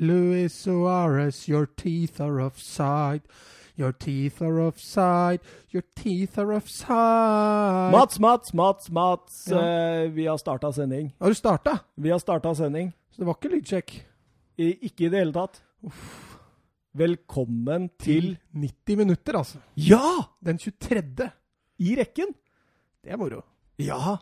Luis Suarez, your teeth are offside. Your teeth are offside, your teeth are offside. Mats, Mats, Mats, Mats. Ja. Uh, vi har starta sending. Har du starta? Vi har starta sending. Så det var ikke lydsjekk? I, ikke i det hele tatt. Velkommen til 90 minutter, altså. Ja! Den 23. I rekken. Det er moro. Ja.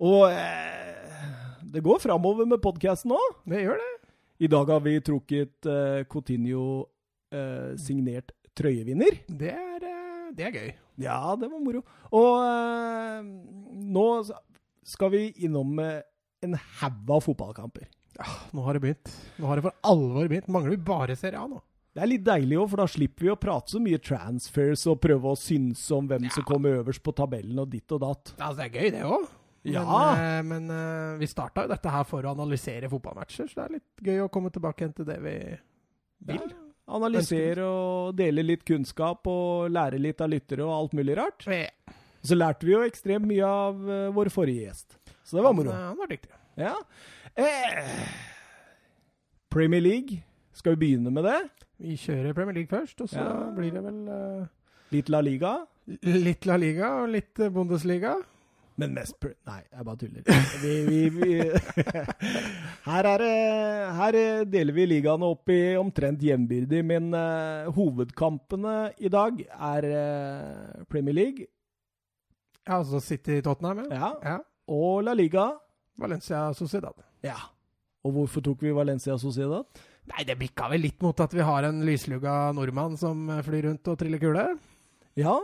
Og uh, det går framover med podkasten òg. Det gjør det. I dag har vi trukket uh, Coutinho uh, signert trøyevinner. Det er, uh, det er gøy. Ja, det var moro. Og nå skal vi innom en haug av fotballkamper. Ja, Nå har det begynt. Nå har det for alvor begynt. Mangler vi bare Serie A nå? Det er litt deilig òg, for da slipper vi å prate så mye transfers og prøve å synse om hvem som kommer øverst på tabellen og ditt og datt. Altså, det er gøy, det òg. Ja. Men, eh, men eh, vi starta jo dette her for å analysere fotballmatcher, så det er litt gøy å komme tilbake igjen til det vi vil. Analysere og dele litt kunnskap og lære litt av lyttere og alt mulig rart. Ja. Så lærte vi jo ekstremt mye av eh, vår forrige gjest. Så det var moro. Han, han var dyktig. Ja. Eh, Premier League, skal vi begynne med det? Vi kjører Premier League først, og så Ja. blir det vel uh, Litt La Liga? litt La Liga og litt Bundesliga. Men mest pr... Nei, jeg bare tuller. Vi, vi, vi her, er her deler vi ligaene opp i omtrent jevnbyrdig, men eh, hovedkampene i dag er eh, Premier League Ja, altså City Tottenham, ja. ja, og La Liga. Valencia Sociedad. Ja. Og hvorfor tok vi Valencia Sociedad? Nei, det bikka vel litt mot at vi har en lyslugga nordmann som flyr rundt og triller kule. Ja,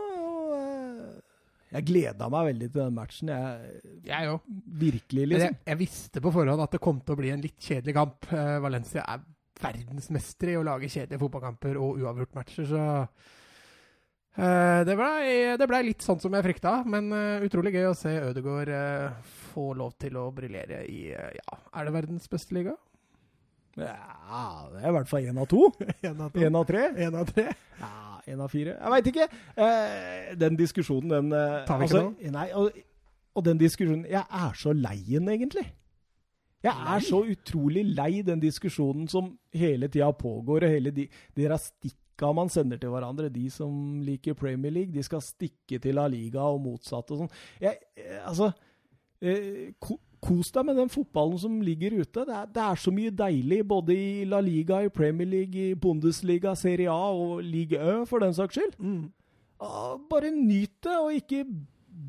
jeg gleda meg veldig til den matchen. Jeg, Jeg virkelig, liksom. jeg, jeg visste på forhånd at det kom til å bli en litt kjedelig kamp. Eh, Valencia er verdensmester i å lage kjedelige fotballkamper og uavgjort-matcher, så uh, det blei ble litt sånn som jeg frykta, men uh, utrolig gøy å se Ødegaard uh, få lov til å briljere i Ja, er det verdens beste liga? Ja, det er i hvert fall én av to. Én av av tre. En av tre. Ja, én av fire. Jeg veit ikke. Eh, den diskusjonen, den eh, Tar vi ikke altså, Nei, og, og den diskusjonen Jeg er så lei den, egentlig. Jeg er så utrolig lei den diskusjonen som hele tida pågår, og hele de, de stikka man sender til hverandre. De som liker Premier League, de skal stikke til A-liga og motsatt og sånn. Jeg, eh, altså Kos deg med den fotballen som ligger ute. Det er, det er så mye deilig både i La Liga, i Premier League, i Bundesliga, Serie A og Ligue Ø, for den saks skyld. Mm. Bare nyt det, og ikke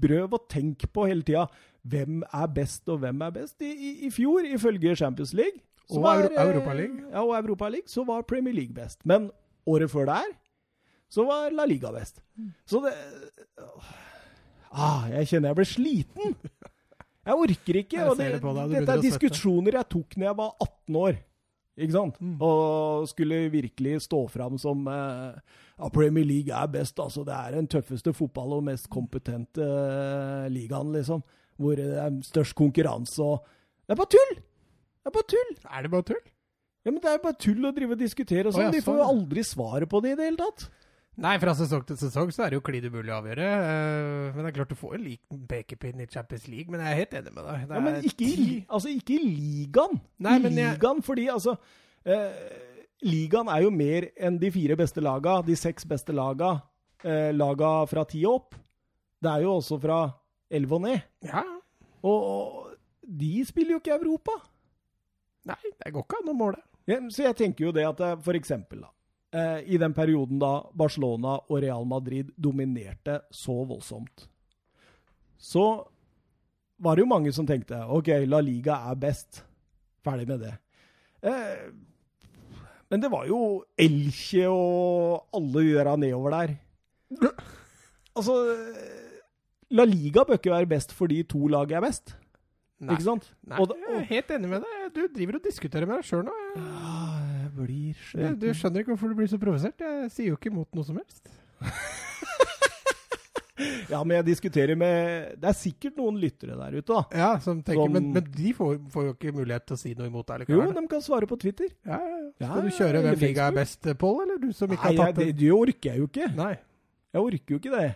prøv å tenke på hele tida hvem er best og hvem er best. I, i, i fjor, ifølge Champions League Og var, eh, Europa League. Ja, og Europa League, så var Premier League best. Men året før der så var La Liga best. Mm. Så det ah, Jeg kjenner jeg ble sliten. Jeg orker ikke. Jeg det, det deg, dette er diskusjoner jeg tok når jeg var 18 år. Ikke sant? Mm. Og skulle virkelig stå fram som eh, ja, Premier League er best. altså Det er den tøffeste fotball og mest kompetente eh, ligaen, liksom. Hvor det er størst konkurranse og Det er bare tull! Det er bare tull! Er det bare tull? Ja, men Det er bare tull å drive og diskutere og sånn. Oh, ja, Vi får jo sånn. aldri svaret på det i det hele tatt. Nei, fra sesong til sesong så er det jo klin umulig å avgjøre. eh, Men det er klart du får en liten pekepinn i Champions League, men jeg er helt enig med deg. Det Ja, men ikke i, altså, ikke i ligaen. Nei, I men jeg- ligaen, fordi altså eh, Ligaen er jo mer enn de fire beste laga, de seks beste laga. Eh, laga fra ti og opp. Det er jo også fra elleve og ned. Ja. Og, og de spiller jo ikke i Europa. Nei, det går ikke an å måle. Ja, så jeg tenker jo det at eh, for eksempel da, eh, i den perioden da Barcelona og Real Madrid dominerte så voldsomt, så var det jo mange som tenkte OK, La Liga er best. Ferdig med det. Eh, men det var jo Elche og alle de der nedover der. Altså La Liga bør ikke være best fordi to lag er best, Nei. ikke sant? Nei, Og da- jeg er helt enig med deg. Du driver og diskuterer med deg sjøl nå. Ja, blir Jeg- Du skjønner ikke hvorfor du blir så provosert. Jeg sier jo ikke imot noe som helst. Ja, men jeg diskuterer med Det er sikkert noen lyttere der ute, da. Ja, som tenker, Som- Men, men de får, får jo ikke mulighet til å si noe imot deg Jo, de kan svare på Twitter. Ja, ja, ja. Skal du kjøre hvem liga er best, Pål, eller du som ikke Nei, har tatt det, det? det orker jeg jo ikke. Nei. Jeg orker jo ikke det.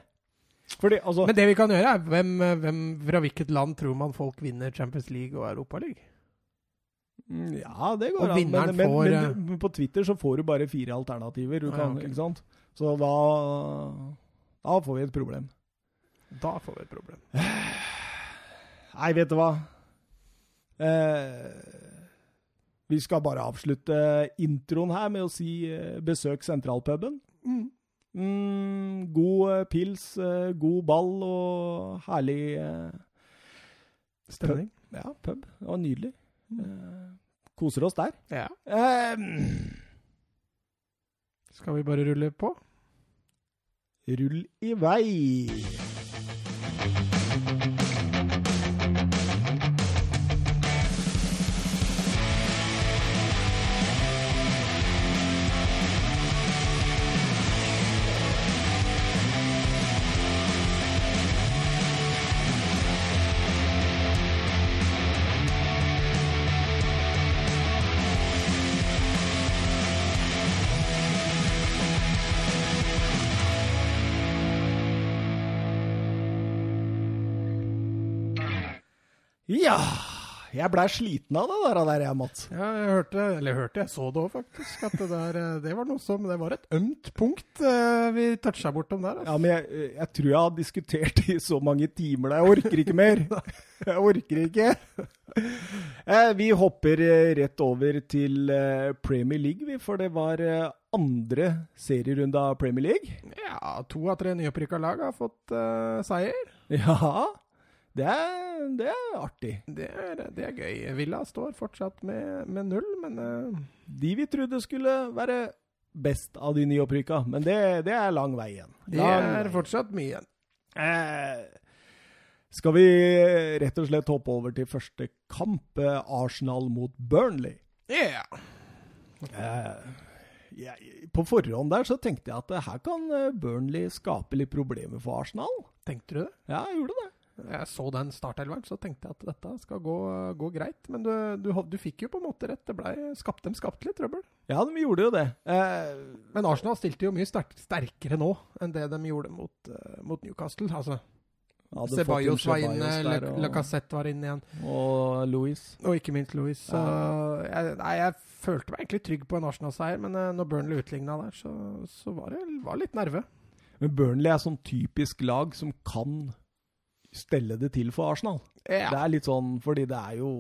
Fordi, altså Men det vi kan gjøre, er hvem, hvem fra hvilket land tror man folk vinner Champions League og Europa League? Ja, det går an. Men, men, får, men, men på Twitter så får du bare fire alternativer. Du Ja, kan, ok. ikke sant? Så da Da får vi et problem. Da får vi et problem. Nei, vet du hva? Eh, vi skal bare avslutte introen her med å si eh, besøk sentralpuben. Mm. Mm, god eh, pils, eh, god ball og herlig eh, Stemning. Ja, pub. Det var nydelig. Mm. Koser oss der. Ja. Um, Skal vi bare rulle på? rull i vei. Jeg blei sliten av det der, der jeg, Mats. Ja, jeg hørte, eller hørte, jeg så det òg faktisk, at det der eh, Det var noe som Det var et ømt punkt eh, vi toucha bortom der. Ja, Altså. men jeg, jeg tror jeg har diskutert i så mange timer der. Jeg orker ikke mer. Jeg orker ikke. Eh, vi hopper eh, rett over til eh, Premier League, vi, for det var eh, andre serierunde av Premier League. Ja, to av tre nyopprykka lag har fått eh, seier. Ja, det er, det er artig. Det er, det er gøy. Villa står fortsatt med, med null, men uh... De vi trodde skulle være best av de nyopprykka, men det, det er lang vei igjen. det er vei. fortsatt mye igjen. Eh, skal vi rett og slett hoppe over til første kamp? eh, Arsenal mot Burnley. Ja. Eh, ja, på forhånd der så tenkte jeg at her kan eh, Burnley skape litt problemer for Arsenal. Tenkte du det? Ja, jeg gjorde det. Jeg så den startelveren, så tenkte jeg at dette skal gå, gå greit. Men du, du, du fikk jo på en måte rett. Det ble, skapt, de skapte litt trøbbel. Ja, de gjorde jo det. Eh, Men Arsenal stilte jo mye sterk, sterkere nå enn det de gjorde mot, eh, mot Newcastle. Altså, Ceballos var inne, Lacassette var inne igjen. Og Louis. Og ikke minst Louis. Så jeg, nei, jeg følte meg egentlig trygg på en Arsenal-seier, men eh, når Burnley utligna der, så, så var det var litt nerve. Men Burnley er sånn typisk lag som kan stelle det til for Arsenal. Det er litt sånn fordi det er jo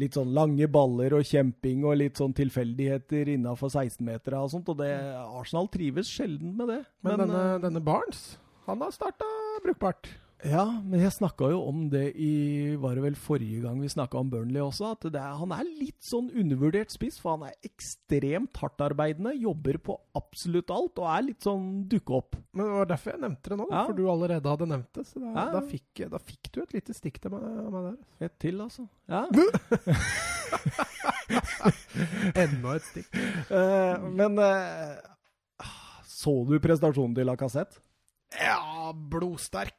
litt sånn lange baller og kjemping og litt sånn tilfeldigheter innafor 16-metera og sånt, og det, Arsenal trives sjelden med det. Men, denne, eh, denne Barnes, han har starta brukbart. Ja, men jeg snakka jo om det i Var det vel forrige gang vi snakka om Burnley også? At det er, han er litt sånn undervurdert spiss, for han er ekstremt hardtarbeidende. Jobber på absolutt alt og er litt sånn dukke opp. Men det var derfor jeg nevnte det nå, Ja. for du allerede hadde nevnt det. Så da, ja. da, fikk, da fikk du et lite stikk til meg, meg der. Et til, altså. Ja. Enda et stikk. Uh, men uh, Så du prestasjonen til Lacassette? Ja, blodsterk.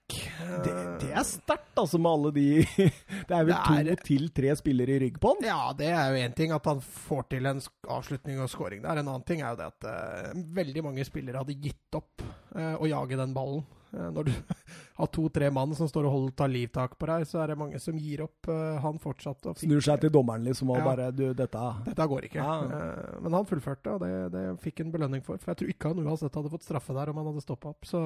Det, det er sterkt, altså, med alle de Det er vel Det er- to til tre spillere i rygg på han? Ja, det er jo én ting at han får til en avslutning og scoring der. En annen ting er jo det at uh, veldig mange spillere hadde gitt opp uh, å jage den ballen. Uh, når du har to-tre mann som står og holder, tar livtak på deg, så er det mange som gir opp. Eh, han fortsatte og Snur seg til dommeren liksom og Ja. bare Du, dette Dette går ikke. Ja. Eh, men han fullførte, og det, det fikk en belønning for. For jeg tror ikke han uansett hadde fått straffe der om han hadde stoppa opp. Så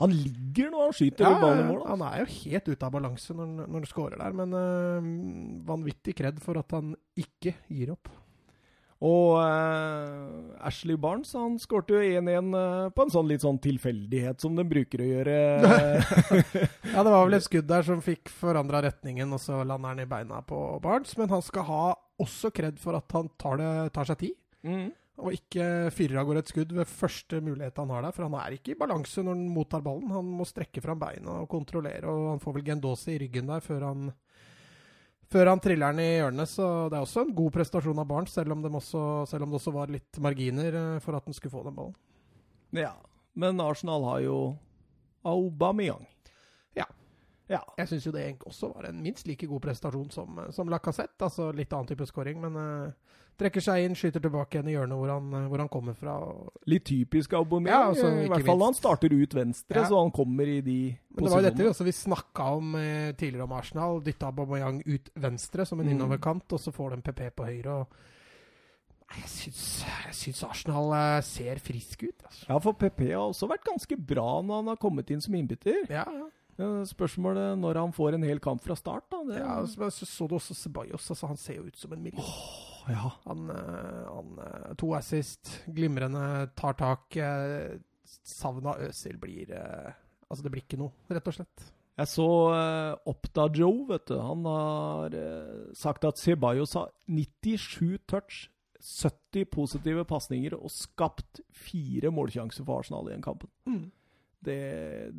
Han ligger nå han skyter ja, ballen i mål. altså. han er jo helt ute av balanse når, når han scorer der, men eh, vanvittig kred for at han ikke gir opp. Og uh, Ashley Barnes han skårte jo 1-1 uh, på en sånn litt sånn tilfeldighet som den bruker å gjøre. Ja, det var vel et skudd der som fikk forandra retningen, og så lander han i beina på Barnes. Men han skal ha også kred for at han tar, det, tar seg tid, mm. og ikke fyrer av gårde et skudd ved første mulighet han har der. For han er ikke i balanse når han mottar ballen. Han må strekke fram beina og kontrollere, og han får vel Gendosi i ryggen der før han før han triller den i hjørnet, så det er også en god prestasjon av Barnes, selv om, også, selv om det også var litt marginer eh, for at han skulle få den ballen. Ja. Men Arsenal har jo Aubameyang. Ja. Ja. Jeg syns jo det også var en minst like god prestasjon som, som Lacassette. Altså litt annen type scoring, men eh, Trekker seg inn, skyter tilbake igjen i hjørnet hvor han, eh, hvor han kommer fra. Litt typisk Aubameyang. Ja, altså, I hvert fall han starter ut venstre, Ja. så han kommer i de Men det var jo dette vi posisjonene. også vi snakka om eh, tidligere om Arsenal. Dytta Aubameyang ut venstre som en Mm. innoverkant, og så får de PP på høyre. og Jeg syns, jeg syns Arsenal eh, ser frisk ut. Altså. Ja, for PP har også vært ganske bra når han har kommet inn som innbytter. Ja, ja. Spørsmålet når han får en hel kamp fra start, da. Det, ja altså, så, så du også Ceballos. Altså, han ser jo ut som en million. Ja. Han, eh, han eh, To assist, glimrende, tar tak. eh, Savna Øsil blir Altså, det blir ikke noe, rett og slett. Jeg så uh, Oppda Joe, vet du. Han har sagt at Ceballos har 97 touch, 70 positive pasninger og skapt fire målsjanser for Arsenal i den kampen. Det,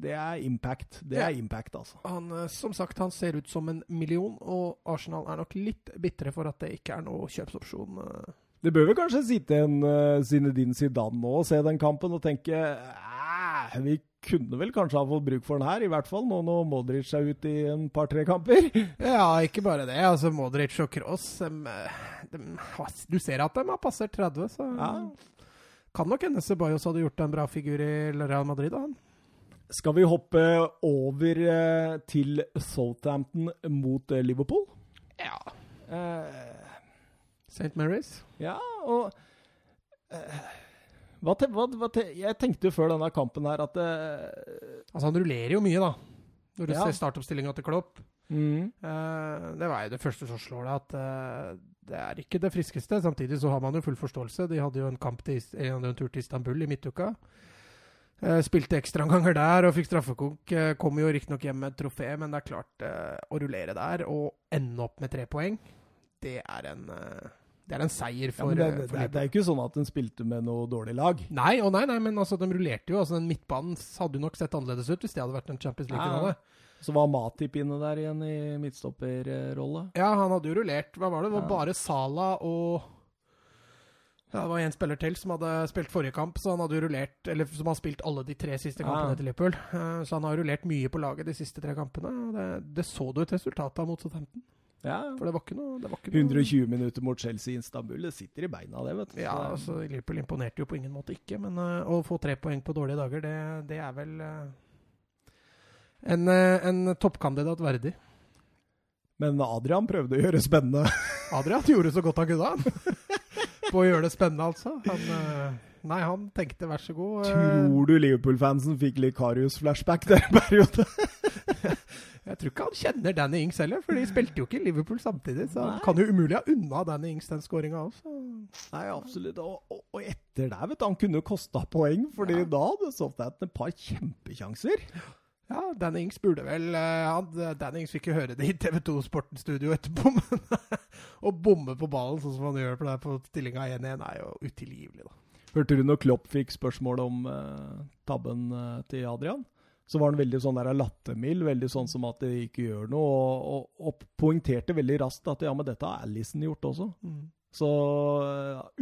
det er impact. Det Ja. er impact, altså. Han, eh, som sagt, han ser ut som en million, og Arsenal er nok litt bitre for at det ikke er noe kjøpsopsjon. eh. Det bør vel kanskje sitte en uh, Zinedine Zidane nå og se den kampen og tenke Vi kunne vel kanskje ha fått bruk for den her, i hvert fall nå når Modric er ute i en par-tre kamper. Ja, ikke bare det. altså Modric og eh, dem, Du ser at de har passert 30, så Ja. kan nok hende Ceballos hadde gjort en bra figur i Real Madrid. da. han. Skal vi hoppe over eh, til Southampton mot eh, Liverpool? Ja. Uh, St. Mary's. ja, og uh, hva te, hva, hva te, Jeg tenkte jo før denne kampen her at uh, Altså, han rullerer jo mye, da. Når du Ja. ser startoppstillinga til Klopp. mm, Eh, det var jo det første som slår deg, at eh, det er ikke det friskeste. Samtidig så har man jo full forståelse. De hadde jo en kamp til, eh, en tur til Istanbul i midtuka. Eh, spilte ekstraomganger der og fikk straffekonk. Eh, kom jo riktignok hjem med et trofé, men det er klart eh, å rullere der og ende opp med tre poeng, det er en, det er en seier for, ja, det, det, for det, det, er ikke sånn at den spilte med noe dårlig lag. Nei, og nei, nei, men altså, de rullerte jo. altså Den midtbanen hadde jo nok sett annerledes ut hvis det hadde vært en Champions League-finale. Så var Matip inne der igjen i midtstopperrolle. Ja, han hadde jo rullert. Hva var det? Det var Ja. bare Sala og ja, Det var en spiller til som hadde spilt forrige kamp, så han hadde rullert Eller som har spilt alle de tre siste kampene Ja. til Liverpool. Eh, Så han har rullert mye på laget de siste tre kampene. Det, det så du et resultat av mot Southampton. Ja. For det var ikke noe, det var ikke noe 120 minutter mot Chelsea i Istanbul. Det sitter i beina, det, vet du. Ja, Så- altså Liverpool imponerte jo på ingen måte ikke, men eh, å få tre poeng på dårlige dager, det, det er vel eh, en, en toppkandidat verdig. Men Adrian prøvde å gjøre spennende. Adrian gjorde så godt han kunne. På å gjøre det spennende, altså. Han, eh, nei, han tenkte vær så god. eh, Tror du Liverpool-fansen fikk Likarius-flashback der en periode? Jeg tror ikke han kjenner Danny Ings heller, for de spilte jo ikke Liverpool samtidig. Så han kan jo umulig ha unna Danny Ings den skåringa også. Nei, absolutt. Og, og, og etter det, vet du, han kunne kosta poeng, fordi Ja. da hadde Southampton et par kjempekjanser. Ja, Dannings burde vel eh, Dannings Ings fikk jo høre det i TV2 Sporten-studio etterpå, men å bomme på ballen sånn som han gjør på, på stillinga 1-1, er jo utilgivelig, da. Hørte du når Klopp fikk spørsmål om eh, tabben eh, til Adrian? Så var han veldig sånn der lattermild, veldig sånn som at det ikke gjør noe, og, og, og poengterte veldig raskt at ja, men dette har Alison gjort også. Så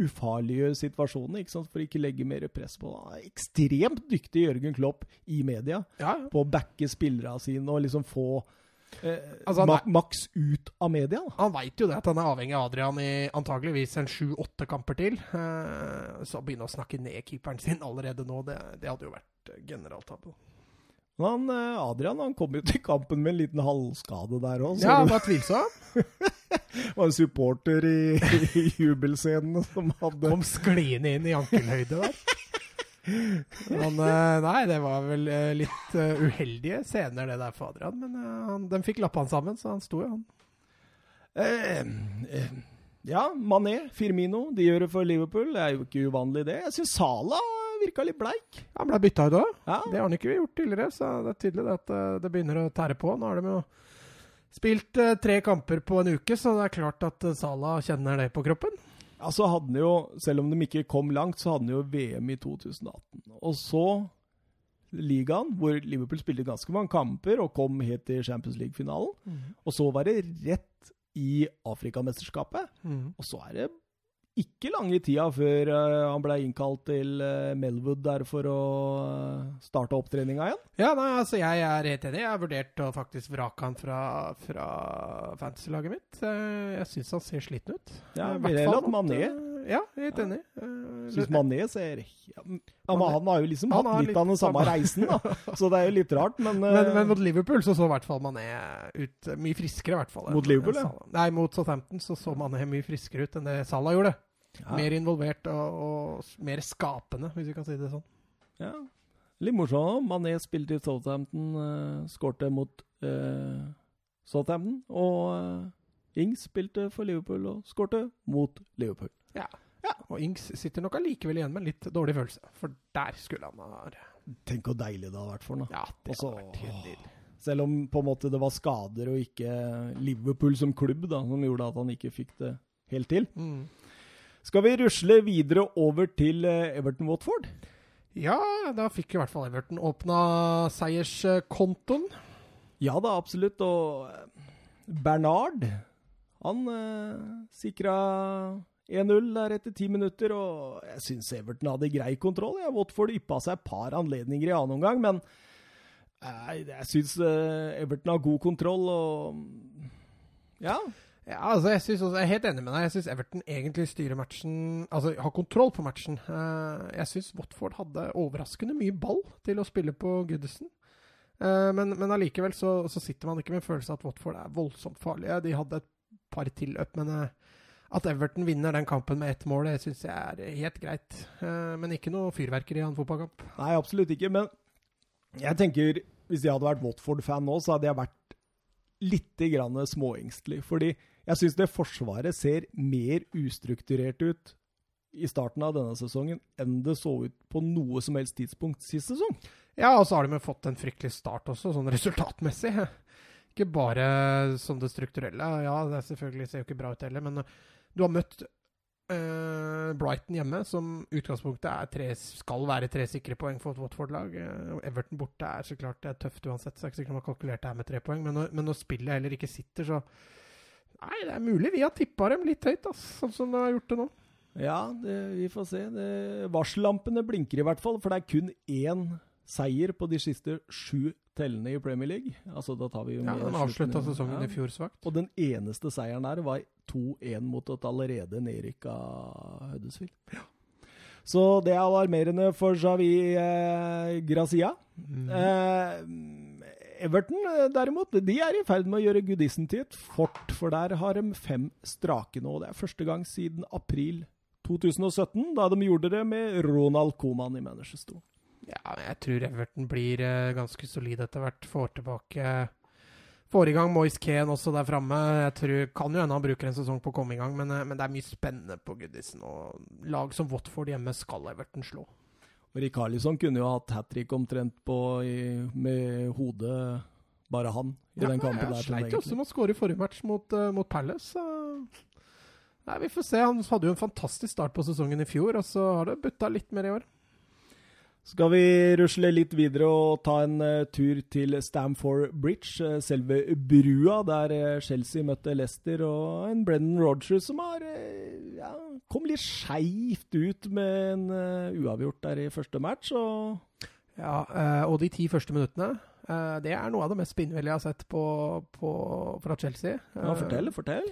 ufarliggjør situasjonen, ikke sant, for ikke legge mer press på. Han ekstremt dyktig, Jørgen Klopp, i media, Ja, ja. på å backe spillerne sine og liksom få eh, Altså, ma maks ut av media. Da. Han veit jo det, at han er avhengig av Adrian i antageligvis en sju-åtte kamper til. Eh, Så å begynne å snakke ned keeperen sin allerede nå, det, det hadde jo vært generaltabbe. Men han, eh, Adrian han kom jo til kampen med en liten halvskade der òg. Ja, han var tvilsom. Var en supporter i, i jubelscenen som hadde Kom skliende inn i ankelhøyde der. Men eh, nei, det var vel eh, litt uheldige scener det der for Adrian. Men han, de fikk lappene sammen, så han sto jo, han. eh, eh, Ja, Mané, Firmino, de gjør det for Liverpool. Det er jo ikke uvanlig, det. Jeg syns Sala virka litt bleik. Han ble bytta ut òg. Ja. Det har han ikke gjort tidligere, så det er tydelig at eh, det begynner å tære på. Nå har de jo spilt eh, tre kamper på en uke, så det er klart at eh, Salah kjenner det på kroppen. Altså hadde han jo, Selv om de ikke kom langt, så hadde han jo VM i 2018. Og så ligaen, hvor Liverpool spilte ganske mange kamper og kom helt til Champions League-finalen. Og så var det rett i Afrikamesterskapet. Mm. Og så er det ikke lange tida før uh, han ble innkalt til uh, Melwood der for å uh, starte opptreninga igjen. Ja, nei, altså jeg er helt enig. Jeg har vurdert å faktisk vrake han fra, fra fantasy-laget mitt. Jeg syns han ser sliten ut. Ja, i heller hatt Mané. Ja, helt enig. Syns Mané ser ja, men Han har jo liksom hatt litt, litt, av den samme reisen, da. Så det er jo litt rart, men Men, men mot Liverpool så så i hvert fall Mané ut mye friskere, i hvert fall. Mot Liverpool, ja? Nei, mot Southampton så så Mané mye friskere ut enn det Salah gjorde. Ja. Mer involvert og, og, mer skapende, hvis vi kan si det sånn. Ja. Litt morsomt. Mané spilte i Southampton, uh, skårte mot uh, Southampton. Og uh, Ings spilte for Liverpool og skårte mot Liverpool. Ja. ja. Og Ings sitter nok allikevel igjen med en litt dårlig følelse, for der skulle han ha Tenk hvor deilig det har vært for ham. Ja, det Også, har vært helt. Selv om på en måte det var skader og ikke Liverpool som klubb da, som gjorde at han ikke fikk det helt til. Mm. Skal vi rusle videre over til eh, Everton-Watford? Ja, da fikk i hvert fall Everton åpna seierskontoen. Ja da, absolutt. Og eh, Bernard, han eh, sikra 1-0 der etter ti minutter, og jeg syns Everton hadde grei kontroll. Ja, Watford yppa seg et par anledninger i annen omgang, men jeg, jeg syns eh, Everton har god kontroll, og ja. Ja, altså jeg, synes også, jeg er helt enig med deg. Jeg syns Everton egentlig styrer matchen Altså har kontroll på matchen. Uh, jeg syns Watford hadde overraskende mye ball til å spille på Goodison. Uh, men, men allikevel så, så, sitter man ikke med en følelse av at Watford er voldsomt farlige. De hadde et par tilløp, men at Everton vinner den kampen med ett mål, det syns jeg er helt greit. men ikke noe fyrverkeri i en fotballkamp. Nei, absolutt ikke. Men jeg tenker, hvis jeg hadde vært Watford-fan nå, så hadde jeg vært litt småengstelig. Fordi jeg syns det Forsvaret ser mer ustrukturert ut i starten av denne sesongen enn det så ut på noe som helst tidspunkt sist sesong. Ja, og så har de fått en fryktelig start også, sånn resultatmessig. Ikke bare som det strukturelle. Ja, det selvfølgelig ser jo ikke bra ut heller, men du har møtt uh, Brighton hjemme, som utgangspunktet tre, skal være tre sikre poeng for et Watford-lag. Uh, Everton borte er så klart det er tøft uansett, så jeg er ikke sikkert man har kalkulert det her med tre poeng, men når, men når spillet heller ikke sitter, så Nei, det er mulig vi har tippa dem litt høyt, ass, sånn som de har gjort det nå. Ja, det, vi får se. Det, varsellampene blinker i hvert fall, for det er kun én seier på de siste sju tellende i Premier League. Altså, da tar vi ja, Han avslutta sesongen ja. i fjor svakt. Og den eneste seieren der var 2-1 mot et allerede nedrykka Huddersfield. Ja. Så det er alarmerende for Javi eh, Gracia. Mm. Eh, Everton eh, derimot, de er i ferd med å gjøre gudissen til et fort, for der har de fem strake nå. Det er første gang siden april 2017, da de gjorde det med Ronald Coman i managerstolen. Ja, jeg tror Everton blir uh, ganske solid etter hvert. Får tilbake Får i gang Moise Kane også der framme. Jeg tror, Kan jo hende han bruker en sesong på å komme i gang, men, uh, men det er mye spennende på Goodison. Og lag som Watford hjemme skal Everton slå. Rikarlisson kunne jo hatt hat trick omtrent på, i, med hodet bare han i ja, den kampen. Ja, sleit jo også med å skåre i forrige match mot, uh, mot Palace. Nei, Vi får se. Han hadde jo en fantastisk start på sesongen i fjor, og så har det butta litt mer i år. Skal vi rusle litt videre og ta en uh, tur til Stamford Bridge, uh, selve brua der uh, Chelsea møtte Leicester, og en Brennan Rodgers som har ja, kom litt skeivt ut med en uavgjort der i første match. Og ja, og de ti første minuttene det er noe av det mest spinnville jeg har sett på, på, fra Chelsea. Ja, fortell, fortell.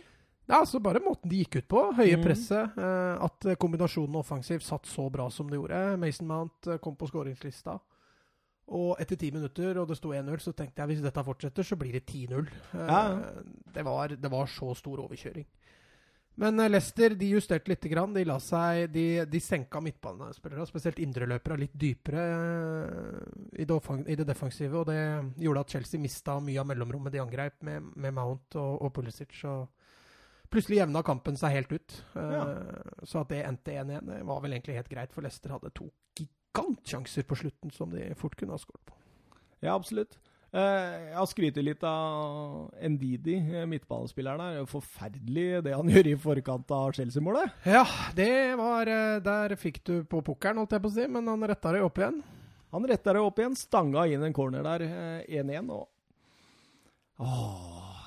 Ja, altså Bare måten de gikk ut på. Høye mm. presset. Eh, at kombinasjonen offensiv satt så bra som det gjorde. Mason Mount eh, kom på skåringslista. Og etter ti minutter, og det sto 1-0, så tenkte jeg hvis dette fortsetter, så blir det 10-0. Eh, ja. det, var, det, var, så stor overkjøring. Men Leicester de justerte litt. Grann. De, la seg, de, de senka midtbanespillere, spesielt indreløpere, litt dypere i det, i det, defensive. Og det gjorde at Chelsea mista mye av mellomrommet de angrep, med, med Mount og, og Pulisic. Og, Plutselig jevna kampen seg helt ut. Ja. Uh, så at det endte 1-1, var vel egentlig helt greit, for Leicester hadde to gigantsjanser på slutten som de fort kunne ha skåret på. Ja, absolutt. Uh, jeg har skrytt litt av Ndidi, eh, midtbanespilleren her. Forferdelig det han gjør i forkant av Chelsea-målet. Ja, det var Der fikk du på pukkelen, holdt jeg på å si, men han retta det opp igjen. Han retta det opp igjen, stanga inn en corner der, 1-1, og Åh,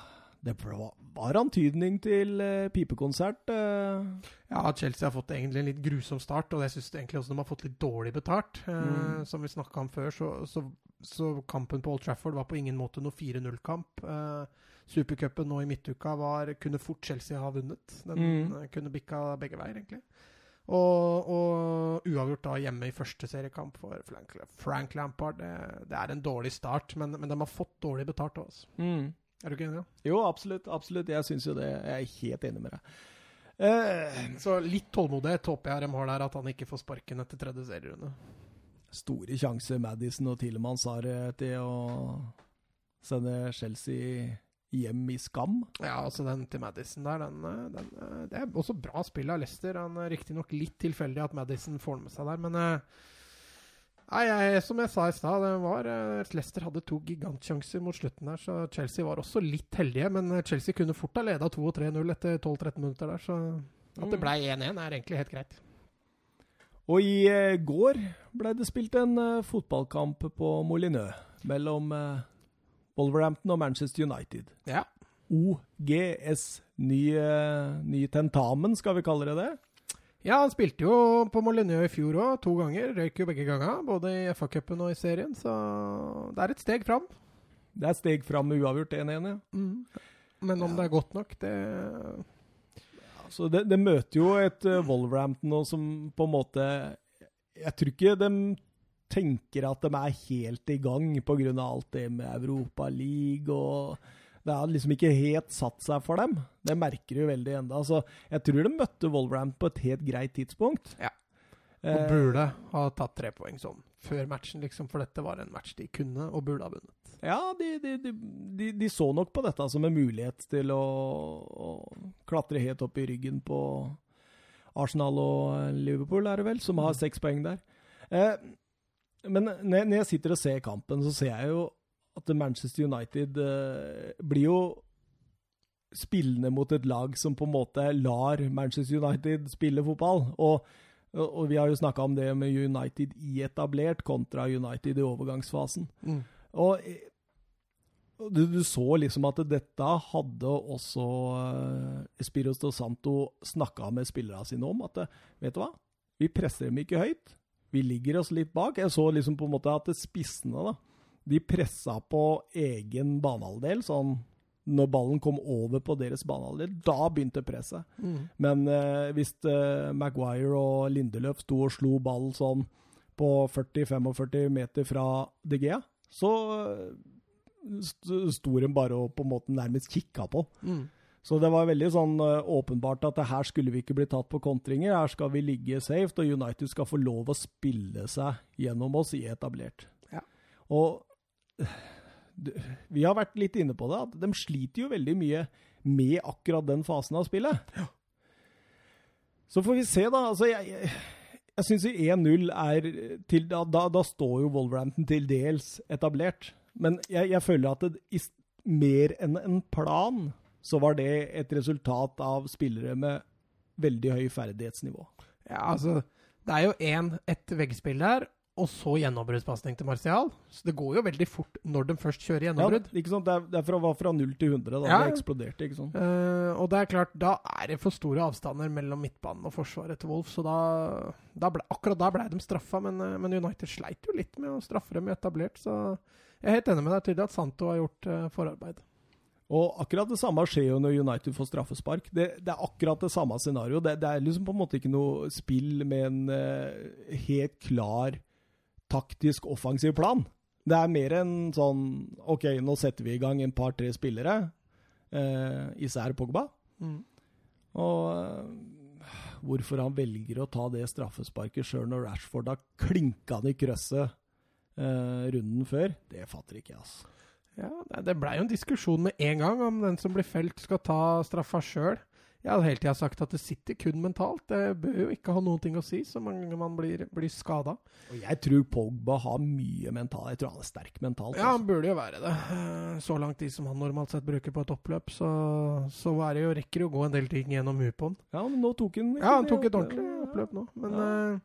det var var antydning til eh, pipekonsert. Eh. Ja, Chelsea har fått egentlig en litt grusom start, og jeg syns egentlig også de har fått litt dårlig betalt. Eh, Mm. Som vi snakka om før, så, så, så kampen på Old Trafford var på ingen måte noe 4-0-kamp. Eh, Supercupen nå i midtuka var, kunne fort Chelsea ha vunnet. Den Mm. kunne bikka begge veier, egentlig. Og, og uavgjort da hjemme i første seriekamp for Frank, Frank Lampard. Det, det er en dårlig start, men, men de har fått dårlig betalt òg. Mm. Er du ikke enig? Jo, absolutt. absolutt. Jeg syns jo det. Jeg er helt enig med deg. Eh, Så litt tålmodighet håper jeg de har der, at han ikke får sparken etter tredje serierunde. store sjanser Madison og Tillemann, har til å sende Chelsea hjem i skam. Ja, altså den til Madison der, den, eh, den eh, Det er også bra spill av Leicester. Han er Riktignok litt tilfeldig at Madison får den med seg der, men eh, Nei, jeg, som jeg sa i stad, det var eh, Leicester hadde to gigantsjanser mot slutten der, så Chelsea var også litt heldige. Men eh, Chelsea kunne fort ha leda 2 3-0 etter 12-13 minutter der, så at det Mm. ble 1-1 er egentlig helt greit. Og i eh, går ble det spilt en fotballkamp på Molineux mellom Wolverhampton og Manchester United. Ja. OGS, ny, ny tentamen, skal vi kalle det det? Ja, han spilte jo på Molyneux i fjor òg, to ganger. Røyk jo begge ganger, både i FA-cupen og i serien, så det er et steg fram. Det er steg fram med uavgjort 1-1, ja. Men om Ja. det er godt nok, det Så det, det møter jo et uh, Wolverhampton nå som på en måte Jeg tror ikke de tenker at de er helt i gang pga. alt det med Europa League og Det har liksom ikke helt satt seg for dem. Det merker du veldig enda. Så jeg tror de møtte Wolverhampton på et helt greit tidspunkt. Ja. Eh, Og burde ha tatt tre poeng sånn før matchen, liksom, for dette var en match de kunne og burde ha vunnet. Ja, de, de, de, de, de så nok på dette som en mulighet til å, å klatre helt opp i ryggen på Arsenal og Liverpool, er det vel, som har seks poeng der. Eh, men når når jeg sitter og ser kampen, så ser jeg jo at Manchester United eh, blir jo spillende mot et lag som på en måte lar Manchester United spille fotball. Og, og, vi har jo snakka om det med United i etablert kontra United i overgangsfasen. Og eh, og du, du så liksom at dette hadde også uh, Espiros do Santo snakka med spillerne sine om. At eh, vet du hva, vi presser dem ikke høyt. Vi ligger oss litt bak. Jeg så liksom på en måte at spissene da, de pressa på egen banehalvdel. Sånn når ballen kom over på deres banehalvdel, da begynte presset. Men eh, hvis eh, Maguire og Lindeløf sto og slo ball sånn på 40-45 meter fra De Gea, så eh, st- sto de bare og på en måte nærmest kikka på. Mm. Så det var veldig sånn eh, åpenbart at her skulle vi ikke bli tatt på kontringer. Her skal vi ligge safe, og United skal få lov å spille seg gjennom oss i etablert. Ja. Og vi har vært litt inne på det, at de sliter jo veldig mye med akkurat den fasen av spillet. Så får vi se, da. Altså, jeg, jeg, jeg syns 1-0 er til da, da, da står jo Wolverhampton til dels etablert. Men jeg, jeg føler at det, i, mer enn en plan, så var det et resultat av spillere med veldig høy ferdighetsnivå. Ja, altså Det er jo én ett veggspill der, og så gjennombruddspasning til Martial. Så det går jo veldig fort når de først kjører Ja, gjennombrudd. ikke sant? Det, er, det er fra, var fra 0 til 100 da Ja. det eksploderte. ikke sant? Uh, og det er klart, da er det for store avstander mellom midtbanen og forsvaret til Wolf, så da, da ble, akkurat da ble de straffa. Men, eh, men United sleit jo litt med å straffe dem etablert, så jeg er helt enig med deg. Tydelig at Santo har gjort uh, forarbeid. Og akkurat det samme skjer jo når United får straffespark. Det, det er akkurat det samme scenario. Det, det er liksom på en måte ikke noe spill med en uh, helt klar taktisk offensiv plan. Det er mer enn sånn OK, nå setter vi i gang en par-tre spillere, eh, især Pogba. Og eh, hvorfor han velger å ta det straffesparket sjøl når Rashford har klinka han i krøsset eh, runden før, det fatter ikke jeg, altså. Ja, det- Det blei jo en diskusjon med en gang om den som blir felt, skal ta straffa sjøl. Jeg har hele tida sagt at det sitter kun mentalt. Det bør jo ikke ha noen ting å si så mange ganger man blir, blir skada. Og jeg tror Pogba har mye mental. Jeg tror han er sterk mentalt. Ja, han burde jo være det. Eh, Så lang tid som han normalt sett bruker på et oppløp, så, så er det jo, rekker det å gå en del ting gjennom huet på han. altså. ja, men nå tok han Ja, han tok et ordentlig oppløp nå, men Ja. eh,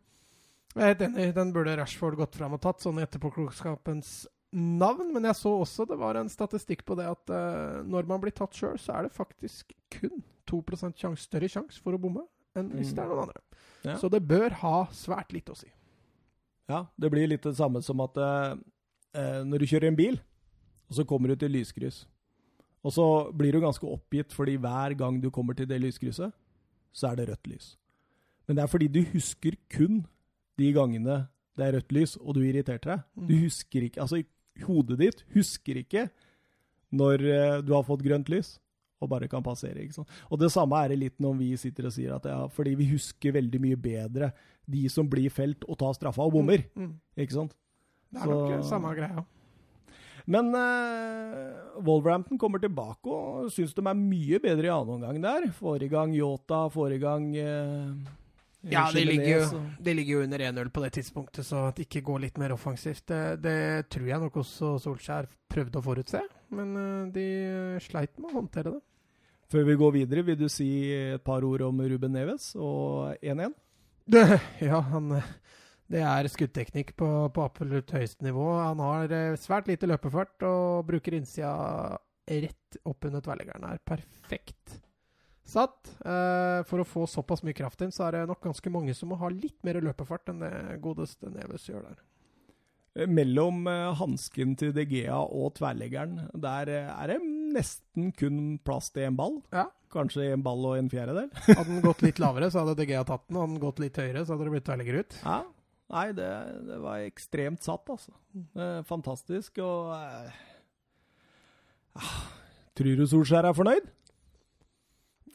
jeg er helt enig. Den burde Rashford gått fram og tatt, sånn i etterpåklokskapens navn, men jeg så også det var en statistikk på det at uh, når man blir tatt sjøl, så er det faktisk kun 2 sjans, større sjanse for å bomme enn hvis Mm. det er noen andre. Ja. Så det bør ha svært lite å si. Ja, det blir litt det samme som at eh, eh, når du kjører en bil, og så kommer du til lyskryss, og så blir du ganske oppgitt fordi hver gang du kommer til det lyskrysset, så er det rødt lys. Men det er fordi du husker kun de gangene det er rødt lys, og du irriterte deg. Du Mm. husker ikke, altså hodet ditt husker ikke når eh, du har fått grønt lys, og bare kan passere. ikke sant? Og det samme er det litt når vi sitter og sier at ja, fordi vi husker veldig mye bedre de som blir felt og tar straffa og bommer. Mm. Ikke sant? Det er Så- nok samme greia. Men eh, Wolverhampton kommer tilbake og syns de er mye bedre i annen omgang der. Forrige gang Yota, forrige gang eh, Ja, de ligger, jo, de ligger jo under 1-0 på det tidspunktet, så at det ikke går litt mer offensivt, det, det tror jeg nok også Solskjær prøvde å forutse. Men eh, de sleit med å håndtere det. Før vi går videre, vil du si et par ord om Ruben Neves og 1-1? Ja, han eh, Det er skuddteknikk på, på absolutt høyeste nivå. Han har eh, svært lite løpefart og bruker innsida rett opp under tverrleggeren. Er perfekt satt. Eh, for å få såpass mye kraft inn, så er det nok ganske mange som må ha litt mer løpefart enn det godeste Neves gjør der. Eh, Mellom uh, hansken til De Gea og tverrleggeren, der eh, er det nesten kun plass til en ball. Ja. Kanskje en ball og en fjerdedel. Hadde den gått litt lavere, så hadde DG tatt den. Hadde den gått litt høyere, så hadde det blitt tverrlegger ut. Ja. Nei, det, det var ekstremt satt, altså. Fantastisk. Og eh, ah, Tror du Solskjær er fornøyd?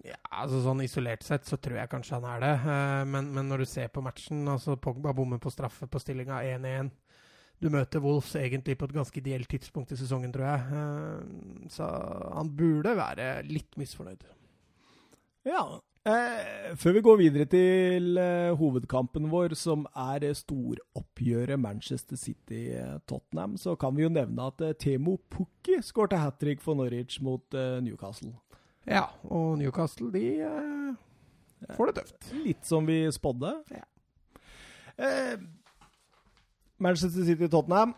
Ja, altså Sånn isolert sett så tror jeg kanskje han er det. Eh, men, men når du ser på matchen, altså Pogba bommer på straffe på stillinga 1-1. Du møter Wolves egentlig på et ganske ideelt tidspunkt i sesongen, tror jeg. Eh, så han burde være litt misfornøyd. Ja. Eh, før vi går videre til eh, hovedkampen vår, som er eh, storoppgjøret Manchester City-Tottenham, så kan vi jo nevne at eh, Temo Pukki skårte hat trick for Norwich mot eh, Newcastle. Ja, og Newcastle, de eh, får det tøft. Litt som vi spådde. Ja. Manchester City-Tottenham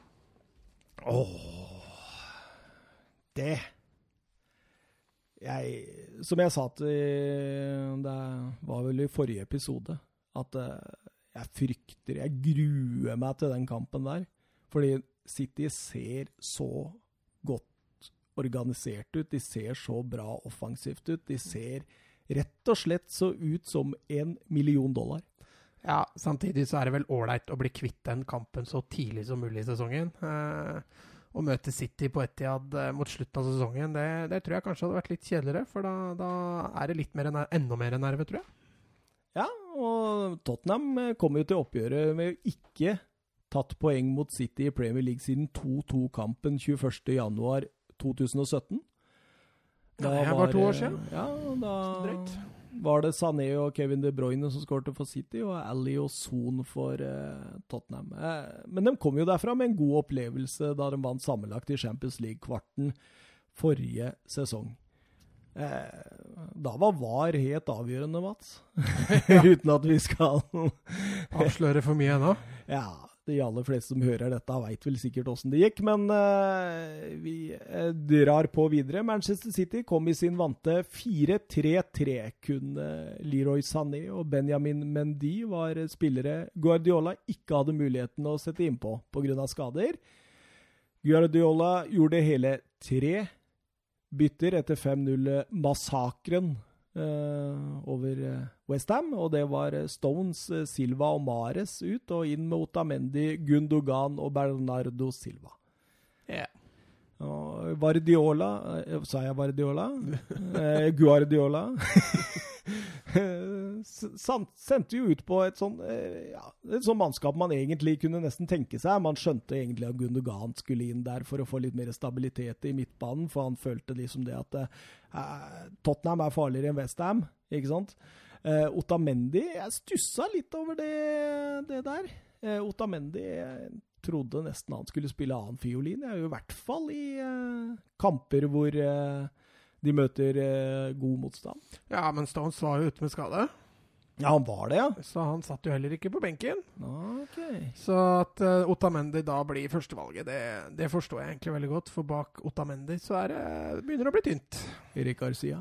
Det jeg, Som jeg sa til Det var vel i forrige episode at eh, jeg frykter Jeg gruer meg til den kampen der. Fordi City ser så godt organisert ut. De ser så bra offensivt ut. De ser rett og slett så ut som en million dollar. Ja, samtidig så er det vel ålreit å bli kvitt den kampen så tidlig som mulig i sesongen. Eh, å møte City på Etihad eh, mot slutten av sesongen, det, det tror jeg kanskje hadde vært litt kjedeligere. For da, da er det litt mer, enda mer nerve, tror jeg. Ja, og Tottenham eh, kom jo til oppgjøret med ikke tatt poeng mot City i Premier League siden 2-2-kampen 21.1.2017. Ja, det er bare to år siden. Ja, da Drøyt. Var det Sané og Kevin De Bruyne som skårte for City, og Ally og Son for eh, Tottenham. Eh, men de kom jo derfra med en god opplevelse da de vant sammenlagt i Champions League-kvarten forrige sesong. Eh, da var VAR helt avgjørende, Mats. Uten at vi skal Avsløre for mye ennå. Ja, de aller fleste som hører dette, veit vel sikkert åssen det gikk, men uh, vi eh, drar på videre. Manchester City kom i sin vante 4-3-3. Kun eh, Leroy Sané og Benjamin Mendy var spillere Guardiola ikke hadde muligheten å sette innpå pga. skader. Guardiola gjorde hele tre bytter etter 5-0-massakren eh, over uh, Westham. Og det var eh, Stones, eh, Silva og Mares ut, og inn med Otamendi, Gundogan og Bernardo Silva. Ja. Og Guardiola eh, Sa jeg Guardiola? eh, Guardiola. Sendte jo ut på et sånn eh, ja, et sånn mannskap man egentlig kunne nesten tenke seg. Man skjønte egentlig at Gundogan skulle inn der for å få litt mer stabilitet i midtbanen, for han følte liksom det at eh, Tottenham er farligere enn Westham, ikke sant? Eh, Otamendi Jeg stussa litt over det, det der. Eh, Otamendi trodde nesten han skulle spille annen fiolin. Jo i hvert fall i eh, kamper hvor eh, de møter eh, god motstand. ja, men Stones var jo ute med skade. Ja, han var det, ja. Så han satt jo heller ikke på benken. Okay. Så at uh, Otamendi da blir førstevalget, det, det forstår jeg egentlig veldig godt. For bak Otamendi så er det, det begynner å bli tynt. Erik Arcia?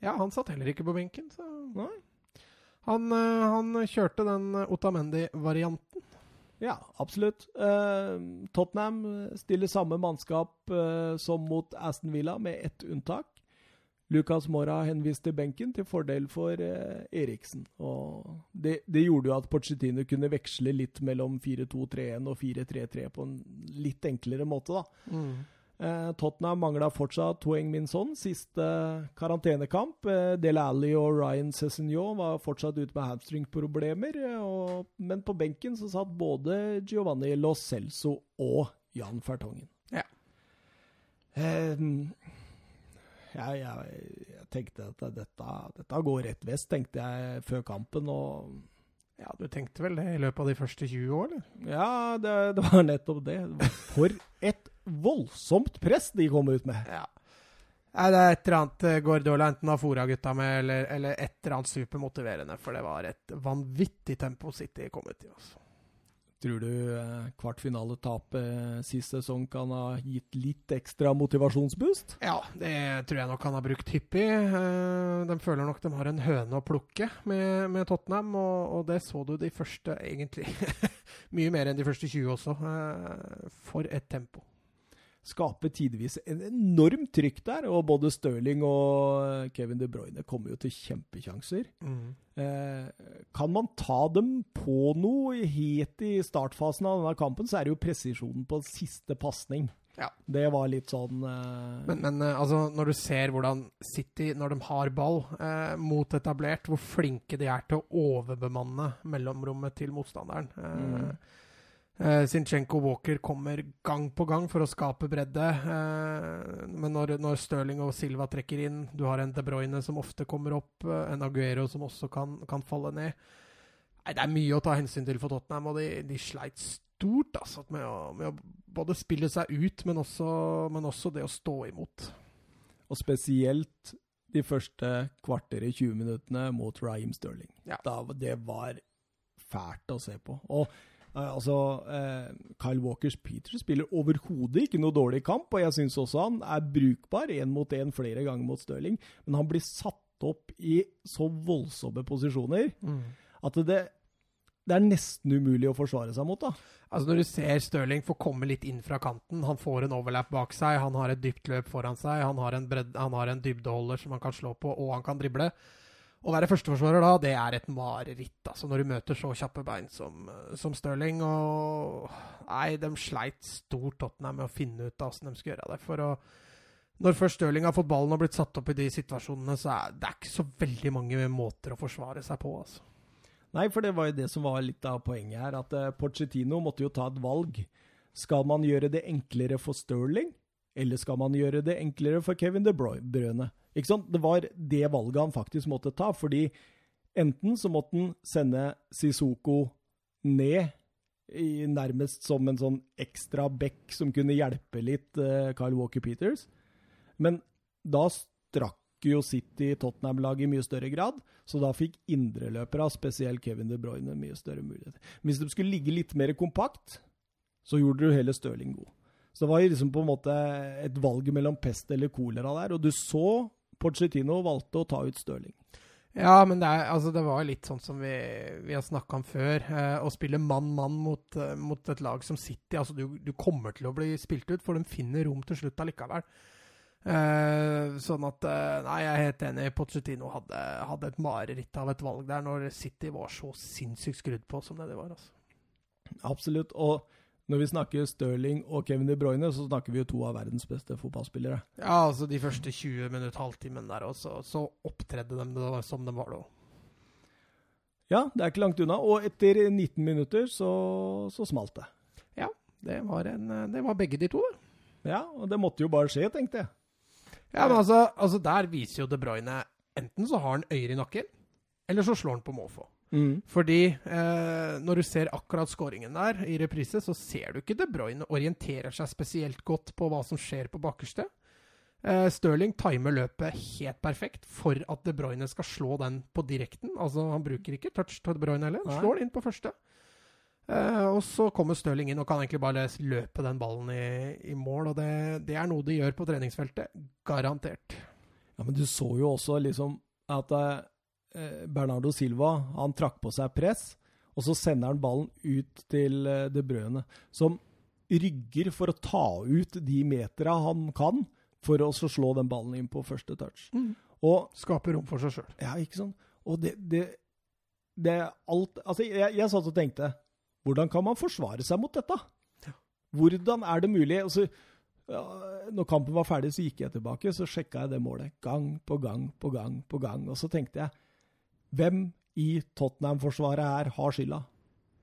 Ja, han satt heller ikke på benken, så Nei. Han, uh, han kjørte den Otamendi-varianten. Ja, absolutt. Uh, Tottenham stiller samme mannskap som mot Aston Villa, med ett unntak. Lucas Mora henviste benken til fordel for eh, Eriksen. Og det, det, gjorde jo at Pochettino kunne veksle litt mellom 4-2-3-1 og 4-3-3 på en litt enklere måte, da. Mm. Eh, Tottenham mangla fortsatt Toeng Minson, siste karantenekamp. Eh, Dele Alli og Ryan Cézinho var fortsatt ute med hamstringproblemer. Eh, men på benken så satt både Giovanni Lo Celso og Jan Fertongen. Ja. Eh, jeg, jeg, jeg, tenkte at dette, dette, går rett vest, tenkte jeg før kampen. og ja, Du tenkte vel det i løpet av de første 20 år, eller? Ja, det, det var nettopp det. For et voldsomt press de kom ut med. Ja. Nei, det er et eller annet eh, Guardiola enten har fora gutta med, eller, eller, et eller annet supermotiverende. For det var et vanvittig tempo City kom ut i. Altså. Tror du eh, kvartfinaletapet eh, sist sesong kan ha gitt litt ekstra motivasjonsboost? Ja, det tror jeg nok han har brukt hyppig. Eh, de føler nok de har en høne å plukke med, med Tottenham, og, og, det så du de første, egentlig. Mye mer enn de første 20 også. For et tempo skaper tidvis en enorm trykk der. Og både Stirling og Kevin De Bruyne kommer jo til kjempekjanser. Mm. Eh, kan man ta dem på noe helt i startfasen av denne kampen, så er det jo presisjonen på siste pasning. Ja. Det var litt sånn eh... Men, men eh, altså, når du ser hvordan City, når de har ball eh, mot etablert, hvor flinke de er til å overbemanne mellomrommet til motstanderen. Eh, mm. Uh, Zinchenko Walker kommer gang på gang for å skape bredde. Uh, men når, når Stirling og Silva trekker inn, du har en De Bruyne som ofte kommer opp, uh, en Aguero som også kan, kan falle ned Nei, Det er mye å ta hensyn til for Tottenham, og de, de sleit stort altså, med, å, med, å, både spille seg ut, men også, men også det å stå imot. Og spesielt de første kvarter i 20 minuttene mot Raheem Stirling. Ja. Da, det var fælt å se på. Og altså, uh, Kyle Walkers Peter spiller overhodet ikke noe dårlig kamp, og jeg syns også han er brukbar én mot én flere ganger mot Stirling, men han blir satt opp i så voldsomme posisjoner mm. at det, det er nesten umulig å forsvare seg mot. da. Altså Når du ser Stirling få komme litt inn fra kanten, han får en overlap bak seg, han har et dypt løp foran seg, han har en, bredde, han har en dybdeholder som han kan slå på, og han kan drible. Å være førsteforsvarer da, det er et mareritt, altså, når du møter så kjappe bein som, som Stirling. Og nei, de sleit stort Tottenham med å finne ut av åssen de skal gjøre det. For å, når først Stirling har fått ballen og blitt satt opp i de situasjonene, så er det ikke så veldig mange måter å forsvare seg på, altså. Nei, for det var jo det som var litt av poenget her, at uh, Pochettino måtte jo ta et valg. Skal man gjøre det enklere for Stirling, eller skal man gjøre det enklere for Kevin De Bruyne? Ikke sant? Det var det valget han faktisk måtte ta, fordi enten så måtte han sende Sissoko ned, i, nærmest som en sånn ekstra back som kunne hjelpe litt uh, Kyle Walker Peters, men da strakk jo City Tottenham-laget i mye større grad, så da fikk indreløpere, spesielt Kevin De Bruyne, mye større muligheter. Hvis de skulle ligge litt mer kompakt, så gjorde du hele Stirling god. Så det var liksom på en måte et valg mellom pest eller kolera der, og du så Pochettino valgte å ta ut Stirling. Ja, men det, er, altså, det var litt sånn som vi, vi har snakka om før. Eh, å spille mann-mann mot, uh, mot, et lag som City altså du, du, kommer til å bli spilt ut, for de finner rom til slutt allikevel. Eh, sånn at eh, Nei, jeg er helt enig. Pochettino hadde, hadde, et mareritt av et valg der når City var så sinnssykt skrudd på som det de var. altså. Absolutt. og når vi snakker Stirling og Kevin De Bruyne, så snakker vi jo to av verdens beste fotballspillere. Ja, altså de første 20 minutter, halvtimen der også, så opptredde de som de var da. Ja, det er ikke langt unna. Og etter 19 minutter så, så smalt det. Ja, det var, en, det var begge de to. Ja, og det måtte jo bare skje, tenkte jeg. Ja, men altså, altså der viser jo De Bruyne Enten så har han øyer i nakken, eller så slår han på måfå. Mm. Fordi eh, når du ser akkurat skåringen der i reprise, så ser du ikke De Bruyne orienterer seg spesielt godt på hva som skjer på bakerste. Eh, Stirling timer løpet helt perfekt for at De Bruyne skal slå den på direkten. Altså, han bruker ikke touch til De Bruyne heller. Han Slår den inn på første. Eh, og så kommer Stirling inn og kan egentlig bare løpe den ballen i, i mål. Og det, det er noe de gjør på treningsfeltet. Garantert. Ja, Men du så jo også liksom at eh, Bernardo Silva han trakk på seg press, og så sender han ballen ut til eh, De Bruyne, som rygger for å ta ut de metera han kan, for å slå den ballen inn på første touch. Og Skaper rom for seg sjøl. Ja, ikke sant? Og det, det, det alt Altså, jeg, jeg satt og tenkte Hvordan kan man forsvare seg mot dette? Hvordan er det mulig? Altså, ja, når kampen var ferdig, så gikk jeg tilbake så sjekka jeg det målet. Gang på gang på gang på gang. Og så tenkte jeg Hvem i Tottenham-forsvaret her har skylda?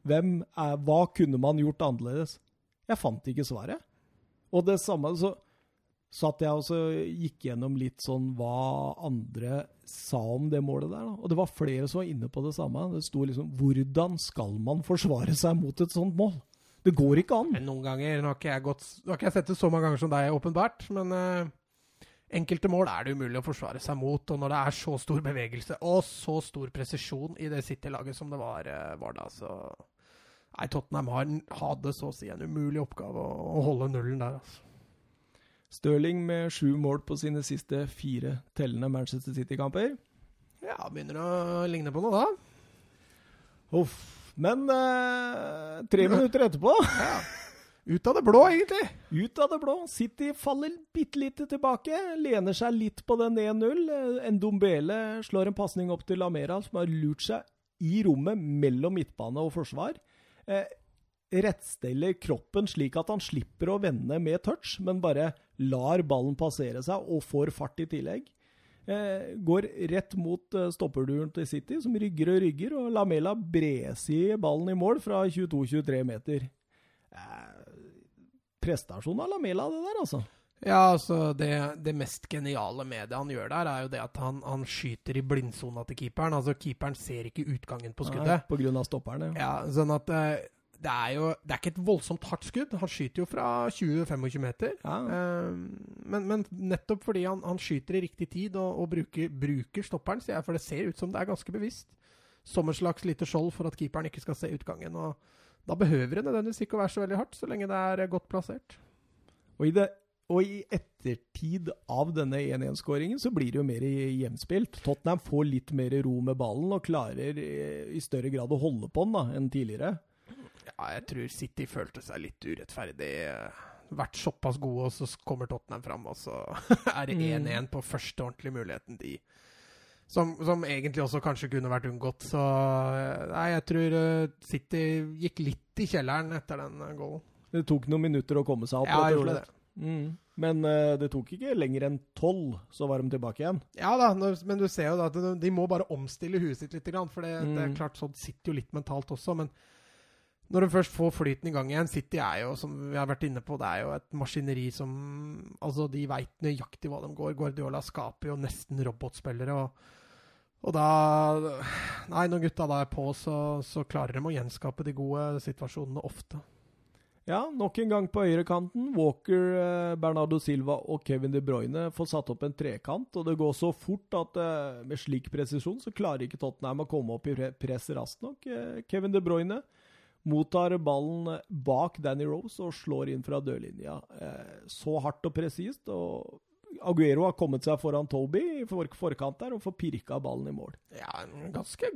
Hvem er, hva kunne man gjort annerledes? Jeg fant ikke svaret. Og det samme så satt jeg og gikk gjennom litt sånn hva andre sa om det målet der. Da. Og det var flere som var inne på det samme. Det sto liksom Hvordan skal man forsvare seg mot et sånt mål? Det går ikke an. Men noen ganger Nå har ikke jeg, gått, nå har ikke jeg sett det så mange ganger som deg, åpenbart. Men eh, enkelte mål er det umulig å forsvare seg mot. Og når det er så stor bevegelse og så stor presisjon i det City-laget som det var, eh, var da, så Nei, Tottenham har, hadde så å si en umulig oppgave å, å holde nullen der, altså. Stirling med sju mål på sine siste fire tellende Manchester City-kamper. Ja, begynner å ligne på noe, da. Uff. Men eh, tre minutter etterpå, Ut av det blå, egentlig. ut av det blå, City faller bitte lite tilbake. Lener seg litt på den 1-0. En Ndombele slår en pasning opp til Lamera, som har lurt seg i rommet mellom midtbane og forsvar. Eh, rettsteller kroppen slik at han slipper å vende med touch, men bare lar ballen passere seg og får fart i tillegg. Eh, går rett mot eh, stopperduren til City, som rygger og rygger, og Lamela bresier ballen i mål fra 22-23 meter. Eh, prestasjon av Lamela, det der, altså. Ja, altså det, det mest geniale med det han gjør der, er jo det at han, han skyter i blindsona til keeperen. Altså, keeperen ser ikke utgangen på skuddet. Nei, På grunn av stopperen, Ja, sånn at eh, det er jo Det er ikke et voldsomt hardt skudd. Han skyter jo fra 20-25 meter. Ja. Eh, men, men nettopp fordi han, han skyter i riktig tid og, og bruker, bruker stopperen, sier jeg, for det ser ut som det er ganske bevisst, som et slags lite skjold for at keeperen ikke skal se utgangen. og Da behøver det nødvendigvis ikke å være så veldig hardt, så lenge det er godt plassert. Og i, det, og i ettertid av denne 1-1-skåringen så blir det jo mer jevnspilt. Tottenham får litt mer ro med ballen og klarer eh, i større grad å holde på den da, enn tidligere. Ja, jeg tror City følte seg litt urettferdig. Vært såpass gode, og så kommer Tottenham fram, og så er det 1-1 på første ordentlige muligheten de som, som egentlig også kanskje kunne vært unngått. Så eh, nei, jeg tror eh, City gikk litt i kjelleren etter den eh, goalen. Det tok noen minutter å komme seg opp. Ja, jeg gjorde det. Mm. Men uh, det tok ikke lenger enn tolv, så var de tilbake igjen. Ja da, men du ser jo da at de, må bare omstille huet sitt litt. For det, det er Mm. klart sånn sitter jo litt mentalt også. Men når de først får flyten i gang igjen City er jo, som vi har vært inne på, det er jo et maskineri som Altså, de veit nøyaktig hva de går. Guardiola skaper jo nesten robotspillere. og og da Nei, når gutta da er på, så, så klarer de å gjenskape de gode situasjonene ofte. Ja, nok en gang på høyrekanten. Walker, eh, Bernardo Silva og Kevin De Bruyne får satt opp en trekant, og det går så fort at eh, med slik presisjon så klarer ikke Tottenham å komme opp i press raskt nok. Eh, Kevin De Bruyne mottar ballen bak Danny Rose og slår inn fra dørlinja. Så hardt og presist, og Aguero har kommet seg foran Toby i for forkant der og får pirka ballen i mål. Ja, en ganske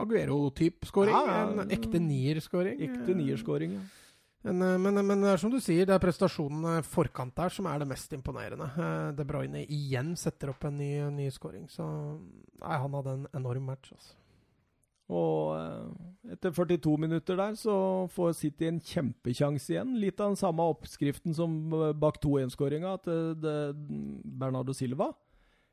Aguero-type scoring. Ja, ja. En ekte nier-scoring. Ekte nierskåring, ja. Men, eh, men, men det er som du sier, det er prestasjonen forkant der som er det mest imponerende. Eh, De Bruyne igjen setter opp en ny, ny scoring, så nei, han hadde en enorm match. Altså. Og eh, etter 42 minutter der så får City en kjempekjanse igjen. Litt av den samme oppskriften som eh, bak 2-1-skåringa til Bernardo Silva.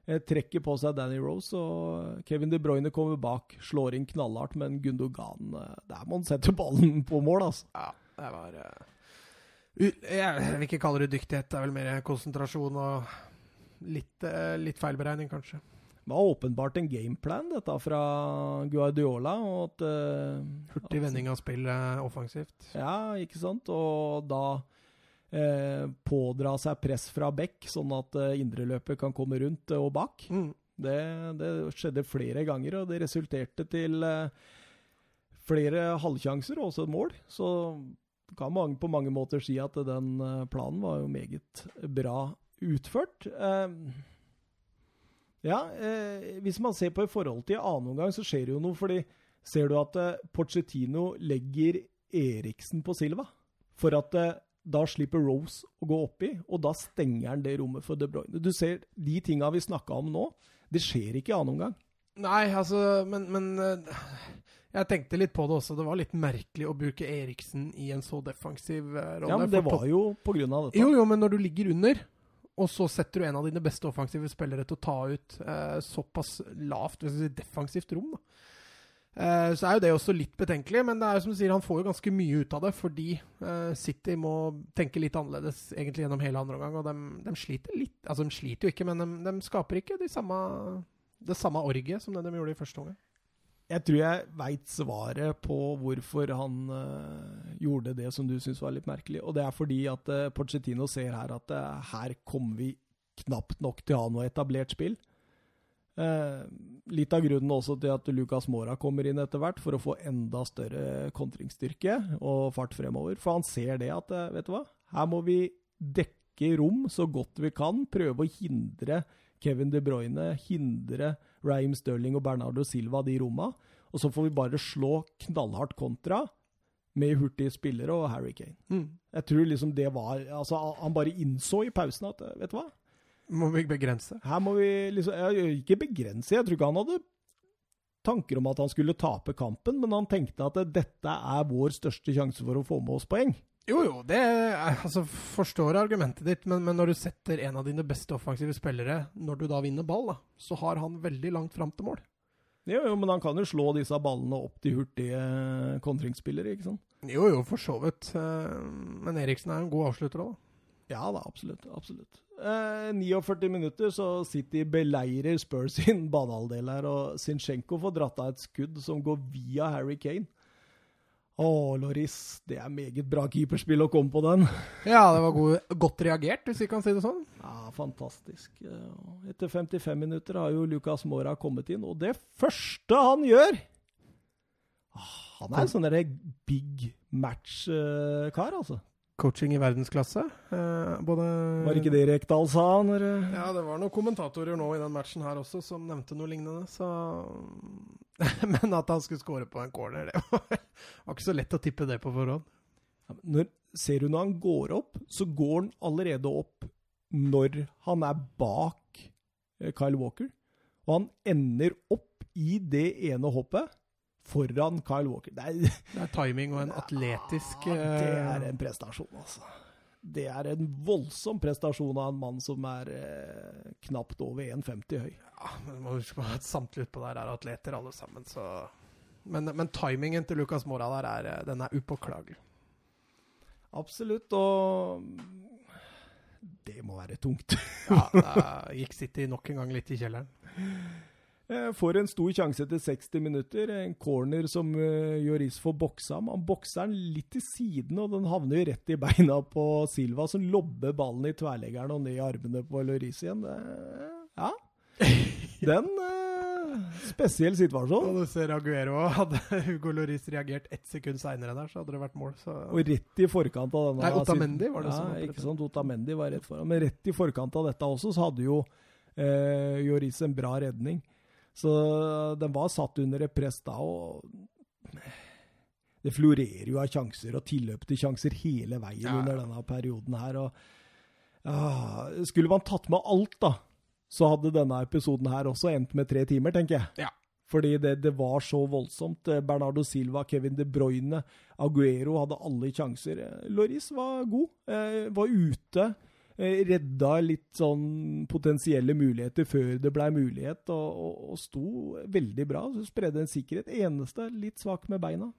Eh, Trekker på seg Danny Rose, og Kevin De Bruyne kommer bak. Slår inn knallhardt, men Gundogan eh, Der må han sette ballen på mål, altså. Ja, det var eh, Jeg vil ikke kalle det dyktighet, det er vel mer konsentrasjon og litt, eh, litt feilberegning, kanskje. Det var åpenbart en gameplan, dette fra Guardiola. Og at, Uh, Hurtig vending av spillet offensivt. Ja, ikke sant? Og da uh, pådra seg press fra bekk, sånn at uh, indreløpet kan komme rundt eh, og bak. Mm. Det, det skjedde flere ganger, og det resulterte til eh, flere halvsjanser og også et mål. Så kan man på mange måter si at den eh, planen var jo meget bra utført. Eh, ja, eh, hvis man ser på i forhold til annen omgang, så skjer det jo noe. fordi ser du at eh, Pochettino legger Eriksen på Silva for at eh, da slipper Rose å gå oppi, og da stenger han det rommet for De Bruyne. Du ser de tinga vi snakka om nå, det skjer ikke i annen omgang. Nei, altså, men, men eh, jeg tenkte litt på det også. Det var litt merkelig å bruke Eriksen i en så defensiv eh, rolle. Ja, men det var jo på grunn av dette. Jo, jo, men når du ligger under, og så setter du en av dine beste offensive spillere til å ta ut eh, såpass lavt hvis si, defensivt rom. Eh, så er jo det også litt betenkelig, men det er jo som du sier, han får jo ganske mye ut av det, fordi eh, City må tenke litt annerledes egentlig gjennom hele andre omgang, og de, sliter litt. Altså, de sliter jo ikke, men de skaper ikke de samme, det samme orget som det de gjorde i første omgang. Jeg tror jeg veit svaret på hvorfor han uh, gjorde det som du syns var litt merkelig. Og det er fordi at uh, Pochettino ser her at uh, her kommer vi knapt nok til å ha noe etablert spill. Litt av grunnen også til at Lucas Mora kommer inn etter hvert, for å få enda større kontringsstyrke og fart fremover. For han ser det at, vet du hva, her må vi dekke rom så godt vi kan. Prøve å hindre Kevin De Bruyne, hindre Raheem Sterling og Bernardo Silva de romma. Og så får vi bare slå knallhardt kontra med hurtige spillere og Harry Kane. Jeg tror liksom det var Altså, han bare innså i pausen at, vet du hva, Må vi begrense? her må vi liksom jeg, Ikke begrense, jeg tror ikke han hadde tanker om at han skulle tape kampen, men han tenkte at dette er vår største sjanse for å få med oss poeng. Jo, jo, det er, altså, forstår argumentet ditt, men, men når du setter en av dine beste offensive spillere, når du da vinner ball, da, så har han veldig langt fram til mål. Jo, jo, men han kan jo slå disse ballene opp til hurtige kontringsspillere, ikke sant? Jo, jo, for så vidt. Eh, Men Eriksen er en god avslutter òg, da. Ja da, absolutt. absolutt. Eh, 49 minutter, så City beleirer Spurs sin banehalvdel her, og Zinchenko får dratt av et skudd som går via Harry Kane. Å, Loris, det er meget bra keeperspill å komme på den. Ja, det var god, godt reagert, hvis vi kan si det sånn. Ja, fantastisk. Etter 55 minutter har jo Lucas Mora kommet inn, og det første han gjør ah, Han er en sånn derre big match-kar, altså. Coaching i verdensklasse. Eh, både Var ikke det Rekdal sa? Når, eh, Ja, det var noen kommentatorer nå i den matchen her også som nevnte noe lignende, så Men at han skulle score på en corner, det var, var ikke så lett å tippe det på forhånd. når, ser du når han går opp, så går han allerede opp når han er bak eh, Kyle Walker. Og han ender opp i det ene hoppet foran Kyle Walker. Det er, Det er timing og en atletisk Ja, det eh, er en prestasjon, altså. Det er en voldsom prestasjon av en mann som er eh, knapt over 1,50 høy. ja, men må huske på at Samtlige utpå der er atleter, alle sammen, så men, men timingen til Lucas Mora der, er, eh, den er upåklagelig. Absolutt, og det må være tungt. Ja, gikk City nok en gang litt i kjelleren. Eh, Får en stor sjanse etter 60 minutter. En corner som Joris får boksa ham. Han bokser den litt til siden, og den havner jo rett i beina på Silva, som lobber ballen i tverleggeren og ned i armene på Lloris igjen. Ja. Den uh, Spesiell situasjon. Og du ser Aguero Hadde Hugo Lloris reagert ett sekund seinere der, så hadde det vært mål. Så. Og rett i forkant av denne Nei, Otamendi var det ja, som var ikke sant, Otamendi var rett foran. Men rett i forkant av dette også, så hadde jo eh, Joris en bra redning. Så den var satt under et press da, og det florerer jo av sjanser og tilløp til sjanser hele veien Ja, under denne perioden her. og ja, Skulle man tatt med alt, da, så hadde denne episoden her også endt med tre timer, tenker jeg. Ja. Fordi det, det var så voldsomt. Bernardo Silva, Kevin De Bruyne, Aguero hadde alle sjanser. Loris var god. Eh, var ute. Eh, redda litt sånn potensielle muligheter før det blei mulighet, og, og, og sto veldig bra. Så spredde en sikkerhet. Eneste litt svak med beina.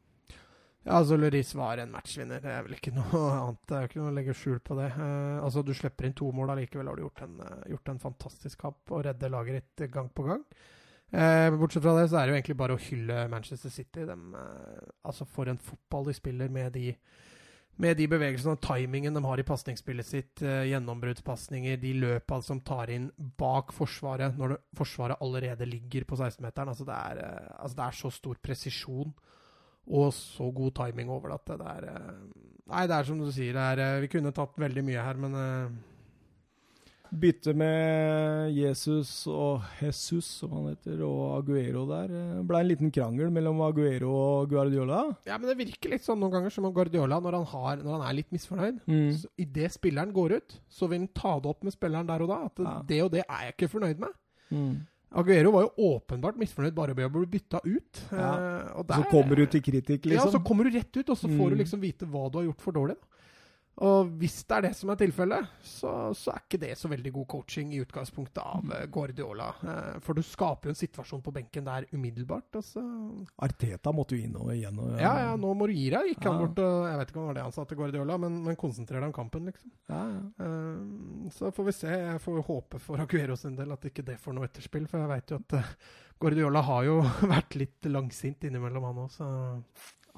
Ja, altså Lloris var en matchvinner. Det er vel ikke noe annet. Det er jo ikke noe å legge skjul på det. Eh, altså Du slipper inn to mål, allikevel har du gjort en, eh, gjort en fantastisk kamp og redder laget ditt gang på gang. Eh, bortsett fra det, så er det jo egentlig bare å hylle Manchester City. De, eh, altså For en fotball de spiller med de med de bevegelsene og timingen de har i pasningsspillet sitt, eh, gjennombruddspasninger, de løpa som tar inn bak Forsvaret når det, Forsvaret allerede ligger på 16-meteren altså, eh, altså det er så stor presisjon og så god timing over det at det er eh, Nei, det er som du sier, det er, vi kunne tatt veldig mye her, men Bytte med Jesus og Jesus, som han heter, og Aguero der. Det ble en liten krangel mellom Aguero og Guardiola. Ja, men det virker litt sånn noen ganger som om Guardiola, når han, har, når han er litt misfornøyd Mm. Idet spilleren går ut, så vil han ta det opp med spilleren der og da. At Ja. det og det er jeg ikke fornøyd med. Mm. Aguero var jo åpenbart misfornøyd bare ved å bli bytta ut. Ja. Eh, og Så kommer du til kritikk, liksom? Ja, så kommer du rett ut, og så får Mm. du liksom vite hva du har gjort for dårlig. Da. Og hvis det er det som er tilfellet, så, så er ikke det så veldig god coaching i utgangspunktet av Mm. eh, Guardiola. Eh, for du skaper jo en situasjon på benken der umiddelbart. Altså. Arteta måtte jo inn og igjen. Og, Ja, ja, nå må du gi deg. Gikk han bort og Jeg vet ikke om det var det han sa til Guardiola, men, men konsentrer deg om kampen, liksom. Ja, ja. Eh, så får vi se. Jeg får håpe for Aguero sin del at ikke det får noe etterspill, for jeg veit jo at Guardiola har jo vært litt langsint innimellom, han òg, så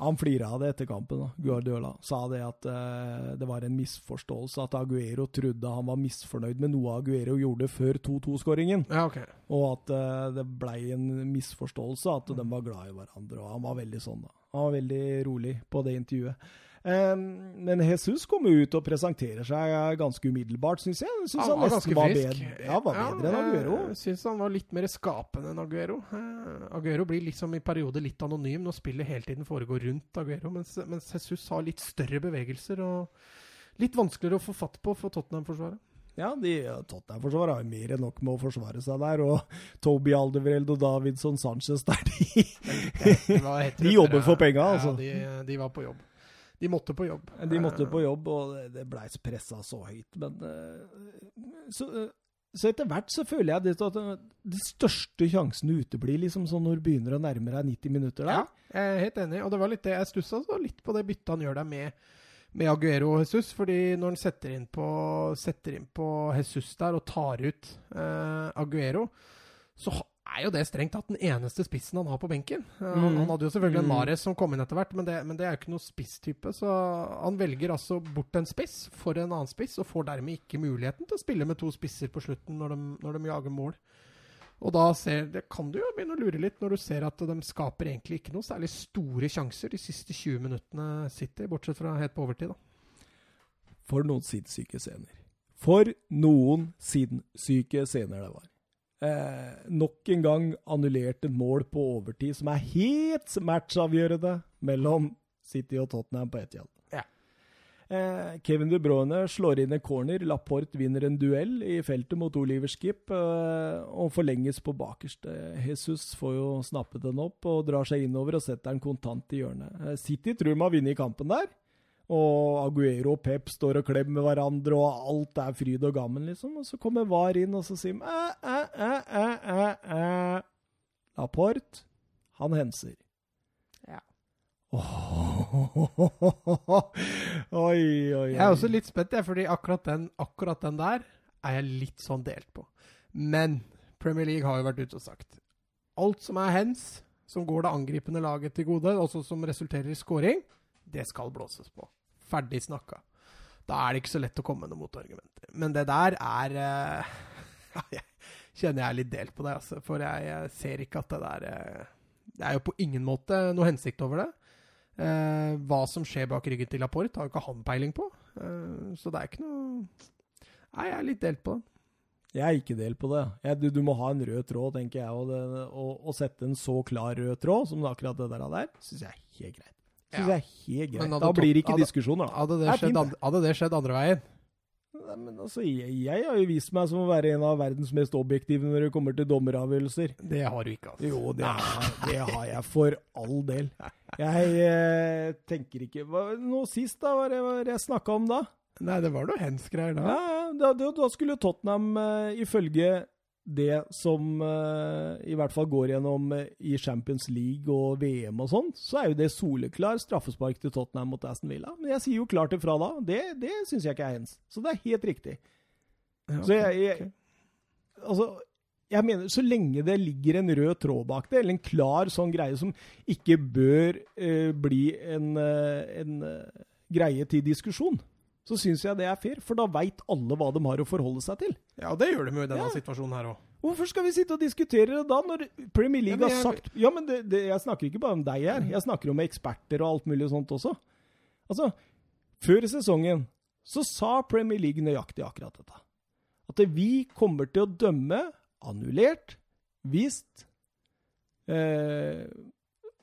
Han flira av det etter kampen, da. Guardiola. Sa det at eh, det var en misforståelse, at Aguero trodde han var misfornøyd med noe Aguero gjorde før 2-2-skåringen. Ja, okay. Og at eh, det blei en misforståelse, at de var glad i hverandre. Og han var veldig sånn, da. Han var veldig rolig på det intervjuet. Eh, men Jesus kom ut og presenterer seg ganske umiddelbart, syns jeg. Synes han, var ganske var frisk. bedre, ja, var bedre enn Aguero. Jeg syns han var litt mer skapende enn Aguero. Eh, Aguero blir liksom i perioder litt anonym når spillet hele tiden foregår rundt Aguero, mens, mens Jesus har litt større bevegelser og litt vanskeligere å få fatt på for Tottenham-forsvaret. Ja, de Tottenham-forsvaret har mer enn nok med å forsvare seg der. Og Toby Aldevreld og Davidson Sanchez der, de, De jobber for penga, altså. Ja, de, de var på jobb. De måtte på jobb. de måtte på jobb, og det- blei pressa så høyt. Men eh, så, eh, så etter hvert så føler jeg det at eh, de største sjansene uteblir, liksom sånn når du begynner å nærme deg 90 minutter der. Ja, jeg er helt enig. Og det var litt det jeg stussa så litt på det byttet han gjør deg med, med Aguero og Jesus. fordi når han setter inn på, setter inn på Jesus der og tar ut eh, Aguero, så er jo det strengt tatt den eneste spissen han har på benken. Eh, han, Mm. han hadde jo selvfølgelig en Mm. Mares som kom inn etter hvert, men det, men det er jo ikke noe spisstype. Så han velger altså bort en spiss for en annen spiss, og får dermed ikke muligheten til å spille med to spisser på slutten når de, når de jager mål. Og da ser, det kan du jo begynne å lure litt når du ser at de skaper egentlig ikke noe særlig store sjanser de siste 20 minuttene City, bortsett fra helt på overtid. da. For noen sinnssyke scener. For noen sinnssyke scener det var. Eh, nok en gang annullert et mål på overtid som er helt matchavgjørende mellom City og Tottenham på Etiad. Ja. Eh, Kevin De Bruyne slår inn en corner. Laporte vinner en duell i feltet mot Oliver Skip eh, og forlenges på bakerste. Jesus får jo snappet den opp og drar seg innover og setter den kontant i hjørnet. Eh, City tror de har vunnet kampen der. Og Aguero og Pep står og klemmer hverandre, og alt er fryd og gammen, liksom. Og så kommer VAR inn, og så sier de æ, æ, æ, æ, æ. Laporte, han henser. Ja. oi, oi, oi. Jeg er også litt spent, jeg, fordi akkurat den, akkurat den der er jeg litt sånn delt på. Men Premier League har jo vært ute og sagt alt som er hens, som går det angripende laget til gode, også som resulterer i scoring, det skal blåses på. Ferdig snakka. Da er det ikke så lett å komme med noen motargumenter. Men det der er eh, Jeg kjenner jeg er litt delt på det, altså. For jeg, ser ikke at det der eh, Det er jo på ingen måte noe hensikt over det. Eh, hva som skjer bak ryggen til Laporte, har jo ikke han peiling på. Eh, så det er ikke noe Nei, jeg er litt delt på den. Jeg er ikke delt på det. Jeg, du, du må ha en rød tråd, tenker jeg. Og det, og, og sette en så klar rød tråd som akkurat det der, der syns jeg er helt greit. Synes Ja. jeg er helt greit. Da blir det ikke hadde- diskusjoner, da. Hadde det, Det skjedd, andre, hadde det skjedd andre veien Nei, men altså, jeg, jeg har jo vist meg som å være en av verdens mest objektive når det kommer til dommeravgjørelser. Det har du ikke, altså. Jo, det, er, det har jeg for all del. Jeg eh, tenker ikke hva, Nå sist, da, hva var det jeg snakka om da? Nei, det var noe hens-greier da. Ja, da, da skulle Tottenham, eh, ifølge det som uh, i hvert fall går gjennom uh, i Champions League og VM og sånn, så er jo det soleklar straffespark til Tottenham mot Aston Villa. Men jeg sier jo klart ifra da. Det, det syns jeg ikke er hens. Så det er helt riktig. Ja, Så jeg, jeg Altså, jeg mener, så lenge det ligger en rød tråd bak det, eller en klar sånn greie som ikke bør uh, bli en, en greie til diskusjon, så syns jeg det er fair. For da veit alle hva de har å forholde seg til. Ja, og det gjør de jo i denne Ja. situasjonen her òg. Hvorfor skal vi sitte og diskutere det da, når Premier League Ja, jeg... har sagt Ja, men det, det, jeg snakker ikke bare om deg her. Jeg snakker om eksperter og alt mulig sånt også. Altså, før sesongen så sa Premier League nøyaktig akkurat dette. At vi kommer til å dømme annullert hvis eh,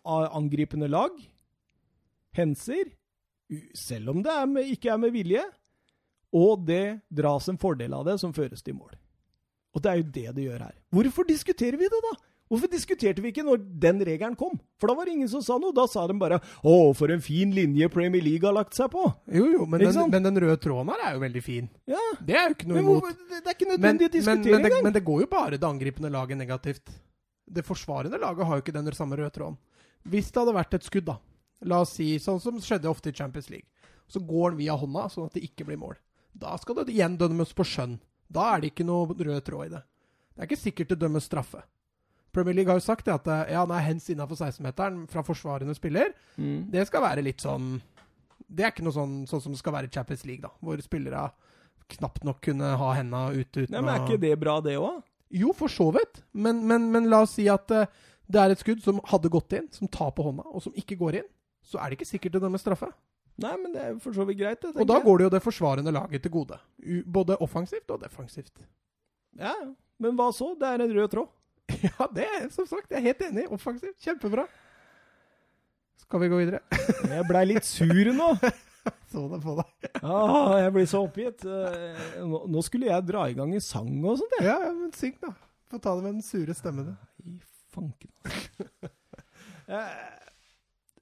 angripende lag henser, selv om det er med, ikke er med vilje, og det dras en fordel av det som føres til mål. Og det er jo det det gjør her. Hvorfor diskuterer vi det, da? Hvorfor diskuterte vi ikke når den regelen kom? For da var det ingen som sa noe. Da sa de bare 'Å, for en fin linje Premier League har lagt seg på'. Jo, jo, men den, men den røde tråden her er jo veldig fin. Ja, Det er jo ikke noe imot. hvorfor, det er ikke Men, nødvendig å men, diskutere men, det, engang. men det går jo bare det angripende laget negativt. Det forsvarende laget har jo ikke den samme røde tråden. Hvis det hadde vært et skudd, da, la oss si sånn som skjedde ofte i Champions League, så går den via hånda sånn at det ikke blir mål. Da skal det igjen dømmes på skjønn. Da er det ikke noe rød tråd i det. Det er ikke sikkert det dømmes straffe. Premier League har jo sagt at eh, ja, han er hens innafor 16-meteren fra forsvarende spiller. Mm. Det skal være litt sånn Det er ikke noe sånn, sånn som det skal være i Champions League, da. Hvor spillere knapt nok kunne ha henda ute uten å men Er ikke det bra, det òg? Jo, for så vidt. Men, men, men la oss si at eh, det er et skudd som hadde gått inn, som tar på hånda, og som ikke går inn. Så er det ikke sikkert det dømmes straffe. Nei, men det er for så vidt greit, det. Og da går det jo det forsvarende laget til gode. Både offensivt og defensivt. Ja. Men hva så? Det er en rød tråd. Ja, det er som sagt, jeg er helt enig. Offensivt. Kjempebra. Skal vi gå videre? Jeg blei litt sur nå. Så det på deg. Ah, jeg blir så oppgitt. Eh, Nå, skulle jeg dra i gang en sang og sånt. jeg. Ja, ja, men syng, da. Få ta det med den sure stemmen. I fanken.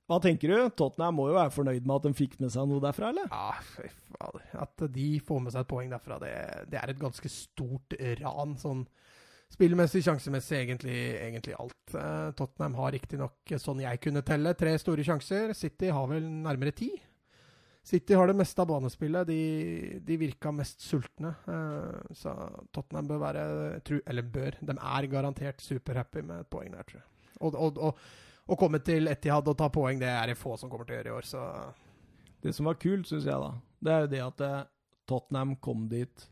Eh, Hva tenker du? Tottenham må jo være fornøyd med at de fikk med seg noe derfra, eller? Ja, fy fader. At de får med seg et poeng derfra, det, det er et ganske stort ran. Sånn spillmessig, sjansemessig, egentlig, egentlig alt. Eh, Tottenham har riktignok, sånn jeg kunne telle, tre store sjanser. City har vel nærmere ti. City har det meste av banespillet. De, de virka mest sultne. Eh, så Tottenham bør være tru, Eller bør. De er garantert superhappy med et poeng der, tror jeg. Og, og, og, å komme til Etihad og ta poeng, det er det få som kommer til å gjøre i år, så Det som var kult, syns jeg, da, det er jo det at eh, Tottenham kom dit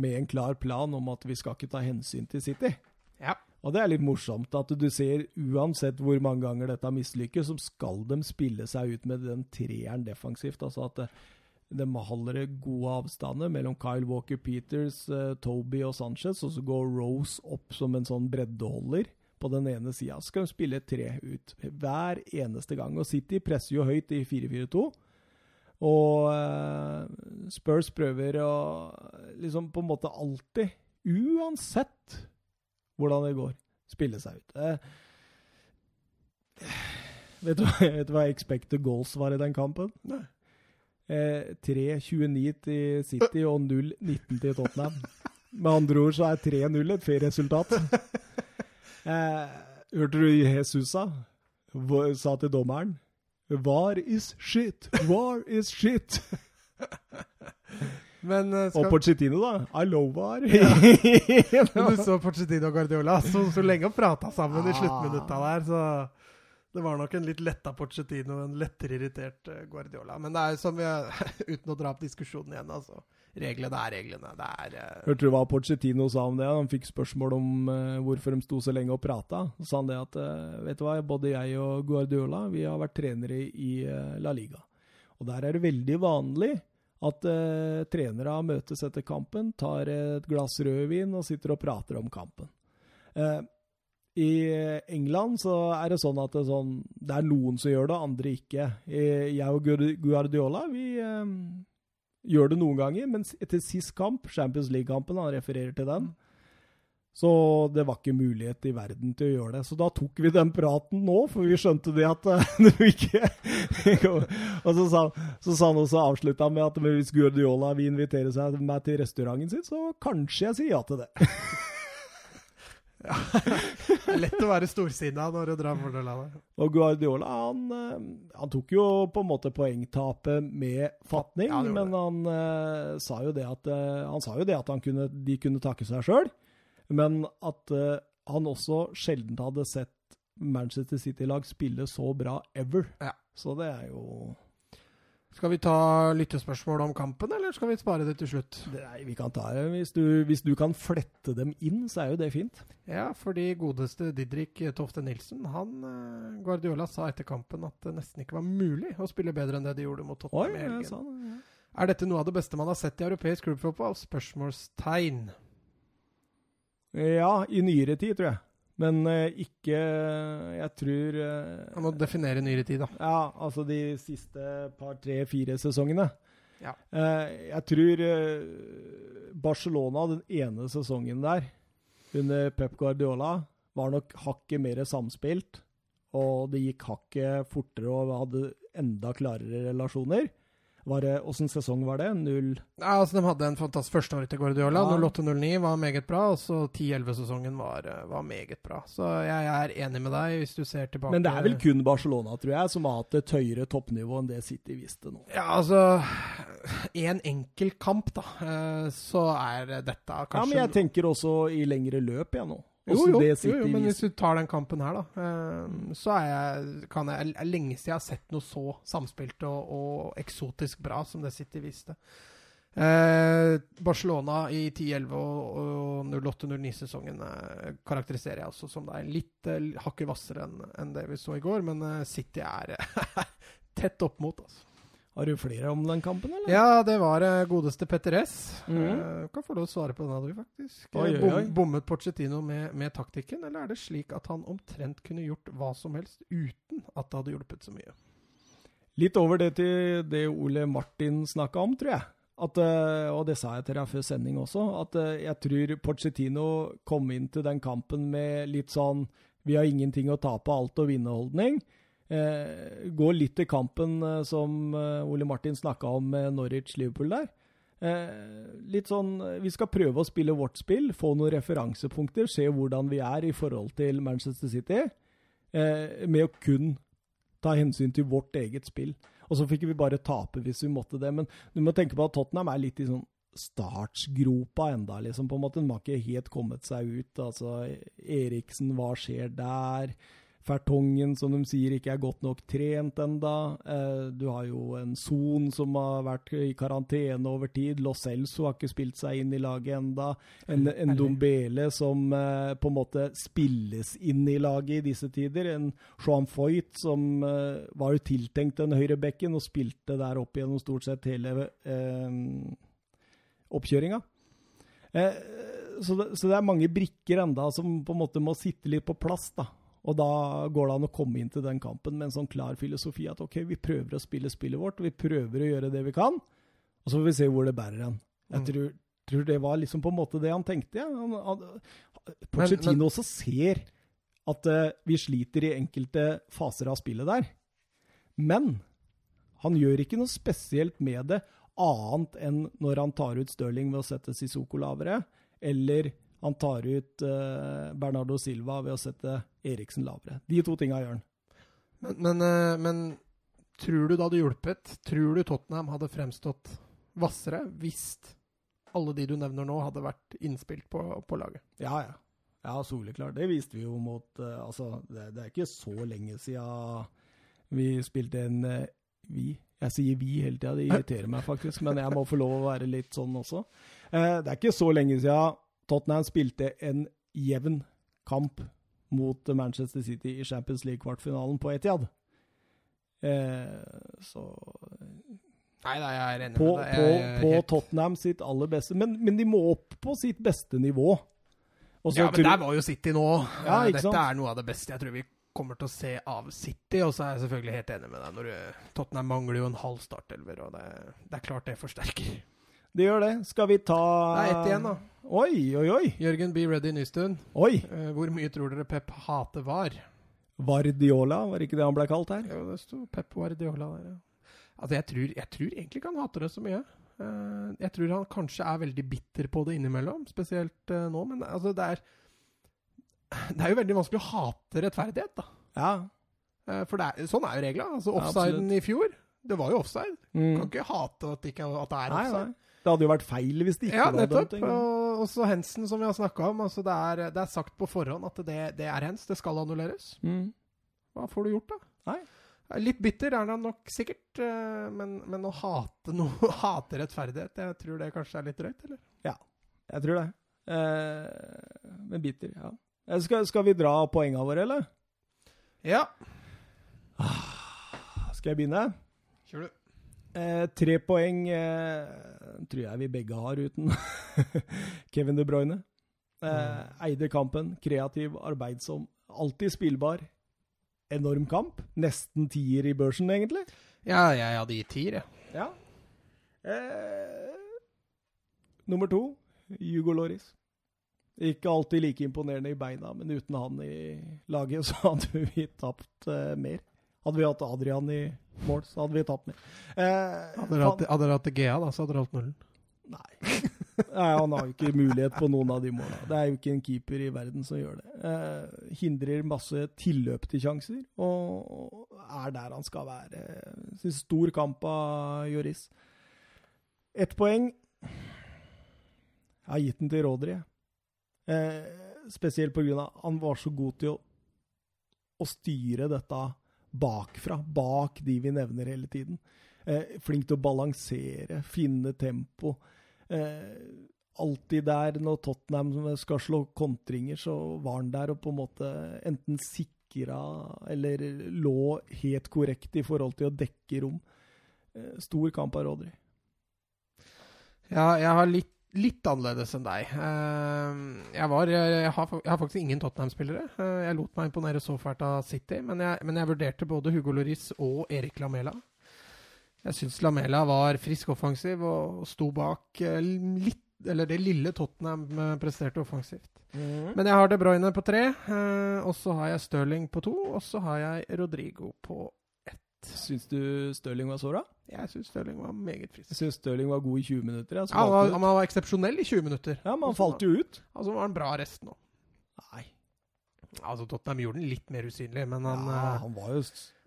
med en klar plan om at vi skal ikke ta hensyn til City. ja. Og det er litt morsomt at du ser, uansett hvor mange ganger dette mislykkes, så skal de spille seg ut med den treeren defensivt. Altså at eh, de holder gode avstander mellom Kyle Walker Peters, eh, Toby og Sanchez, og så går Rose opp som en sånn breddeholder på den ene sida. Så skal de spille tre ut hver eneste gang. Og City presser jo høyt i 4-4-2. Og eh, Spurs prøver å liksom på en måte alltid, uansett hvordan det går, spille seg ut. Eh, vet, du, vet du hva expected goals var i den kampen? Nei. Eh, 3-29 til City og 0-19 til Tottenham. Med andre ord så er 3-0 et fair resultat. Eh, hørte du Jesus sa? Sa til dommeren Var is shit, var is shit. Men skal... Og Porcettino, da. I love var. Men du så Porcettino og Guardiola så, så lenge og prata sammen i Ah. sluttminutta der, så det var nok en litt letta Pochettino og en lettere irritert eh, Guardiola. Men det er som vi Uten å dra opp diskusjonen igjen, altså. Reglene er reglene. Det er uh... Hørte du hva Pochettino sa om det? Han fikk spørsmål om uh, hvorfor de sto så lenge og prata. Så sa han det at uh, vet du hva, både jeg og Guardiola vi har vært trenere i La Liga. Og der er det veldig vanlig at trenere møtes etter kampen, tar et glass rødvin og sitter og prater om kampen. Eh, I England så er det sånn at det er, sånn, det er noen som gjør det, andre ikke. Jeg og Guardiola vi eh, gjør det noen ganger, men etter sist kamp, Champions League-kampen, han refererer til den, så det var ikke mulighet i verden til å gjøre det. Så da tok vi den praten nå, for vi skjønte det at eh, du ikke Og så sa, så sa han også, avslutta med at hvis Guardiola vil invitere seg meg til restauranten sin, så kanskje jeg sier ja til det. det er lett å være storsinna når du drar fordel av det. Og Guardiola han, eh, han tok jo på en måte poengtapet med fatning, Ja, men han uh, sa jo det at uh, Han sa jo det at han kunne, de kunne takke seg sjøl, men at uh, han også sjelden hadde sett Manchester City-lag spille så bra ever. Ja. Så det er jo Skal vi ta lyttespørsmål om kampen, eller skal vi spare det til slutt? Nei, vi kan ta det. Hvis du, hvis du kan flette dem inn, så er jo det fint. Ja, fordi godeste Didrik Tofte Nilsen, han eh, Guardiola sa etter kampen at det nesten ikke var mulig å spille bedre enn det de gjorde mot Tottenham i helgen. det. Ja. Er dette noe av det beste man har sett i europeisk klubbfotball? Spørsmålstegn. Ja, i nyere tid, tror jeg. Men eh, ikke Jeg tror eh, Man må definere nyere tid, da. Ja, altså de siste par, tre, fire sesongene. Ja. Eh, jeg tror Barcelona, den ene sesongen der, under Pep Guardiola, var nok hakket mer samspilt. Og det gikk hakket fortere og hadde enda klarere relasjoner. Var det, Åssen sesong var det? Null Ja, altså De hadde en fantastisk førsteåret til Guardiola. Ja. 08-09 var meget bra, og så 10-11-sesongen var, var meget bra. Så jeg er enig med deg, hvis du ser tilbake Men det er vel kun Barcelona, tror jeg, som har hatt et høyere toppnivå enn det City viste nå. Ja, altså en enkel kamp, da, eh, så er dette kanskje Ja, men jeg tenker også i lengre løp, jeg nå. Jo, jo, det jo, jo, men hvis du tar den kampen her, da, eh, så er jeg, kan jeg er lenge siden jeg har sett noe så samspilt og, og eksotisk bra som det City viste. Eh, Barcelona i 10-11 og, og 08-09-sesongen eh, karakteriserer jeg også som det er litt eh, hakket hvassere enn en det vi så i går, men eh, City er tett opp mot, altså. Har du flere om den kampen, eller? Ja, det var uh, godeste Petter S. Mhm. uh, kan få lov å svare på den, du, faktisk. Oi, oi, Bom, oi. bommet Pochettino med, med taktikken, eller er det slik at han omtrent kunne gjort hva som helst uten at det hadde hjulpet så mye? Litt over det til det Ole Martin snakka om, tror jeg. At, eh, og det sa jeg til deg før sending også, at jeg tror Pochettino kom inn til den kampen med litt sånn vi har ingenting å tape, alt å vinne-holdning. Eh, gå litt til kampen eh, som eh, Ole Martin snakka om med Norwich-Liverpool der. Litt sånn Vi skal prøve å spille vårt spill, få noen referansepunkter, se hvordan vi er i forhold til Manchester City, med å kun ta hensyn til vårt eget spill. Og så fikk vi bare tape hvis vi måtte det. Men du må tenke på at Tottenham er litt i sånn startsgropa enda, liksom. på en måte. De har ikke helt kommet seg ut. Altså, Eriksen, hva skjer der? Fertongen, som de sier, ikke er godt nok trent enda. Eh, du har jo en Son som har vært i karantene over tid. Lo Celso har ikke spilt seg inn i laget enda. En, en Dombele som eh, på en måte spilles inn i laget i disse tider. En Joan Foyt som eh, var jo tiltenkt den høyre bekken og spilte der opp gjennom stort sett hele eh, oppkjøringa. Eh, så, det, så det er mange brikker enda som på en måte må sitte litt på plass. da. Og da går det an å komme inn til den kampen med en sånn klar filosofi at ok, vi prøver å spille spillet vårt, vi prøver å gjøre det vi kan, og så får vi se hvor det bærer hen. Jeg Mm. tror, tror det var liksom på en måte det han tenkte. Ja. Han, også ser at uh, vi sliter i enkelte faser av spillet der. Men han gjør ikke noe spesielt med det, annet enn når han tar ut Stirling ved å sette Sissoko lavere, eller han tar ut eh, Bernardo Silva ved å sette Eriksen lavere. De to tinga gjør han. Men, men, eh, men tror du det hadde hjulpet? Tror du Tottenham hadde fremstått hvassere hvis alle de du nevner nå, hadde vært innspilt på, på laget? Ja, ja. Ja, soleklart. Det viste vi jo mot uh, Altså, det, det er ikke så lenge siden vi spilte en uh, Vi. Jeg sier vi hele tida, det irriterer meg faktisk, men jeg må få lov å være litt sånn også. Uh, det er ikke så lenge siden Tottenham spilte en jevn kamp mot Manchester City i Champions League-kvartfinalen på Etiad. Eh, så Nei, nei, jeg er enig på, med deg. på, helt- Tottenham sitt aller beste. Men, men de må opp på sitt beste nivå. Også, Ja, men tror- der var jo City nå. Ja, Eh, Dette sant? er noe av det beste jeg tror vi kommer til å se av City. Og så er jeg selvfølgelig helt enig med deg når Tottenham mangler jo en halv startelver, og det, det er klart det forsterker. Det gjør det. Skal vi ta Det er ett igjen, da. Oi, oi, oi. Jørgen be Ready Nystuen. Oi. Eh, hvor mye tror dere Pep hater VAR? Vardiola, var ikke det han ble kalt her? Jo, det sto Pep Vardiola der, ja. Altså, jeg tror, jeg tror egentlig ikke han hater det så mye. Eh, jeg tror han kanskje er veldig bitter på det innimellom, spesielt eh, nå. Men altså, det er Det er jo veldig vanskelig å hate rettferdighet, da. Ja. For det er, sånn er jo reglene. Altså, offsiden ja, i fjor, det var jo offside. Mm. Kan ikke hate at det, ikke, at det er Nei, nei. Det hadde jo vært feil hvis det ikke Ja, var nettopp. dømt. ikke? Og også Hensen, som vi har snakka om. Altså, det, er, det er sagt på forhånd at det, det er hens. Det skal annulleres. Mm. Hva får du gjort, da? Nei. Litt bitter er han nok sikkert, eh, men, men å hate noe, hate rettferdighet, jeg tror det kanskje er litt drøyt, eller? Ja, Jeg tror det. Eh, men bitter, ja. Eh, Skal, skal vi dra poengene våre, eller? Ja. Skal jeg begynne? Kjør du. Eh, tre poeng eh, tror jeg vi begge har uten Kevin De Bruyne. Eh, eide kampen, kreativ, arbeidsom, alltid spillbar. Enorm kamp. Nesten tier i børsen, egentlig. Ja, jeg hadde gitt tier, jeg. Ja. Eh, nummer to, Hugo Loris. Ikke alltid like imponerende i beina, men uten han i laget så hadde vi tapt eh, mer. Hadde vi hatt Adrian i mål, så hadde vi tapt den. Eh, Hadde dere hatt, Gea, da, så hadde dere hatt nullen. Nei. Nei, han har jo ikke mulighet på noen av de måla. Det er jo ikke en keeper i verden som gjør det. Eh, hindrer masse tilløp til sjanser, og er der han skal være. Sin stor kamp av Joris. Ett poeng. Jeg har gitt den til Rodri. Eh, spesielt pga. han var så god til å, å styre dette bakfra, bak de vi nevner hele tiden. Eh, flink til å balansere, finne tempo. Eh, alltid der når Tottenham skal slå kontringer, så var han der og på en måte enten sikra eller lå helt korrekt i forhold til å dekke rom. Eh, stor kamp av Rodri. Ja, jeg har litt, litt annerledes enn deg. Eh, jeg, var, jeg, har, jeg har faktisk ingen Tottenham-spillere. Eh, jeg lot meg imponere så fælt av City, men jeg, men jeg vurderte både Hugo Lloris og Erik Lamela. Jeg syns Lamela var frisk offensiv og sto bak eh, litt, eller det lille Tottenham presterte offensivt. Men jeg har De Bruyne på tre, og så har jeg Stirling på to, og så har jeg Rodrigo på Syns du Stirling var så bra? Jeg syns Stirling var meget frisk. Jeg syns Stirling var god i 20 minutter. Ja, han, var, han var eksepsjonell i 20 minutter. ja, men han falt jo ut. Altså var han bra resten òg. Nei. Altså, Tottenham gjorde den litt mer usynlig, men han ja, eh, han var jo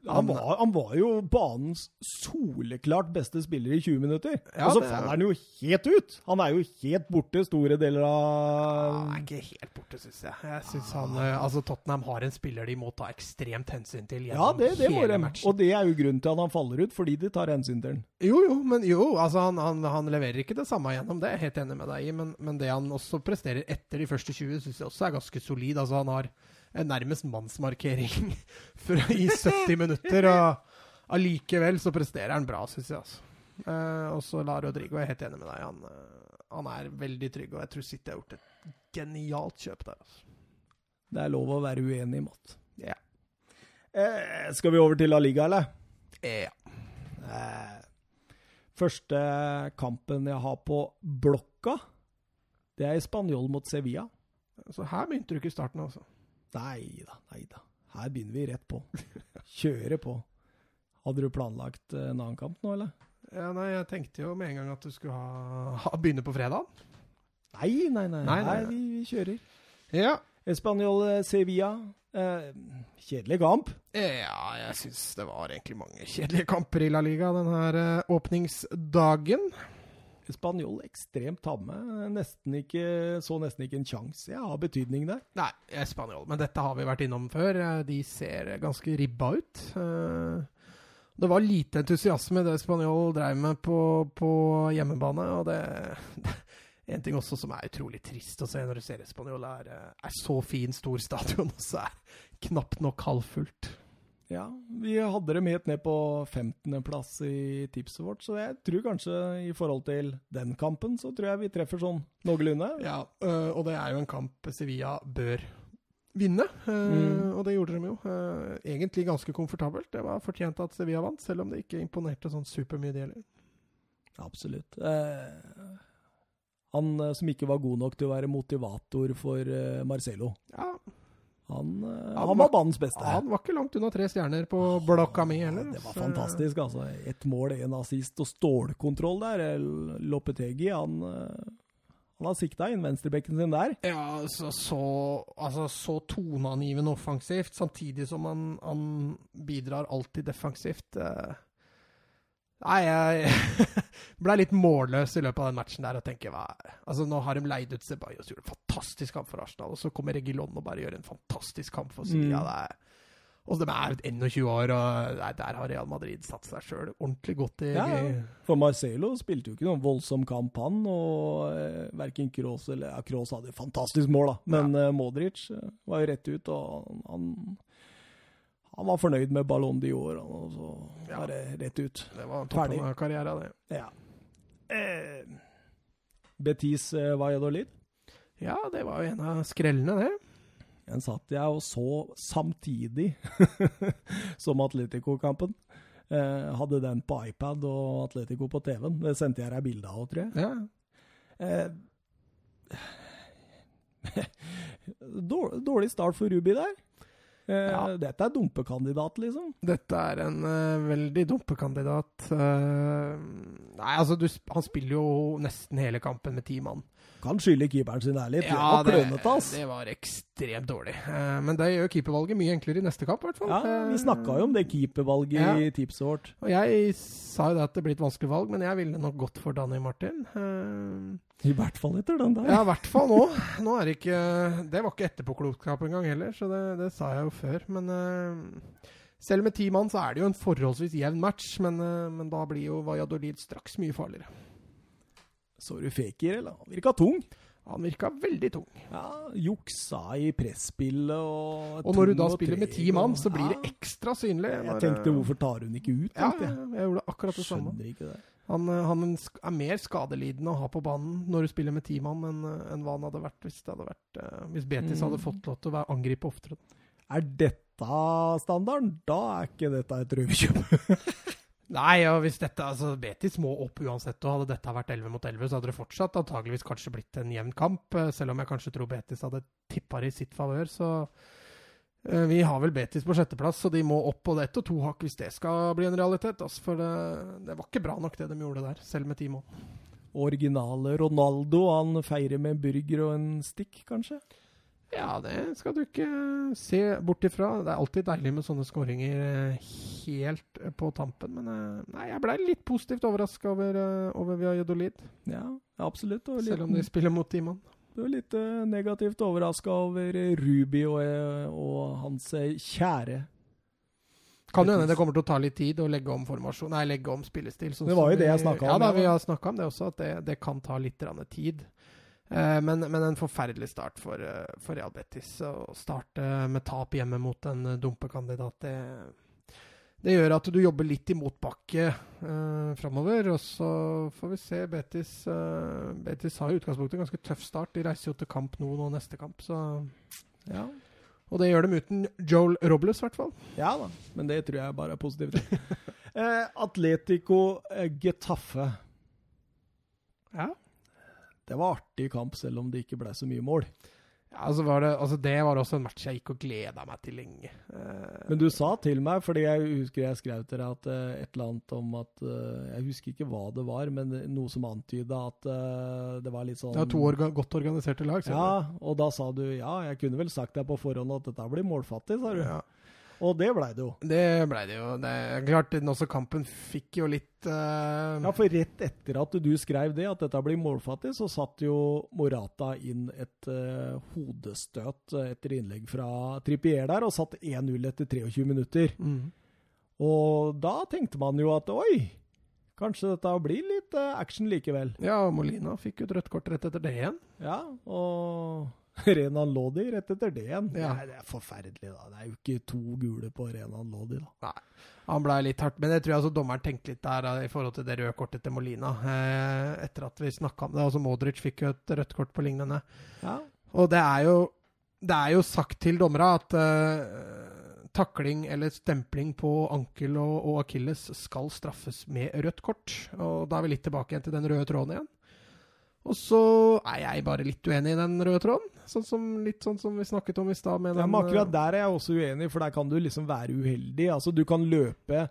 han var, han var jo banens soleklart beste spiller i 20 minutter. Ja, og så det er- faller han jo helt ut! Han er jo helt borte store deler av Han er ikke helt borte, syns jeg. Jeg synes han, eh, altså Tottenham har en spiller de må ta ekstremt hensyn til Ja, gjennom det, det hele matchen. Og det er jo grunnen til at han faller ut, fordi de tar hensyn til den. Jo, jo, men jo, altså han, han, han leverer ikke det samme gjennom det, jeg er helt enig med deg i. Men, men det han også presterer etter de første 20, syns jeg også er ganske solid. Altså han har nærmest mannsmarkering for- i 70 minutter, og allikevel så presterer han bra, syns jeg. altså. Uh, og så la Rodrigo, jeg er helt enig med deg, han, uh, han er veldig trygg, og jeg tror City har gjort et genialt kjøp der. altså. Det er lov å være uenig i Matt. Ja. Eh, skal vi over til La Liga, eller? Ja. Eh, første kampen jeg har på blokka, det er Spanjol mot Sevilla. Så her begynte du ikke i starten, altså. Nei da, nei da. Her begynner vi rett på. Kjøre på. Hadde du planlagt eh, en annen kamp nå, eller? Ja, nei, jeg tenkte jo med en gang at du skulle ha, ha begynne på fredag. Nei, nei, nei. Nei, nei, nei, vi, kjører. Ja. Espanol eh, Sevilla. Eh, kjedelig kamp. Ja, jeg syns det var egentlig mange kjedelige kamper i La Liga denne eh, åpningsdagen. Spanjol ekstremt tamme. Nesten ikke, så nesten ikke en sjanse. Jeg har betydning der. Nei, Spanjol. Men dette har vi vært innom før. Eh, De ser ganske ribba ut. Eh, Det var lite entusiasme i det Spanjol drev med på, på hjemmebane, og det En ting også som er utrolig trist å se når du ser Spanjol, er, eh, er så fin, stor stadion, og så er knapt nok halvfullt. Ja, vi hadde dem helt ned på 15.-plass i tipset vårt, så jeg tror kanskje i forhold til den kampen, så tror jeg vi treffer sånn noenlunde. Ja, øh, og det er jo en kamp Sevilla bør vinne, øh, Mm. og det gjorde de jo. øh, egentlig ganske komfortabelt. Det var fortjent at Sevilla vant, selv om det ikke imponerte sånn supermye, det heller. Absolutt. Eh, han eh, som ikke var god nok til å være motivator for eh, Marcelo, Ja, han, eh, Han han var- banens beste. han var ikke langt unna tre stjerner på blokka mi heller. Det var så- fantastisk, altså. Ett mål, én assist og stålkontroll der. Lopetegi, han, eh, han har sikta inn venstrebekken sin der. Ja, altså så, altså, så toneangivende offensivt, samtidig som han, han bidrar alltid defensivt. eh. Nei, jeg ble litt målløs i løpet av den matchen der og tenker hva Altså, nå har de leid ut Ceballos, gjorde en fantastisk kamp for Arsenal, og så kommer Regilon og bare gjør en fantastisk kamp for Sevilla. Mm. Det er- Og de er 21 år, og nei, der har Real Madrid satt seg sjøl ordentlig godt i Ja, for Marcelo spilte jo ikke noen voldsom kamp, han. Og eh, verken Kroos eller ja, Kroos hadde et fantastisk mål, da. Men eh, Modric eh, var jo rett ut, og han, han var fornøyd med Ballon d'Or, og så Ja. var det rett ut. Det var Ferdig. toppen av karrieren, det. Ja. Eh, Betis eh, Valladolid. Ja, det var jo en av skrellene, det. Den satt jeg og så samtidig som Atletico-kampen. Eh, hadde den på iPad og Atletico på TV-en. Det sendte jeg deg bilde av, tror jeg. Ja. Eh, dårlig start for Ruby der. Eh, Ja. Dette er dumpekandidat, liksom. Dette er en uh, veldig dumpekandidat. Uh, nei, altså, du, han spiller jo nesten hele kampen med ti mann. Kan skylde keeperen sin ærlig. Ja, det var det, klønete, ass. det var ekstremt dårlig. Eh, men det gjør keepervalget mye enklere i neste kamp, i hvert fall. Ja, Vi snakka jo om det keepervalget Ja. i tipset vårt. Og jeg sa jo det at det blir et vanskelig valg, men jeg ville nok gått for Danny Martin. Eh, I hvert fall etter den der. ja, i hvert fall nå. Nå er det ikke Det var ikke etterpåklokskap engang heller, så det, det sa jeg jo før. Men eh, selv med ti mann så er det jo en forholdsvis jevn match, men, men da blir jo Valladolid straks mye farligere. Så du Fekir, eller? Han virka tung. Han virka veldig tung. Ja, Juksa i presspillet og Og når du da spiller med ti mann, så blir Ja. det ekstra synlig. Jeg tenkte eh, hvorfor tar hun ikke ut? Tenkte jeg. jeg gjorde akkurat det samme. Skjønner ikke det. Han, eh, han er mer skadelidende å ha på banen når du spiller med ti mann, enn eh, enn hva han hadde vært hvis, det hadde vært, hvis Betis Mm. hadde fått lov til å angripe oftere. Er dette standarden? Da er ikke dette et røverkjøp. Nei, og hvis dette, altså Betis må opp uansett, og hadde dette vært 11 mot 11, så hadde det fortsatt antageligvis kanskje blitt en jevn kamp, eh, selv om jeg kanskje tror Betis hadde tippa det i sitt favør, så eh, vi har vel Betis på sjetteplass, så de må opp på ett og to hakk hvis det skal bli en realitet. Altså, for det, det var ikke bra nok det de gjorde der, selv med ti mål. Originale Ronaldo, han feirer med en burger og en stikk, kanskje? Ja, det skal du ikke se bort ifra. Det er alltid deilig med sånne skåringer eh, helt eh, på tampen. Men eh, nei, jeg blei litt positivt overraska over, over Valladolid. Ja, absolutt. Litt, Selv om de spiller mot Iman. du er litt negativt overraska over Ruby og, og hans kjære. Kan jo hende det kommer til å ta litt tid å legge om formasjon, nei, legge om spillestil. sånn Det var jo det jeg snakka snakket Ja, om, da, vi har snakka om det også, at det, det kan ta litt tid. Eh, men, men en forferdelig start for, eh, for Real Betis. Å starte med tap hjemme mot en eh, dumpekandidat, det, det gjør at du jobber litt i motbakke eh, framover. Og så får vi se. Betis, eh, Betis har i utgangspunktet en ganske tøff start. De reiser jo til kamp nå og neste kamp, så Ja. Og det gjør dem uten Joel Robles, i hvert fall. ja da, men det tror jeg bare er positivt. eh, Atletico Getafe. Ja. Det var artig kamp, selv om det ikke ble så mye mål. Ja, altså var det, altså det var også en match jeg gikk og gleda meg til lenge. Uh, Men du sa til meg, fordi jeg husker jeg skrev til deg at uh, et eller annet om at uh, Jeg husker ikke hva det var, men noe som antyda at det var litt sånn det var to orga, godt organiserte lag. ser Ja, og da sa du ja, jeg kunne vel sagt deg på forhånd at dette blir målfattig, sa du. du. Ja, Og det blei det jo. det blei det jo. Det er klart, den også kampen fikk jo litt uh... Ja, for rett etter at du skrev det, at dette blir målfattig, så satt jo Morata inn et uh, hodestøt etter innlegg fra Trippier der, og satt 1-0 etter 23 minutter. mm. Og da tenkte man jo at oi, kanskje dette blir litt uh, action likevel. Ja, Molina fikk jo et rødt kort rett etter det igjen. Ja, og Renan Lodi rett etter det igjen. Ja. Nei, det er forferdelig, da. Det er jo ikke to gule på Renan Lodi, da. Han blei litt hardt, men jeg tror altså dommeren tenkte litt der eh, i forhold til det røde kortet til Molina. Eh, etter at vi snakka om det. Altså Modric fikk jo et rødt kort på lignende. Ja. Og det er jo, det er jo sagt til dommere at eh, takling eller stempling på ankel og, og akilles skal straffes med rødt kort. Og da er vi litt tilbake igjen til den røde tråden igjen. Og så er jeg bare litt uenig i den røde tråden. Sånn som, litt sånn som vi snakket om i stad. Ja, akkurat eh, der er jeg også uenig, for der kan du liksom være uheldig. Altså, du kan løpe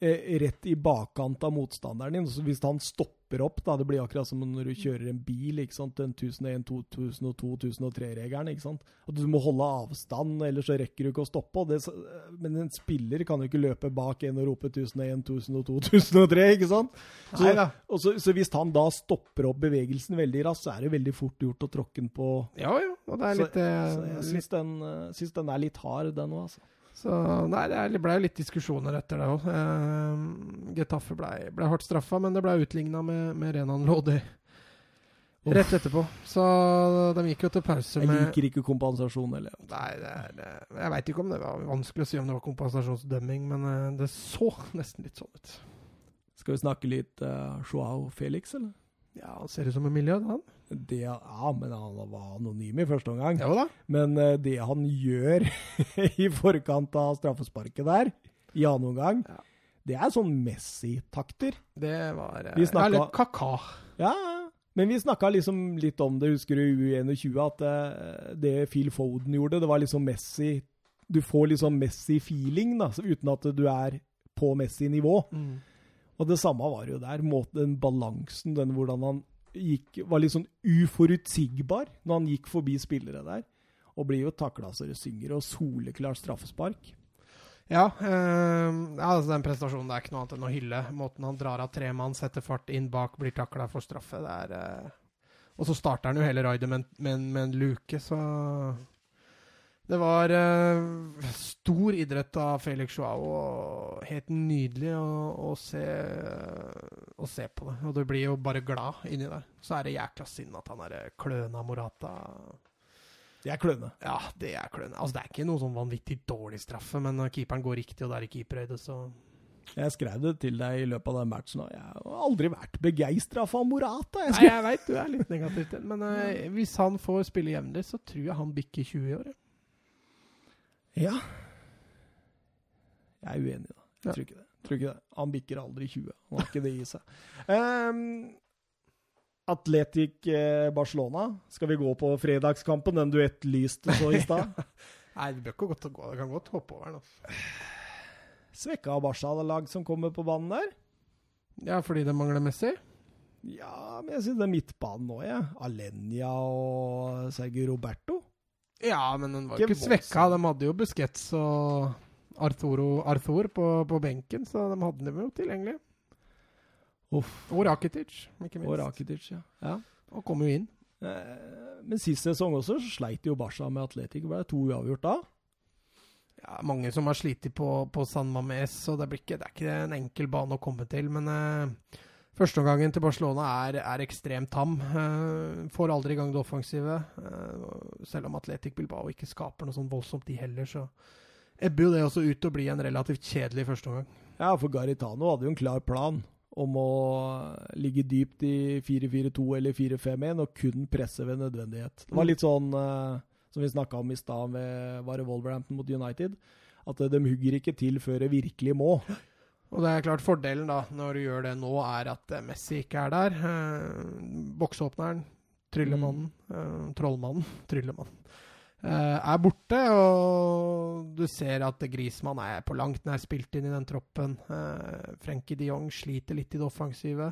rett i bakkant av motstanderen din. Så hvis han stopper opp, da, det blir akkurat som når du kjører en bil, ikke sant, den 1001, 2002, 2003-regelen, ikke sant. At du må holde avstand, ellers så rekker du ikke å stoppe. Det, men en spiller kan jo ikke løpe bak en og rope 1001, 2002, 2003, ikke sant. Så, så, så hvis han da stopper opp bevegelsen veldig raskt, så er det veldig fort gjort å tråkke den på Ja, ja. Og det er litt, eh, så jeg litt syns den, eh, syns den er litt hard, den òg, altså. Så nei, det ble litt diskusjoner etter det òg. Uh, Getafe ble, ble, hardt straffa, men det ble utligna med, med Renan Lodi rett etterpå. Så de gikk jo til pause med Jeg liker ikke kompensasjon, eller? Nei, det er, jeg veit ikke om det var vanskelig å si om det var kompensasjonsdømming, men uh, det så nesten litt sånn ut. Skal vi snakke litt uh, Joao Felix, eller? Ja, han ser ut som en milliard, han. Det, ja, men han var anonym i første omgang. Ja. Men uh, det han gjør i forkant av straffesparket der, i annen omgang, ja. det er sånn Messi-takter. Det var uh, snakket, Eller kaka. Ja, men vi snakka liksom litt om det, husker du, i U21, at uh, det Phil Foden gjorde, det var liksom Messi Du får liksom Messi-feeling, da, uten at du er på Messi-nivå. Mm. Og det samme var jo der. Måten, den balansen, den hvordan han gikk, var litt sånn uforutsigbar når han gikk forbi spillere der. Og blir jo takla så det synger, og soleklart straffespark. Ja, øh, altså den prestasjonen det er ikke noe annet enn å hylle. Måten han drar av tre mann, setter fart inn bak, blir takla for straffe. Det er øh, Og så starter han jo hele raidet med, med, med, en luke, så det var uh, stor idrett av Felix Joao. og Helt nydelig å, å, se, å, se, på det. Og du blir jo bare glad inni der. Så er det jækla synd at han er kløna Morata Det er kløne. Ja, det er kløne. Altså, det er ikke noe sånn vanvittig dårlig straffe, men keeperen går riktig, og det er i keeperhøyde, så jeg skrev det til deg i løpet av den matchen, og jeg har aldri vært begeistra for Morata. Jeg Nei, jeg veit du er litt negativ til men uh, hvis han får spille jevnlig, så tror jeg han bikker 20 i år. Ja. Jeg er uenig, da. Jeg ja. tror, ikke det. tror ikke det. Han bikker aldri 20. Han har ikke det i seg. Um, Atletic eh, Barcelona. Skal vi gå på fredagskampen, den du etterlyste så i stad? Nei, det bør ikke godt å gå. Det kan godt hoppe over den. Altså. Svekka Barca-lag som kommer på banen der? Ja, fordi det mangler Messi? Ja, men jeg syns det er midtbanen nå, jeg. Ja. Alenia og Sergio Roberto. Ja, men den var ikke, ikke svekka. De hadde jo Busquets og Arturo, Arthur på, på, benken, så de hadde dem jo tilgjengelig. Uff. Og Rakitic, ikke minst. Og Rakitic, ja. ja. Og kom jo inn. Eh, men sist sesong også så sleit jo Barca med Atletic. Ble det to uavgjort da? Ja, mange som har slitt på, på San Mames, så det, ikke, det, er ikke en enkel bane å komme til. Men eh, Førsteomgangen til Barcelona er, er ekstremt tam. Uh, får aldri i gang det offensive. Uh, selv om Atletic Bilbao ikke skaper noe sånn voldsomt, de heller, så ebber jo det også ut til å bli en relativt kjedelig førsteomgang. Ja, for Garitano hadde jo en klar plan om å ligge dypt i 4-4-2 eller 4-5-1 og kun presse ved nødvendighet. Det var mm. litt sånn uh, som vi snakka om i stad med var det Wolverhampton mot United. At de hugger ikke til før det virkelig må. Og det er klart Fordelen da, når du gjør det nå, er at eh, Messi ikke er der. Eh, boksåpneren, tryllemannen, mm. eh, trollmannen, tryllemannen, eh, er borte. Og du ser at Grismann er på langt nær spilt inn i den troppen. Eh, Frenkie de Jong sliter litt i det offensive.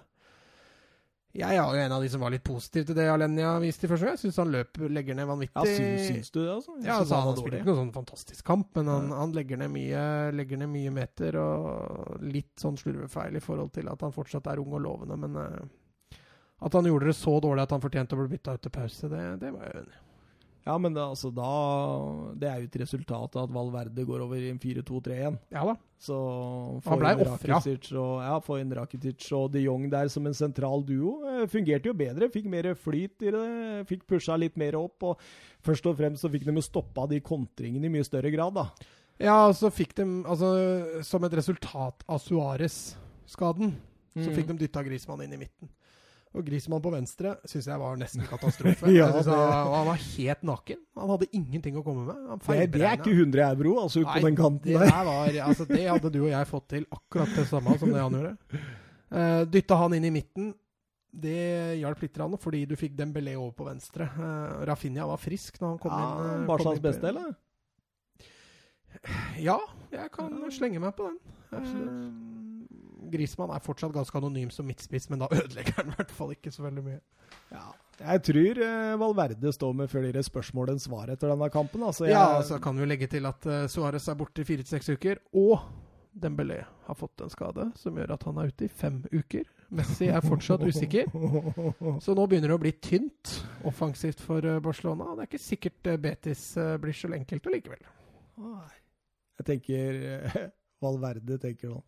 Jeg er jo en av de som var litt positiv til det Alenia viste i første gang. Jeg syns han løper, legger ned vanvittig Ja, syns, syns du det, altså? ja, altså, han, han spiller ikke noen sånn fantastisk kamp, men han, han legger, ned mye, legger, ned mye, meter og litt sånn slurvefeil i forhold til at han fortsatt er ung og lovende. Men uh, at han gjorde det så dårlig at han fortjente å bli bytta ut til pause, det, det var jeg enig i. Ja, men det, altså, da, det er jo et resultat av at Valverde går over i en 4-2-3-1. Ja da. Så Han ble ofra. Ja, få inn Rakitic og de Jong der som en sentral duo. Eh, fungerte jo bedre, fikk mer flyt i det. Fikk pusha litt mer opp. Og først og fremst så fikk de jo stoppa de kontringene i mye større grad, da. Ja, så fikk de Altså, som et resultat av Suárez-skaden, mm. så fikk de dytta Grismann inn i midten. Og Grismann på venstre syns jeg var nesten katastrofe. ja, han, han, var helt naken. Han hadde ingenting å komme med. Det, det, er ikke 100 euro altså ut på den kanten det. Var, altså, det hadde du og jeg fått til akkurat det samme som det han gjorde. Uh, dytta han inn i midten. Det hjalp litt, fordi du fikk Dembélé over på venstre. Uh, Rafinha var frisk når han kom ja, inn. Uh, Barsas beste, eller? Ja, jeg kan slenge meg på den. Absolutt. Grismann er fortsatt ganske anonym som midtspiss, men da ødelegger han i hvert fall ikke så veldig mye. Ja, jeg tror uh, Valverde står med flere spørsmål enn svar etter denne kampen. Altså, jeg... Ja, så kan vi jo legge til at uh, Suárez er borte i fire til seks uker, og Dembélé har fått en skade som gjør at han er ute i fem uker. Messi er fortsatt usikker. Så nå begynner det å bli tynt offensivt for uh, Barcelona. Det er ikke sikkert Betis blir så enkelt allikevel. Jeg tenker eh, Valverde tenker sånn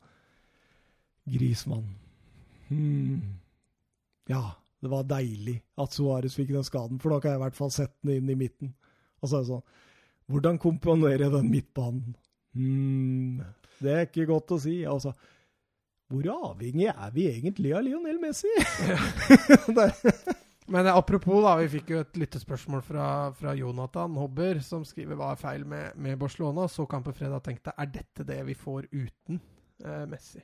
Grismann. Hmm. Ja, det var deilig at Suárez fikk den skaden, for da kan jeg i hvert fall sette den inn i midten. Og så er det sånn Hvordan komponere den midtbanen? Hmm. Det er ikke godt å si. Altså, hvor avhengig er vi egentlig av Lionel Messi? Men eh, apropos, da, vi fikk jo et lyttespørsmål fra, fra Jonathan Hobber, som skriver hva er feil med, med Barcelona. Så kampen fredag tenkte er dette det vi får uten eh, Messi?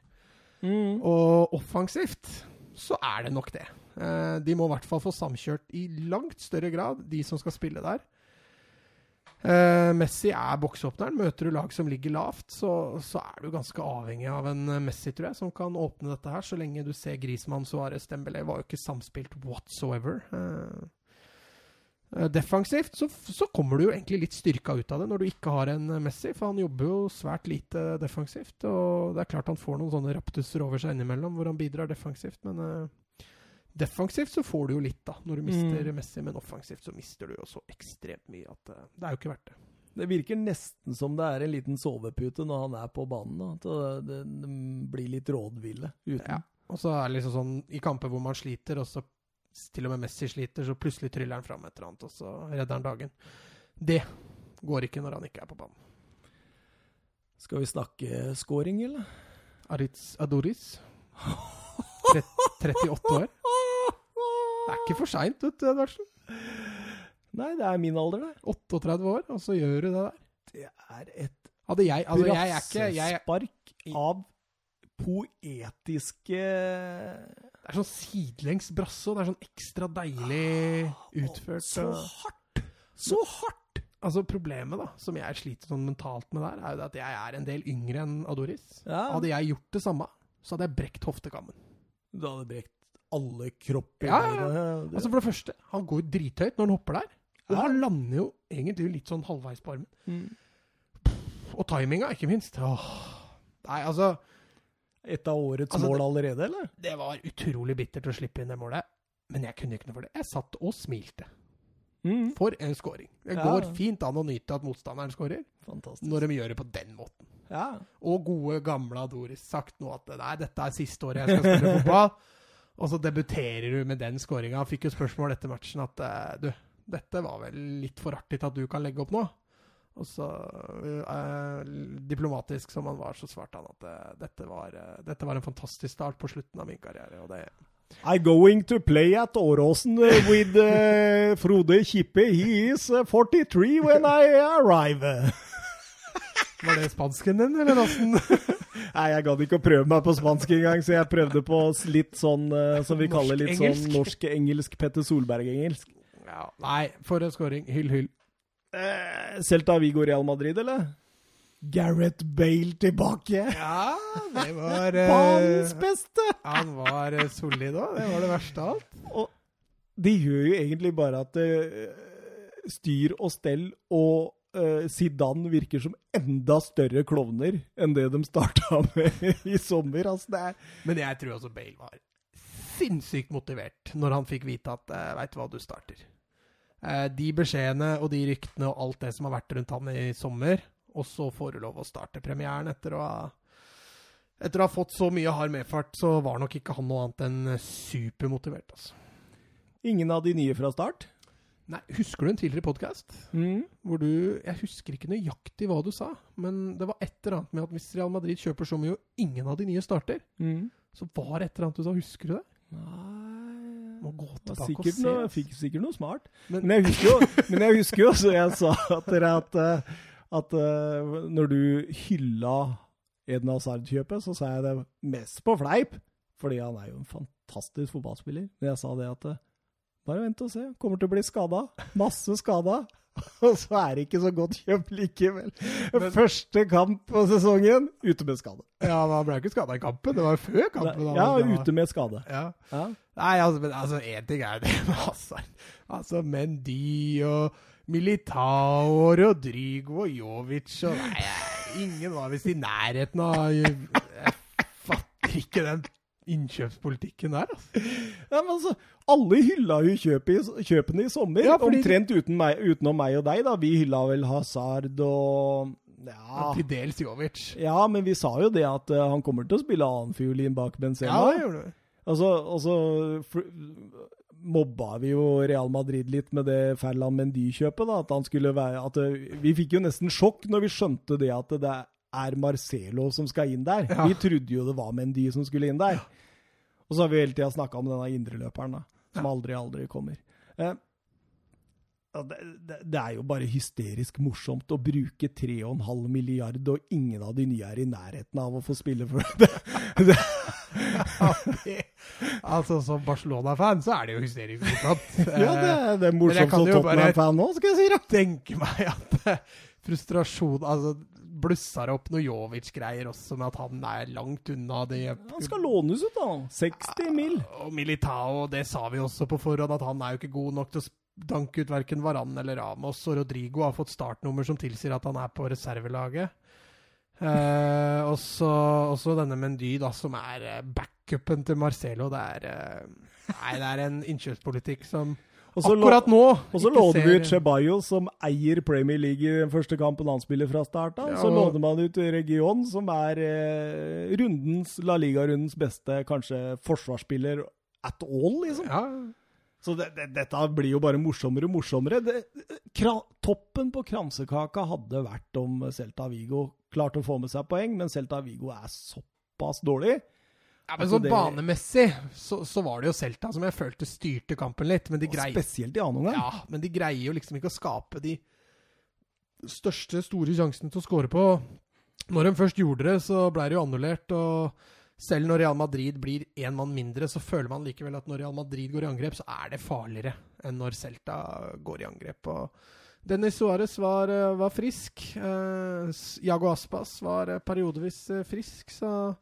Mm. Og offensivt så er det nok det. Eh, de må i hvert fall få samkjørt i langt større grad, de som skal spille der. Eh, Messi er boksåpneren. Møter du lag som ligger lavt, så, så er du ganske avhengig av en eh, Messi, tror jeg, som kan åpne dette her. Så lenge du ser Grismann, Suárez, Dembélé var jo ikke samspilt whatsoever. Eh, defensivt så, så kommer du jo egentlig litt styrka ut av det når du ikke har en eh, Messi, for han jobber jo svært lite defensivt. Og det er klart han får noen sånne raptuser over seg innimellom hvor han bidrar defensivt, men uh, Defensivt så får du jo litt, da, når du mister Mm. Messi, men offensivt så mister du jo så ekstremt mye at uh, det er jo ikke verdt det. Det virker nesten som det er en liten sovepute når han er på banen. Da. At det, det, det blir litt rådville uten. Ja. Og så er det liksom sånn i kamper hvor man sliter, og så til og med Messi sliter, så plutselig tryller han fram et eller annet, og så redder han dagen. Det går ikke når han ikke er på banen. Skal vi snakke scoring, eller? Aritz Adoris, 38 år. Det er ikke for seint, vet du, Edvardsen. Nei, det er min alder, det. 38 år, og så gjør du det der. Det er et Hadde jeg Altså, jeg er ikke jeg, av poetiske Det er sånn sidelengs brasse, og det er sånn ekstra deilig utført. Så hardt! Så hardt! Altså Problemet da, som jeg sliter sånn mentalt med der, er jo det at jeg er en del yngre enn Adoris. Ja. Hadde jeg gjort det samme, så hadde jeg brekt hoftekammen. Du hadde brekt alle kropper. Ja, ja, Altså For det første, han går drithøyt når han hopper der. Og han lander jo egentlig litt sånn halvveis på armen. Mm. Og timinga, ikke minst. Åh. Nei, altså Et av årets Altså, mål allerede, eller? Det var utrolig bittert å slippe inn det målet. Men jeg kunne ikke noe for det. Jeg satt og smilte. Mm. For en scoring. Det Ja. går fint an å nyte at motstanderen scorer, når de gjør det på den måten. Ja. Og gode, gamle Adoris sagt nå at nei, dette er siste året jeg skal spille fotball. Og så debuterer du med den skåringa. Fikk jo spørsmål etter matchen at eh, du, dette var vel litt for artig til at du kan legge opp nå. Og så, eh, diplomatisk som han var, så svarte han at eh, dette, var, eh, dette var en fantastisk start på slutten av min karriere. Og det I'm going to play at Åråsen with uh, Frode Kippe. He is uh, 43 when I arrive. Var det spansken din, eller åssen? Nei, jeg gadd ikke å prøve meg på spansk engang, så jeg prøvde på litt sånn uh, som vi kaller litt sånn Norsk-engelsk. norsk-engelsk Petter Solberg-engelsk. ja, nei, for en scoring. Hyll, hyll. Eh, Celta Vigo Real Madrid, eller? Gareth Bale tilbake. Ja, det var eh, Banens beste! Han var eh, solid òg. Det var det verste av alt. Og de gjør jo egentlig bare at uh, styr og stell og uh, Zidane virker som enda større klovner enn det de starta med i sommer. Altså, det er Men jeg tror også Bale var sinnssykt motivert når han fikk vite at uh, veit du hva, du starter. Eh, de beskjedene og de ryktene og alt det som har vært rundt han i sommer, og så får du lov å starte premieren etter å ha etter å ha fått så mye hard medfart, så var nok ikke han noe annet enn supermotivert. altså. ingen av de nye fra start. Nei, Husker du en tidligere podkast hvor du Jeg husker ikke nøyaktig hva du sa, men det var et eller annet med at hvis Real Madrid kjøper så mye, og ingen av de nye starter, så var det et eller annet du sa. Husker du det? Nei Må gå tilbake og se. noe, fikk sikkert noe smart. Men- Men, jeg husker jo, men jeg husker jo så jeg sa at, dere at, eh, at eh, når du hylla Eden Hazard-kjøpet, så sa jeg det mest på fleip. Fordi han er jo en fantastisk fotballspiller. Men jeg sa det at eh, bare vent og se, kommer til å bli skada. Masse skada. Og så er det ikke så godt kjøpt likevel. Første kamp på sesongen, ute med skade. Ja, men Han ble ikke skada i kampen. Det var jo før kampen. Ja, han ute med skade. Ja. Ja. Nei, altså, men altså, én ting er det med Hazard. Altså, Mendy og Militao og Rodrigo og Jovic og Nei, ingen var visst i nærheten av Jeg fatter ikke den innkjøpspolitikken der, altså. Ja, men altså, alle hylla jo kjøpene i sommer. Ja, fordi- Omtrent uten meg, utenom meg og deg, da. Vi hylla vel Hazard og Ja. Til dels Jovic. ja, men vi sa jo det at uh, han kommer til å spille annen fiolin bak Benzema. Ja, det gjorde du. Og så, og mobba vi jo Real Madrid litt med det Ferland Mendy-kjøpet. da, at han skulle være, at det, Vi fikk jo nesten sjokk når vi skjønte det at det er Marcelo som skal inn der. Ja. Vi trodde jo det var Mendy som skulle inn der. Og så har vi hele tida snakka om denne indreløperen, da, som aldri, aldri kommer. Eh, det, det, det er jo bare hysterisk morsomt å bruke 3,5 milliard, og ingen av de nye er i nærheten av å få spille for det. det det- altså, Som Barcelona-fan så er det jo hysterisk morsomt. Ja, det, er- det er morsomt som Tottenham-fan nå, skal jeg si. da. tenke meg at eh, frustrasjon Altså, blusser opp noe Jovic-greier også, med at han er langt unna det Han skal lånes ut, da. 60 mil. Og Militao, det sa vi også på forhånd, at han er jo ikke god nok til å danke ut verken Varan eller Ramos. Og Rodrigo har fått startnummer som tilsier at han er på reservelaget. Eh, og så denne Mendy, da, som er eh, backupen til Marcelo. Det er eh, Nei, det er en innkjøpspolitikk som også akkurat nå Og så låner vi ut Chebayo, som eier Premier League i den første kampen han spiller fra start av. Ja, Så låner man ut Region, som er eh, rundens, La Liga-rundens beste kanskje forsvarsspiller at all, liksom. Ja, Så det, det, dette blir jo bare morsommere og morsommere. Det, kra, toppen på kransekaka hadde vært om Celta Vigo klarte å få med seg poeng, men Celta Vigo er såpass dårlig. Ja, men Altså, sånn det- banemessig så, så var det jo Celta som jeg følte styrte kampen litt. Men de, greier... Spesielt i annen omgang. ja, men de greier jo liksom ikke å skape de største, store sjansene til å score på. Når de først gjorde det, så ble det jo annullert. og selv når Real Madrid blir én mann mindre, så føler man likevel at når Real Madrid går i angrep, så er det farligere enn når Celta går i angrep. og Dennis Suárez var, eh, var frisk. Jago Aspas var eh, periodevis eh, frisk, så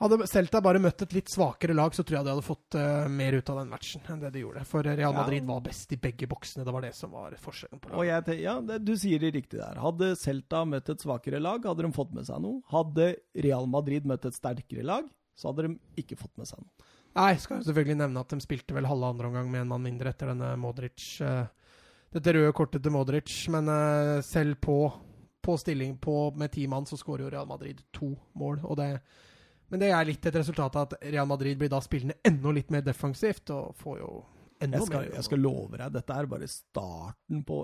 hadde Celta bare møtt et litt svakere lag, så tror jeg de hadde fått uh, mer ut av den matchen enn det de gjorde. For Real Ja. Madrid var best i begge boksene. Det var det som var forskjellen på Og laget. ja, det, Du sier det riktig der. Hadde Celta møtt et svakere lag, hadde de fått med seg noe. Hadde Real Madrid møtt et sterkere lag, så hadde de ikke fått med seg noe. Nei, skal jo selvfølgelig nevne at de spilte vel halve andre omgang med en mann mindre etter denne Modric uh, Dette røde kortet til Modric, men uh, selv på, på stilling på med ti mann, så skårer jo Real Madrid to mål. Og det, men det er litt et resultat av at Real Madrid blir da spillende enda litt mer defensivt, og får jo enda Jeg skal, mer jeg skal love deg, dette er bare starten på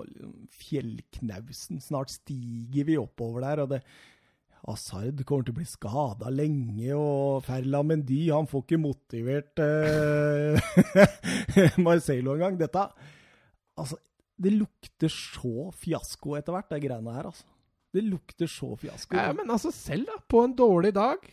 fjellknausen. Snart stiger vi oppover der, og det Asard kommer til å bli skada lenge, og Ferla Mendy han får ikke motivert eh, Marcelo engang. Dette Altså, det lukter så fiasko etter hvert, de greiene her, altså. Det lukter så fiasko. Ja, men altså selv da, på en dårlig dag,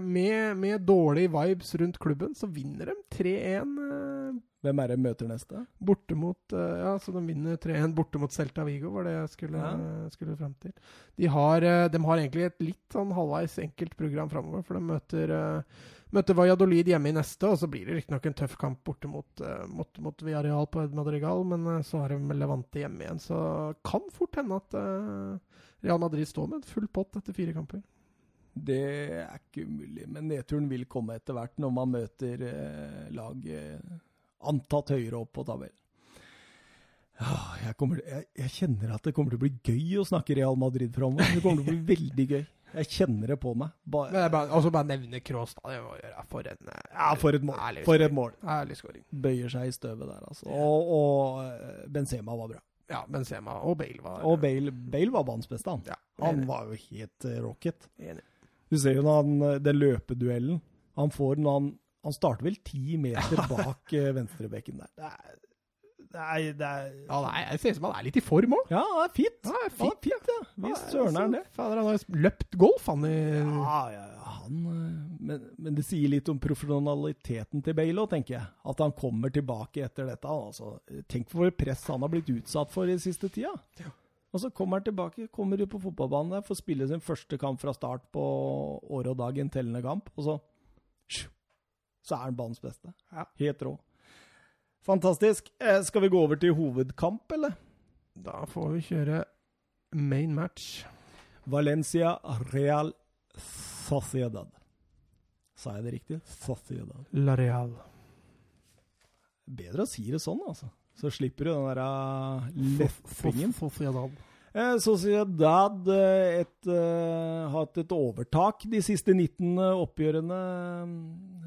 med, med dårlige vibes rundt klubben, så vinner de 3-1 eh, Hvem er det møter neste? borte mot eh, Ja, så de vinner 3-1 borte mot Celta Vigo, var det jeg skulle, Ja. skulle frem til. De har, eh, de har egentlig et litt sånn halvveis enkelt program framover, for de møter, eh, møter Valladolid hjemme i neste, og så blir det riktignok en tøff kamp borte mot, eh, mot, mot Villarreal på Ed Madrigal, men eh, så har de Levante hjemme igjen, så kan fort hende at eh, Real Madrid står med en full pott etter fire kamper. Det er ikke umulig, men nedturen vil komme etter hvert når man møter eh, lag eh, antatt høyere opp på tabellen. Jeg, kommer, jeg, jeg kjenner at det kommer til å bli gøy å snakke Real Madrid framover. Det kommer til å bli veldig gøy. Jeg kjenner det på meg. Men så jeg bare, også bare nevne Kroos, da. Det må gjøre. For en eh, ja, for et mål. ærlig For et mål. Ærlig skåring. Bøyer seg i støvet der, altså. Og, og Benzema var bra. Ja, Benzema og Bale var Og Bale, Bale var banens beste, han. Ja, Han var jo helt rocket. Enig. Du ser jo når eh, den løpeduellen han får når han Han starter vel ti meter bak eh, venstrebekken der. Det er, det er, det er Ja, nei, jeg ser ut som han er litt i form òg. Ja, han er fit. Ja, er fint. fit, ja. Visst søren er han det. Fader, han har løpt golf, han. I, Ja, ja, ja, han eh, men, men det sier litt om profesjonaliteten til Bale òg, tenker jeg. At han kommer tilbake etter dette. Altså, tenk for press han har blitt utsatt for i siste tida. Ja. Og så kommer han tilbake, kommer ut på fotballbanen der, får spille sin første kamp fra start på året og dag, en tellende kamp, og så Så er han banens beste. Ja. Helt rå. Fantastisk. Eh, skal vi gå over til hovedkamp, eller? Da får vi kjøre main match. Valencia Real Sociedad. Sa jeg det riktig? Sociedad. La Real. Bedre å si det sånn, altså. Så slipper du den der uh, leffingen. Sociedad. Eh, Sociedad eh, et, uh, hatt et overtak de siste 19 oppgjørene.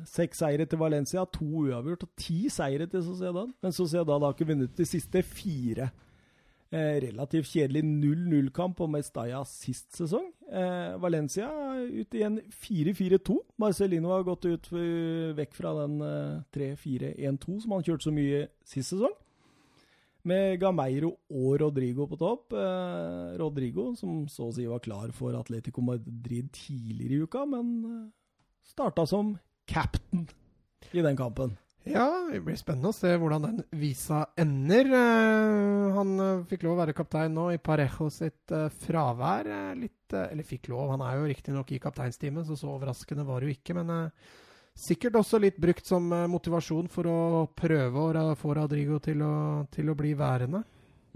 Seks seire til Valencia, to uavgjort og ti seire til Sociedad. Men Sociedad har ikke vunnet de siste fire. Eh, relativt kjedelig 0-0-kamp på Mestalla sist sesong. Eh, Valencia ut i en 4-4-2. Marcelino har gått ut vekk fra den 3-4-1-2 som han kjørte så mye sist sesong med Gameiro og Rodrigo på topp. Eh, Rodrigo, som så å si var klar for Atletico Madrid tidligere i uka, men eh, starta som captain i den kampen. Ja, det blir spennende å se hvordan den visa ender. Uh, han uh, fikk lov å være kaptein nå i Parejo sitt uh, fravær. litt, eller fikk lov, han er jo riktignok i kapteinsteamet, så så overraskende var det jo ikke. Men Sikkert også litt brukt som eh, motivasjon for å prøve å få Radrigo til å, til å bli værende.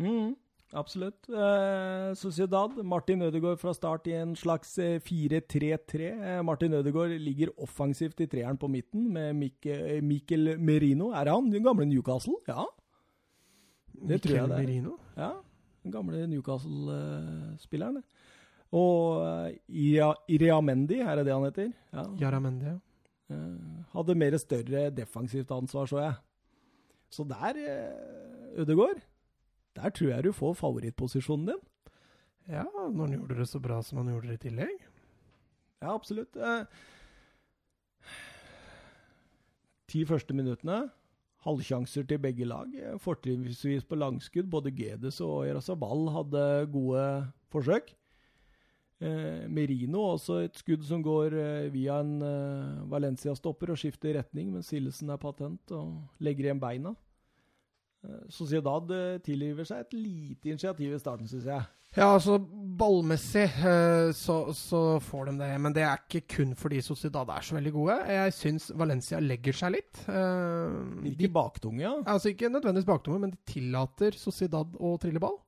Mm, absolutt. Eh, Sociedad, Martin Ødegaard fra start i en slags 4-3-3. Eh, eh, Martin Ødegaard ligger offensivt i treeren på midten med Mikkel, Mikkel Merino. Er det han? Den gamle Newcastle? Ja. Det Mikkel tror jeg det er. Merino? Ja. Den gamle Newcastle-spilleren. Og uh, Iriamendi, er det det han heter? Ja. Jaramendi, ja. Eh, hadde mer større defensivt ansvar, så jeg. Så der, Ødegaard, der tror jeg du får favorittposisjonen din. Ja, når han gjorde det så bra som han gjorde det i tillegg. Ja, absolutt. Eh, ti første minuttene, halvsjanser til begge lag. Fortrinnsvis på langskudd. Både Gedes og Erasabal hadde gode forsøk. Eh, Merino også et skudd som går eh, via en eh, Valencia-stopper og skifter retning, men Sillesen er patent og legger igjen beina. Eh, Sociedad eh, tilgiver seg et lite initiativ i starten, syns jeg. Ja, altså ballmessig eh, så, så, får de det, men det er ikke kun fordi Sociedad er så veldig gode. Jeg syns Valencia legger seg litt. ikke baktunge, ja? Altså Ikke nødvendigvis baktunge, men de tillater Sociedad å trille ball.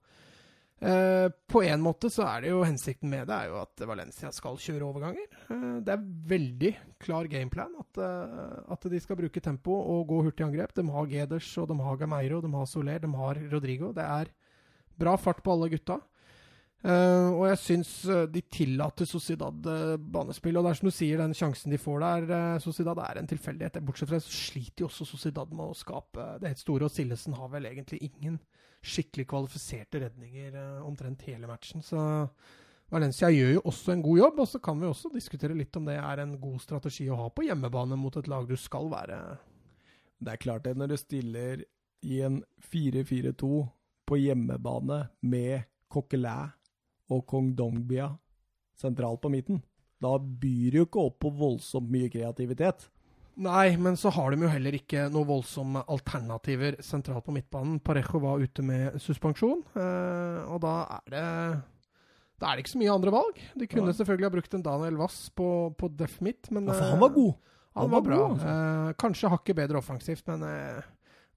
Eh, på en måte så er det jo hensikten med det er jo at Valencia skal kjøre overganger. Uh, det er veldig klar gameplan at, uh, at, de skal bruke tempo og gå hurtig angrep. De har Geders, og de har Gameiro, de har Soler, de har Rodrigo. Det er bra fart på alle gutta. Uh, og jeg syns de tillater Sociedad banespill. Og det er som du sier, den sjansen de får der, Sociedad er en tilfeldighet. Bortsett fra det så sliter jo også Sociedad med å skape det helt store, og Sillesen har vel egentlig ingen skikkelig kvalifiserte redninger eh, omtrent hele matchen. Så Valencia gjør jo også en god jobb, og så kan vi også diskutere litt om det er en god strategi å ha på hjemmebane mot et lag du skal være. Det er klart det, når du stiller i en 4-4-2 på hjemmebane med Coquelin og Kong Dongbia sentralt på midten, da byr det jo ikke opp på voldsomt mye kreativitet. Nei, men så har de jo heller ikke noe voldsomme alternativer sentralt på midtbanen. Parejo var ute med suspensjon, eh, og da er det da er det ikke så mye andre valg. De kunne ja. selvfølgelig ha brukt en Daniel Wass på, på Def Midt, men ja, For han var god. Eh, han, han var, var, bra. God, altså. eh, kanskje hakket bedre offensivt, men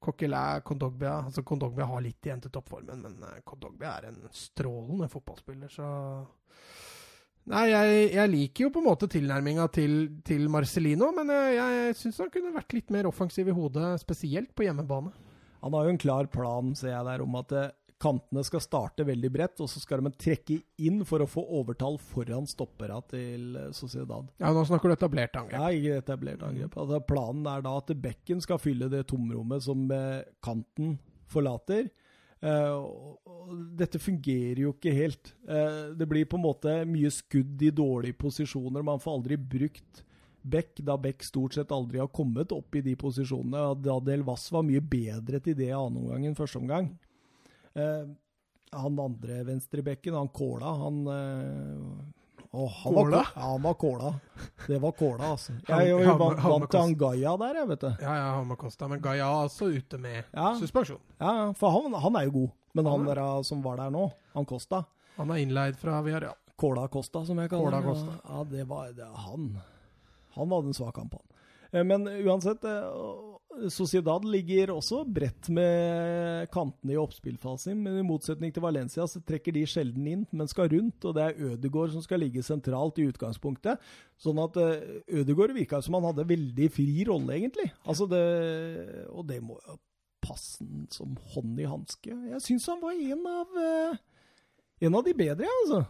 Coquelin, Kondogbia altså Kondogbia har litt igjen til toppformen, men eh, Kondogbia er en strålende fotballspiller, så Nei, jeg, jeg, liker jo på en måte tilnærminga til, til, Marcelino, men jeg, jeg syns han kunne vært litt mer offensiv i hodet, spesielt på hjemmebane. Han har jo en klar plan, ser jeg der, om at eh, kantene skal starte veldig bredt, og så skal de trekke inn for å få overtall foran stoppera til eh, Sociedad. Ja, nå snakker du etablert angrep. Ja, ikke etablert angrep. Altså, planen er da at bekken skal fylle det tomrommet som eh, kanten forlater. Uh, dette fungerer jo ikke helt. Uh, det blir på en måte mye skudd i dårlige posisjoner. Man får aldri brukt Beck, da Beck stort sett aldri har kommet opp i de posisjonene. Da Del Vass var mye bedre til det i annen omgang enn første omgang. Uh, han andre venstrebekken, han Kåla, han og han Kåla? Var, ja, han var Kåla. Det var Kåla, altså. Jeg, er jo vant, til han Gaia der, jeg, vet du. Ja, ja, Hamar Kosta Men Gaia er altså ute med ja. suspensjon. Ja, for han, han, er jo god. Men han der som var der nå, han Kosta Han er innleid fra Villarreal. Kåla Kosta, som jeg kaller ham. Ja, det var det, han. Han hadde en svak kamp, han. Eh, men uansett, eh, Sociedad ligger også bredt med kantene i oppspillfasen. Men i motsetning til Valencia så trekker de sjelden inn, men skal rundt. Og det er Ødegård som skal ligge sentralt i utgangspunktet. Sånn at Ødegaard Ødegård virka som han hadde veldig fri rolle, egentlig. Altså det, og det må jo passe som hånd i hanske. Jeg syns han var en av En av de bedre, altså.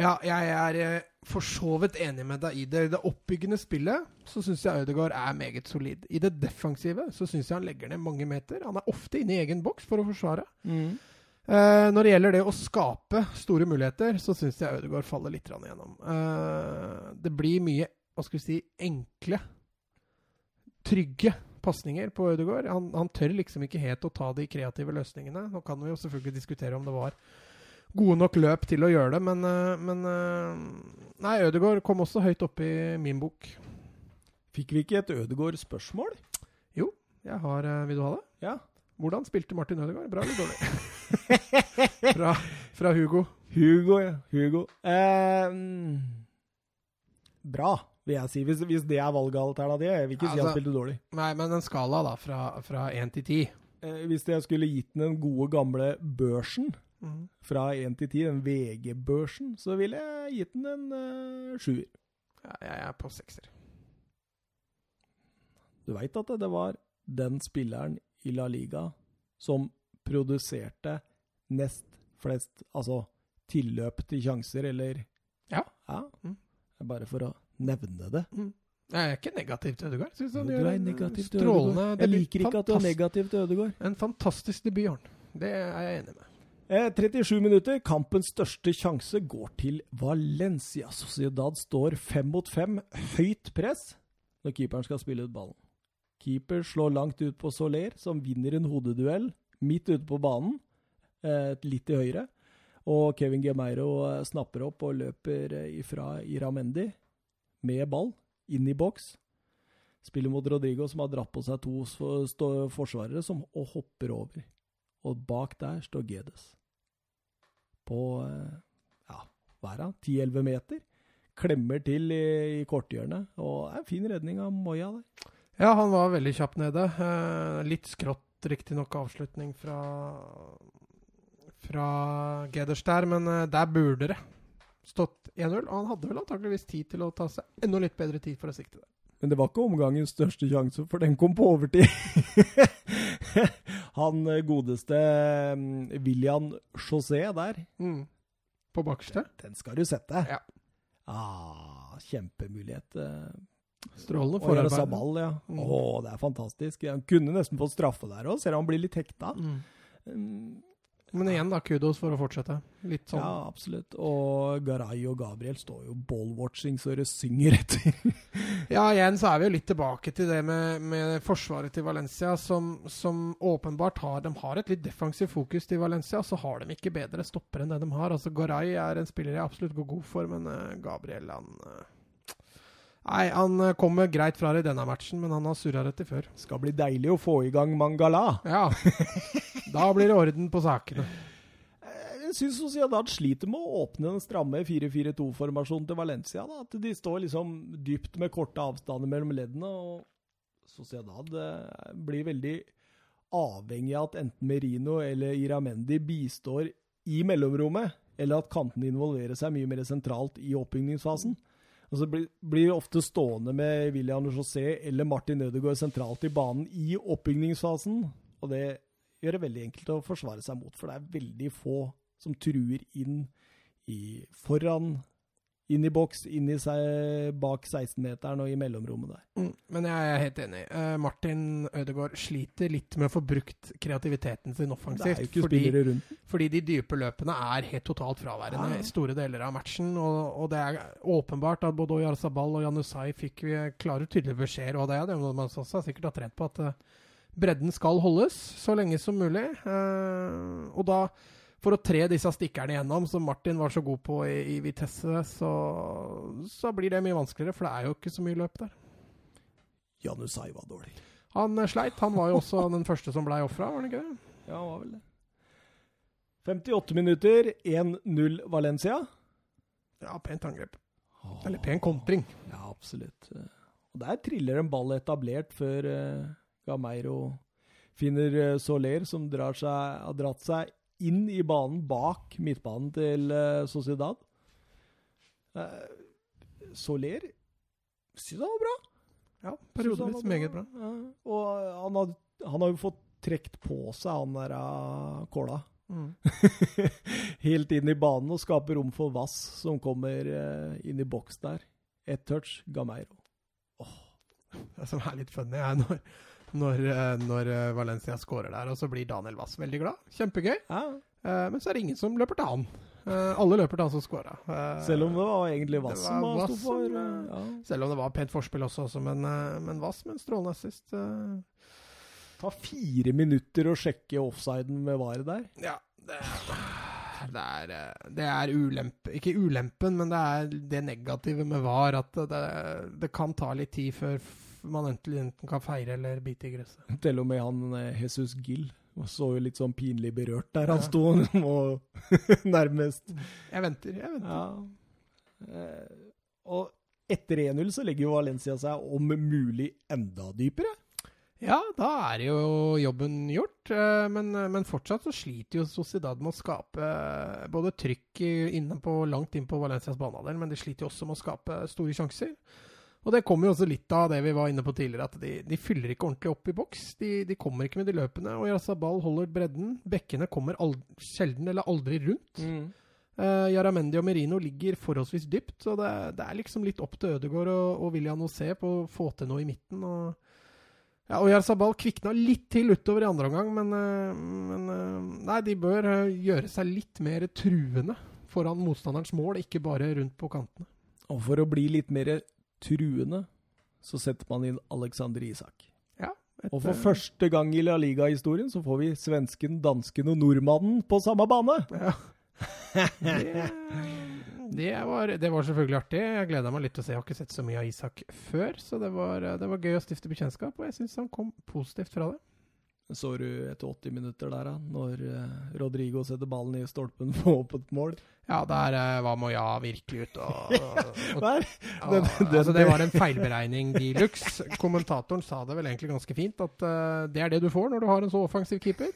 Ja, jeg er eh, for så vidt enig med deg i det. I det oppbyggende spillet så syns jeg Ødegaard er meget solid. I det defensive så syns jeg han legger ned mange meter. Han er ofte inne i egen boks for å forsvare. Eh, når det gjelder det å skape store muligheter, så syns jeg Ødegaard faller litt igjennom. Eh, det blir mye hva skal vi si, enkle, trygge pasninger på Ødegaard. Han, han tør liksom ikke helt å ta de kreative løsningene. Nå kan vi jo selvfølgelig diskutere om det var gode nok løp til å gjøre det, men, eh, men eh, Nei, Ødegaard kom også høyt oppe i min bok. Fikk vi ikke et Ødegaard-spørsmål? Jo, Jeg har, eh, Vil du ha det? Ja. Hvordan spilte Martin Ødegaard? Bra eller dårlig? fra, fra Hugo. Hugo, ja. Hugo. Um, bra, vil jeg si. Hvis, hvis det er valgalternativet. Jeg vil ikke si han Altså- spilte dårlig. Nei, men en skala da, fra én til ti. Eh, hvis jeg skulle gitt den den gode, gamle børsen fra 1 til 10, den VG-børsen, så ville jeg gitt den en uh, sjuer. Ja, jeg er på sekser. Du veit at det var den spilleren i La Liga som produserte nest flest altså tilløp til sjanser, eller Ja. ja. Mm. Bare for å nevne det. Jeg er ikke negativ til Ødegaard. Synes han Du gjør en negativ strålende debut. Jeg liker ikke at du er negativ til Ødegaard. En fantastisk debut, Arn. Det er jeg enig med. Eh, 37 minutter. Kampens største sjanse går til Valencia. Sociedad står fem mot fem. Høyt press når keeperen skal spille ut ballen. Keeper slår langt ut på Soler, som vinner en hodeduell midt ute på banen, eh, litt til høyre. Og Kevin Gemeiro eh, snapper opp og løper eh, ifra Iramendi med ball inn i boks. Spiller mot Rodrigo, som har dratt på seg to forsvarere, som, og hopper over. Og bak der står Gedes. På eh, ja, hva er 10-11 meter. Klemmer til i, i korthjørnet. Og det er en fin redning av Moya der. Ja, han var veldig kjapp nede. Eh, litt skrått, riktignok, avslutning fra fra Geders der, men eh, der burde det stått 1-0. Og han hadde vel antakeligvis tid til å ta seg enda litt bedre tid for å sikte det. Men det var ikke omgangens største sjanse, for den kom på overtid. Han eh, godeste mm, William José der, Mm. På bakerste. den skal du sette. Ja. Ah, kjempemulighet. eh. Strålende forarbeid. Sabal, ja. Mm. Å, det er fantastisk. Han kunne nesten fått straffe der òg, ser han blir litt hekta. Mm. Men igjen, da, kudos for å fortsette. Litt sånn. Ja, absolutt. Og Garay og Gabriel står jo ball-watching så det synger etter. Ja, igjen så er vi jo litt tilbake til det med, med forsvaret til Valencia, som, som åpenbart har De har et litt defensivt fokus til Valencia, så har de ikke bedre stoppere enn det de har. Altså, Garay er en spiller jeg absolutt går god for, men uh, Gabriel, han eh, Nei, han eh, kommer greit fra det i denne matchen, men han har surra etter før. Skal bli deilig å få i gang Mangala. Ja. Da blir det orden på sakene. Jeg syns Sociedad sliter med å åpne den stramme 4-4-2-formasjonen til Valencia. Da. At de står liksom dypt med korte avstander mellom leddene. og Sociedad eh, blir veldig avhengig av at enten Merino eller Iramendi bistår i mellomrommet, eller at kantene involverer seg mye mer sentralt i oppbygningsfasen. Og så blir, blir ofte stående med William José eller Martin Ødegaard sentralt i banen i oppbygningsfasen. Og det gjør det veldig enkelt å forsvare seg mot, for det er veldig få som truer inn i foran, inn i boks, inn i seg bak 16-meteren og i mellomrommet der. Mm, men jeg er helt enig. Uh, Martin Ødegaard sliter litt med å få brukt kreativiteten sin offensivt. fordi. Fordi de dype løpene er helt totalt fraværende i store deler av matchen. Og, og det er åpenbart at både Oyarzabal og Janusai fikk vi klare tydelige beskjeder, og det er det man også sikkert har trent på, at uh, bredden skal holdes så lenge som mulig. Uh, og da, for å tre disse stikkerne igjennom, som Martin var så god på i, i Vitesse, så, så blir det mye vanskeligere, for det er jo ikke så mye løp der. Janusai var dårlig. Han eh, sleit. Han var jo også den første som blei ofra, var han ikke det? Ja, han var vel det. 58 minutter, 1-0 Valencia. Ja, pent angrep. Eller pen kontring. Ja, absolutt. Og Der triller en ball etablert før uh, Gameiro finner uh, Soler, som drar seg, har dratt seg inn i banen bak midtbanen til eh, Sociedad. Eh, Soler syns han var bra. Ja, periodevis meget bra. Ja. Og han har, han har jo fått trukket på seg han der uh, kåla. Mm. Helt inn i banen og skaper rom for Vass, som kommer eh, inn i boks der. Ett touch, Gameiro. Det som er litt funny, er når, når, eh, når eh, Valencia scorer der, og så blir Daniel Wass veldig glad. Kjempegøy. Ja, Eh, men så er det ingen som løper til han. Alle løper til han som scora. selv om det var egentlig Vass som sto for ja. Selv om det var pent forspill også, også men, eh, men Wass med en strålende assist. Ta fire minutter å sjekke offsiden med VAR der. Ja, det, det er Det er ulempe Ikke ulempen, men det er det negative med VAR. At det, det kan ta litt tid før man enten, kan feire eller bite i gresset. Til og med han eh, Jesus Gill så jo litt sånn pinlig berørt der han Ja. sto og nærmest Jeg venter, jeg venter. Ja. Eh, og etter 1-0 så legger jo Valencia seg om mulig enda dypere. Ja, da er jo jobben gjort. eh, Men, men fortsatt så sliter jo Sociedad med å skape både trykk på, langt inn på Valencias banehalvdel, men de sliter jo også med å skape store sjanser. Og det kommer jo også litt av det vi var inne på tidligere, at de, de fyller ikke ordentlig opp i boks. De, de kommer ikke med de løpene. Og Yarzabal holder bredden. Bekkene kommer aldri, sjelden eller aldri rundt. Uh, Jaramendi og Merino ligger forholdsvis dypt, så det, det er liksom litt opp til Ødegaard og, og William José på å få til noe i midten. og ja, og Jarzabal kvikna litt til utover i andre omgang, men, eh, men eh, Nei, de bør eh, gjøre seg litt mer truende foran motstanderens mål, ikke bare rundt på kantene. Og for å bli litt mer truende, så setter man inn Alexander Isak. Et, Og for eh, første gang i La Liga-historien så får vi svensken, dansken og nordmannen på samme bane. Ja. Det, det, var, det var selvfølgelig artig. Jeg gleda meg litt til å se. Jeg har ikke sett så mye av Isak før, så det var, det var gøy å stifte bekjentskap, og jeg syns han kom positivt fra det. Så du etter 80 minutter der, da, når eh, Rodrigo setter ballen i stolpen på åpent mål? Ja, der eh, var Moya virkelig ute og, og og, den- altså det var en feilberegning de luxe. Kommentatoren sa det vel egentlig ganske fint, at uh, det er det du får når du har en så offensiv keeper.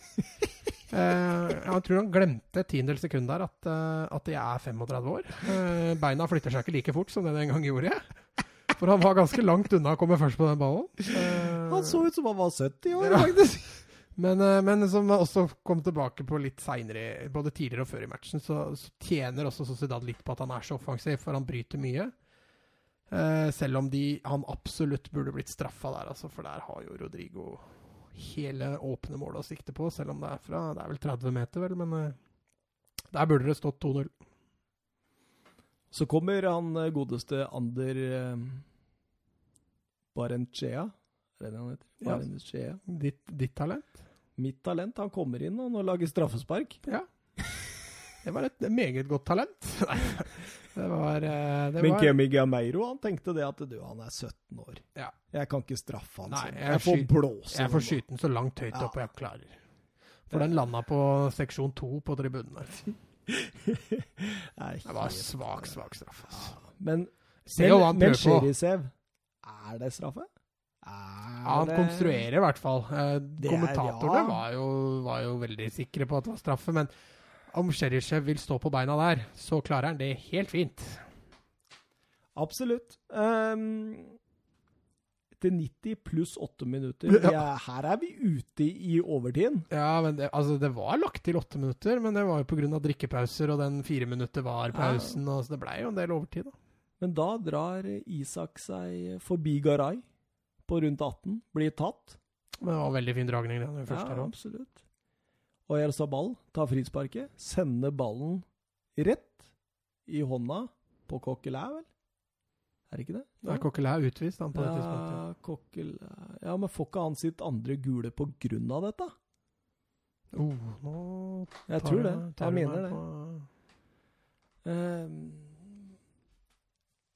Uh, jeg tror han glemte et tiendedels sekund der at, uh, at jeg er 35 år. Uh, beina flytter seg ikke like fort som det den gang gjorde. jeg. For han var ganske langt unna å komme først på den ballen. Han så ut som han var 70 år, Ja. faktisk. Men, eh, men som også kom tilbake på litt seinere, både tidligere og før i matchen, så, så tjener også Sociedad litt på at han er så offensiv, for han bryter mye. Eh, selv om de, han absolutt burde blitt straffa der, altså, for der har jo Rodrigo hele åpne målet å sikte på, selv om det er fra Det er vel 30 meter, vel, men eh, der burde det stått 2-0. Så kommer han eh, godeste Ander eh, Barenchea. Er det han heter? Ja. Ditt, ditt talent? Mitt talent. Han kommer inn og nå lager straffespark. Ja. Det var et meget godt talent. det var, eh, det Men Kemi Gameiro han tenkte det at du, han er 17 år. Ja. Jeg kan ikke straffe han Nei, sånn. jeg Jeg får blåse Jeg får skyte den så langt høyt Ja. opp jeg klarer. For den landa på seksjon to på tribunen der. Det var svak, svak straff. Altså. Men, men, men. Cherisev, er det straffe? Ja, han det- konstruerer i hvert fall. Eh, kommentatorene er- ja. var, jo, var jo veldig sikre på at det var straffe, men om Cheryshev vil stå på beina der, så klarer han det helt fint. Absolutt. Um, etter 90 pluss 8 minutter. Ja. Ja, her er vi ute i overtiden. Ja, men det, altså, det var lagt til 8 minutter, men det var jo pga. drikkepauser og den fire minutter var-pausen, og så det blei jo en del overtid, da. Men da drar Isak seg forbi Garay på rundt 18. Blir tatt. Men det var veldig fin dragning, den den første ja, absolutt. Og Yersabal tar frisparket, sender ballen rett i hånda på Coquelin, vel? Er det ikke det? Ja. Coquelin er utvist han på det Ja, tidspunktet. Coquelin Ja, men får ikke han sitt andre gule på grunn av dette? Oh, nå Jeg tror det. tar Jeg mener det. på- Ehm,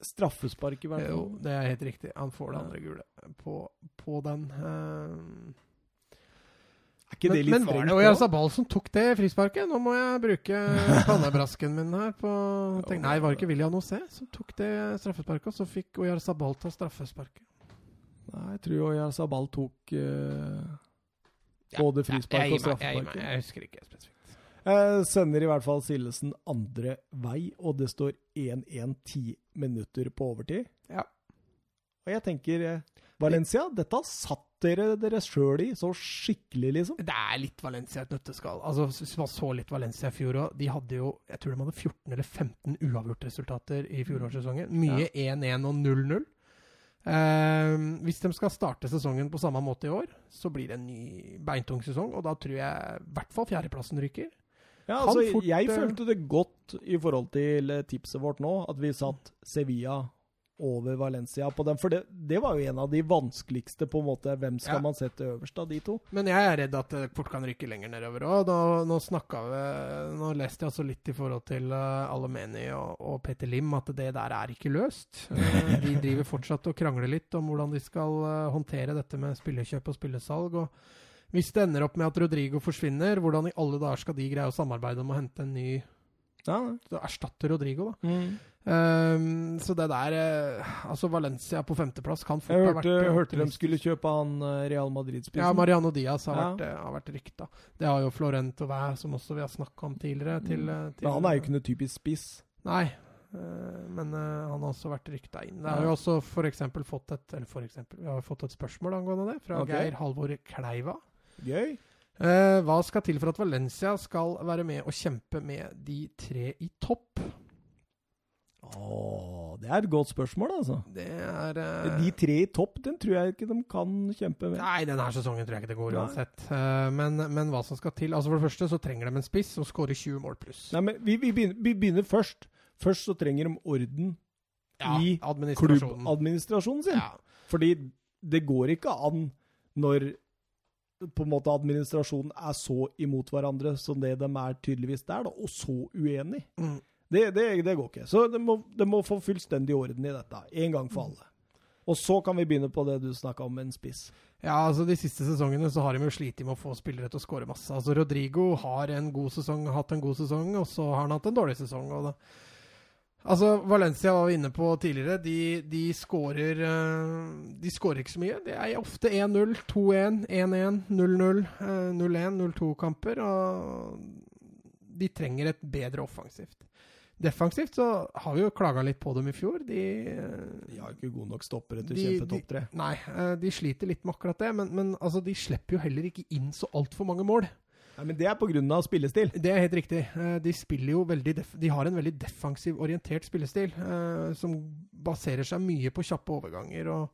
straffespark, i hvert fall. Jo, det er helt riktig. Han får det Ja. andre gule på, på den. eh. Er ikke men, det litt men strengt? det da? Som tok det frisparket? Nå må jeg bruke pannebrasken min her på tenk, Nei, var det ikke William Osé som tok det straffesparket? Og så fikk Oyarzabal ta straffesparket. Nei, jeg tror Oyarzabal tok uh, Ja, både Ja, frispark jeg og gir Jeg, jeg, jeg husker ikke spesifikt. Eh, sender i hvert fall Sildesen andre vei, og det står 1-1 ti minutter på overtid. Ja. Og jeg tenker eh, Valencia, dette satt dere dere sjøl i så skikkelig, liksom. Det er litt Valencia et nøtteskall. Altså, Hvis man så litt Valencia i fjor òg De hadde jo jeg tror de hadde 14 eller 15 uavgjort-resultater i fjorårssesongen. Mye 1-1 og 0-0. Eh, hvis de skal starte sesongen på samme måte i år, så blir det en ny beintung sesong. Og da tror jeg i hvert fall fjerdeplassen ryker. Ja, altså, fort, jeg eh, følte det godt i forhold til eh, tipset vårt nå, at vi satt Sevilla over Valencia på den. For det, det var jo en av de vanskeligste, på en måte. Hvem skal Ja. man sette øverst av de to? Men jeg er redd at det fort kan rykke lenger nedover òg. Nå, nå snakka vi Nå leste jeg også litt i forhold til uh, Alemeni og, og Peter Lim, at det der er ikke løst. Uh, de driver fortsatt og krangler litt om hvordan de skal uh, håndtere dette med spillekjøp og spillesalg. og hvis det ender opp med at Rodrigo forsvinner, hvordan i alle dager skal de greie å samarbeide om å hente en ny Ja, erstatte Rodrigo, da? mm. Um, så det der eh, Altså, Valencia på femteplass kan fort hørte, ha vært Jeg hørte de skulle kjøpe han eh, Real Madrid-spissen. Ja, Mariano Diaz har Ja. vært, eh, har vært rykta. Det har jo Florent og Væ, som også vi har snakka om tidligere. Til, mm. til, Men han er jo ikke noe typisk spiss. Nei, men uh, han har også vært rykta inn. Det har jo også for fått et Eller for eksempel, vi har fått et spørsmål angående det, fra okay. Geir Halvor Kleiva. Gøy. Eh, hva skal til for at Valencia skal være med og kjempe med de tre i topp? Åh, det er et godt spørsmål, altså. Det er eh, De tre i topp, den tror jeg ikke de kan kjempe med. Nei, denne sesongen tror jeg ikke det går Nei. uansett. Eh, men, men hva som skal til Altså For det første så trenger de en spiss som skårer 20 mål pluss. Nei, men vi, vi, begynner, vi begynner først. Først så trenger de orden i administrasjonen. klubbadministrasjonen sin. Ja. Fordi det går ikke an når på en måte administrasjonen er så imot hverandre som det de er tydeligvis der, da, og så uenig. Mm. Det, det, det går ikke. Så det må, de må få fullstendig orden i dette, en gang for alle. Og så kan vi begynne på det du snakka om, en spiss. ja, altså De siste sesongene så har de jo slitt med å få spillere til å skåre masse. Altså Rodrigo har en god sesong, hatt en god sesong, og så har han hatt en dårlig sesong. og det Altså, Valencia var vi inne på tidligere. De, de skårer eh, De skårer ikke så mye. Det er ofte 1-0, 2-1, 1-1, 0-0, eh, 0-1, 0-2-kamper. Og de trenger et bedre offensivt. Defensivt så har vi jo klaga litt på dem i fjor. De, eh, De har ikke gode nok stoppere til å kjempe topp tre. Nei, eh, de sliter litt med akkurat det. Men, men altså, de slipper jo heller ikke inn så altfor mange mål. Nei, men det er pga. spillestil. Det er helt riktig. Eh, De spiller jo veldig De har en veldig defensiv orientert spillestil, eh, som baserer seg mye på kjappe overganger og,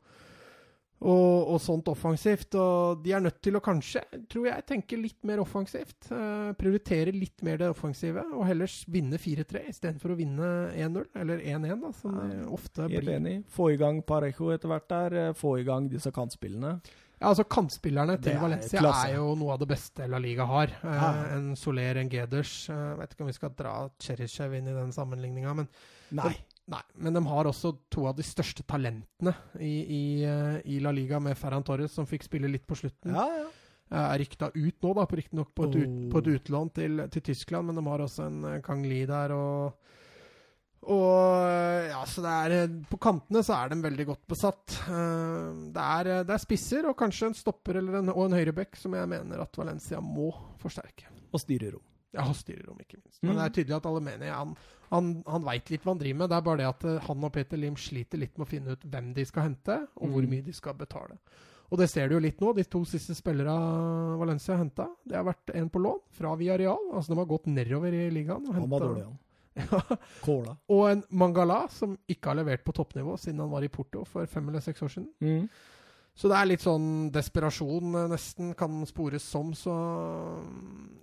og, og sånt offensivt. Og de er nødt til å kanskje, tror jeg, tenke litt mer offensivt. Eh, prioritere litt mer det offensive, og heller vinne 4-3 istedenfor å vinne 1-0, eller 1-1, da, som det ofte Helt blir. enig. Få i gang Parejo etter hvert der. eh, Få i gang disse kantspillene. Ja, altså Kantspillerne til er Valencia klasse. er jo noe av det beste La Liga har. Eh, En Soler, en Geders. Eh, vet ikke om vi skal dra Cherishev inn i den sammenligninga, men Nei. Nei, men de har også to av de største talentene i, i, eh, i La Liga, med Ferran Torres, som fikk spille litt på slutten. Ja, ja. Eh, Er rykta ut nå, da, på riktignok på, et ut, Oh. på et utlån til, til Tyskland, men de har også en eh, Kang Li der, og og ja, så det er eh, På kantene så er de veldig godt besatt. Eh, Det er, eh, det er spisser og kanskje en stopper eller en, og en høyrebekk som jeg mener at Valencia må forsterke. Og styrerom. Ja, og styrerom, ikke minst. Men Mm. det er tydelig at Alemeni han, han, han veit litt hva han driver med. Det er bare det at han og Peter Lim sliter litt med å finne ut hvem de skal hente, og hvor Mm. mye de skal betale. Og det ser du jo litt nå. De to siste spillerne Valencia har henta, det har vært en på lån fra Villarreal. Altså de har gått nedover i ligaen. og Han var dårlig, han. Kåla. Og en Mangala som ikke har levert på toppnivå siden han var i Porto for fem eller seks år siden. Mm. Så det er litt sånn desperasjon eh, nesten kan spores som, så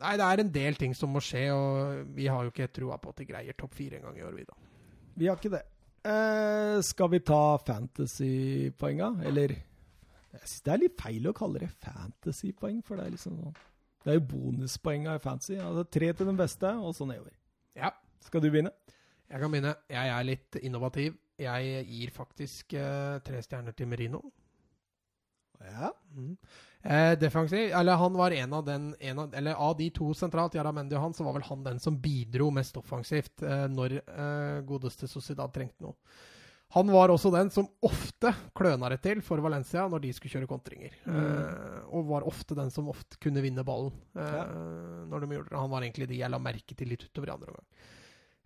Nei, det er en del ting som må skje, og vi har jo ikke trua på at de greier topp fire en gang i år, vi da. Vi har ikke det. Eh, skal vi ta fantasypoenga, eller Jeg synes det er litt feil å kalle det fantasypoeng, for det er liksom sånn Det er jo bonuspoenga i fantasy. Altså tre til den beste, og så nedover. Ja, Skal du begynne? jeg kan begynne. Jeg er litt innovativ. Jeg gir faktisk eh, tre stjerner til Merino. Ja. Mm. Eh, defensiv Eller han var en av den en av, Eller av de to sentralt, Jaramendi og han, så var vel han den som bidro mest offensivt eh, når eh, godeste Sociedad trengte noe. Han var også den som ofte kløna det til for Valencia når de skulle kjøre kontringer. Eh, og var ofte den som ofte kunne vinne ballen eh, Ja. når de gjorde det. Han var egentlig de jeg la merke til litt utover i andre omgang.